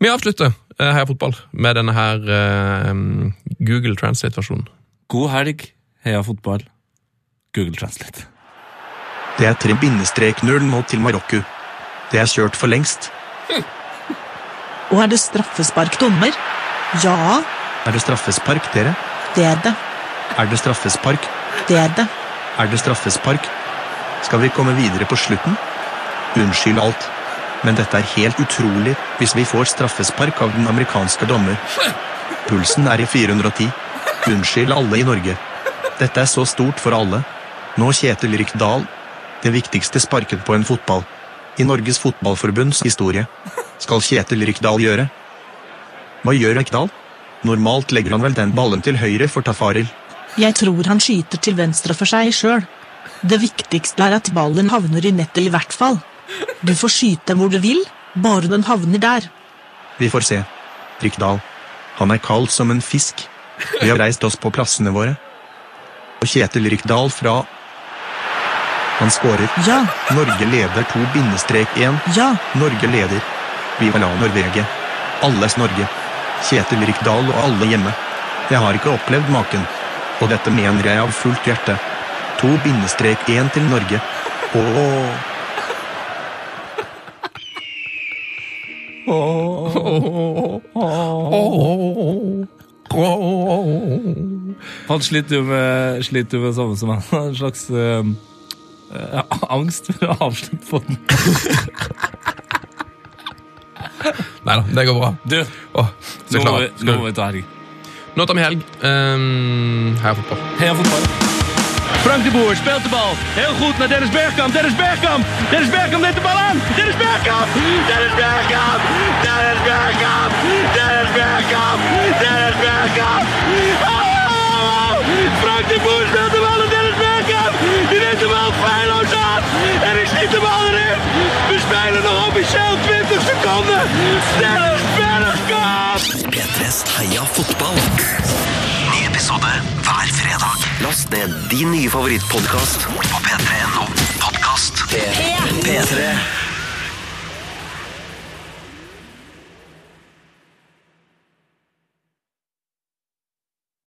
Vi avslutter eh, Heia Fotball med denne her uh, Google Translate-versjonen. God helg, heia fotball. Google Translate. Det er tre bindestrek 0 nå til Marokko. Det er kjørt for lengst. Og er det straffespark, dommer? Ja, Er det straffespark, dere? det er det. Er det straffespark? Det er det. Er det straffespark? Skal vi komme videre på slutten? Unnskyld alt, men dette er helt utrolig hvis vi får straffespark av den amerikanske dommer. Pulsen er i 410. Unnskyld alle i Norge. Dette er så stort for alle. Nå Kjetil Rykdal. Det viktigste sparket på en fotball. I Norges Fotballforbunds historie. Skal Kjetil Rykdal gjøre? Hva gjør Rykdal? Normalt legger han vel den ballen til høyre for Tafaril. Jeg tror han skyter til venstre for seg sjøl. Det viktigste er at ballen havner i nettet i hvert fall. Du får skyte hvor du vil, bare den havner der. Vi får se. Rykdal. Han er kald som en fisk. Vi har reist oss på plassene våre. Og Kjetil Rykdal fra Han skårer. Ja, Norge leder to bindestrek én. ja, Norge leder. Viva la Norvege. Alles Norge. Kjetil Rikdal og alle hjemme. Jeg har ikke opplevd maken. Og dette mener jeg av fullt hjerte. To bindestrek én til Norge. Ååå. Han sliter jo med, sliter jo med samme som meg. En slags eh, angst for å avslutte podden. Nei da, det går bra. Du, oh, så nå må vi, nå må vi ta helg. Nå tar vi helg. Um, Heia fotball. Heia fotball. Frank de Boer speelt de bal. Heel goed naar Dennis Bergkamp. Dennis Bergkamp. Dennis Bergkamp neemt de bal aan. Dennis Bergkamp. Dennis Bergkamp. Dennis Bergkamp. Dennis Bergkamp. Dennis Bergkamp. Oh! Frank de Boer speelt de bal. Bal feilloos aan. En ik schiet hem al erin. We spelen nog officieel 20 seconden. Dennis Bergkamp. P3s Heia fotball. Ny episode hver fredag. Last ned din nye favorittpodkast på p3.no podkast. P3.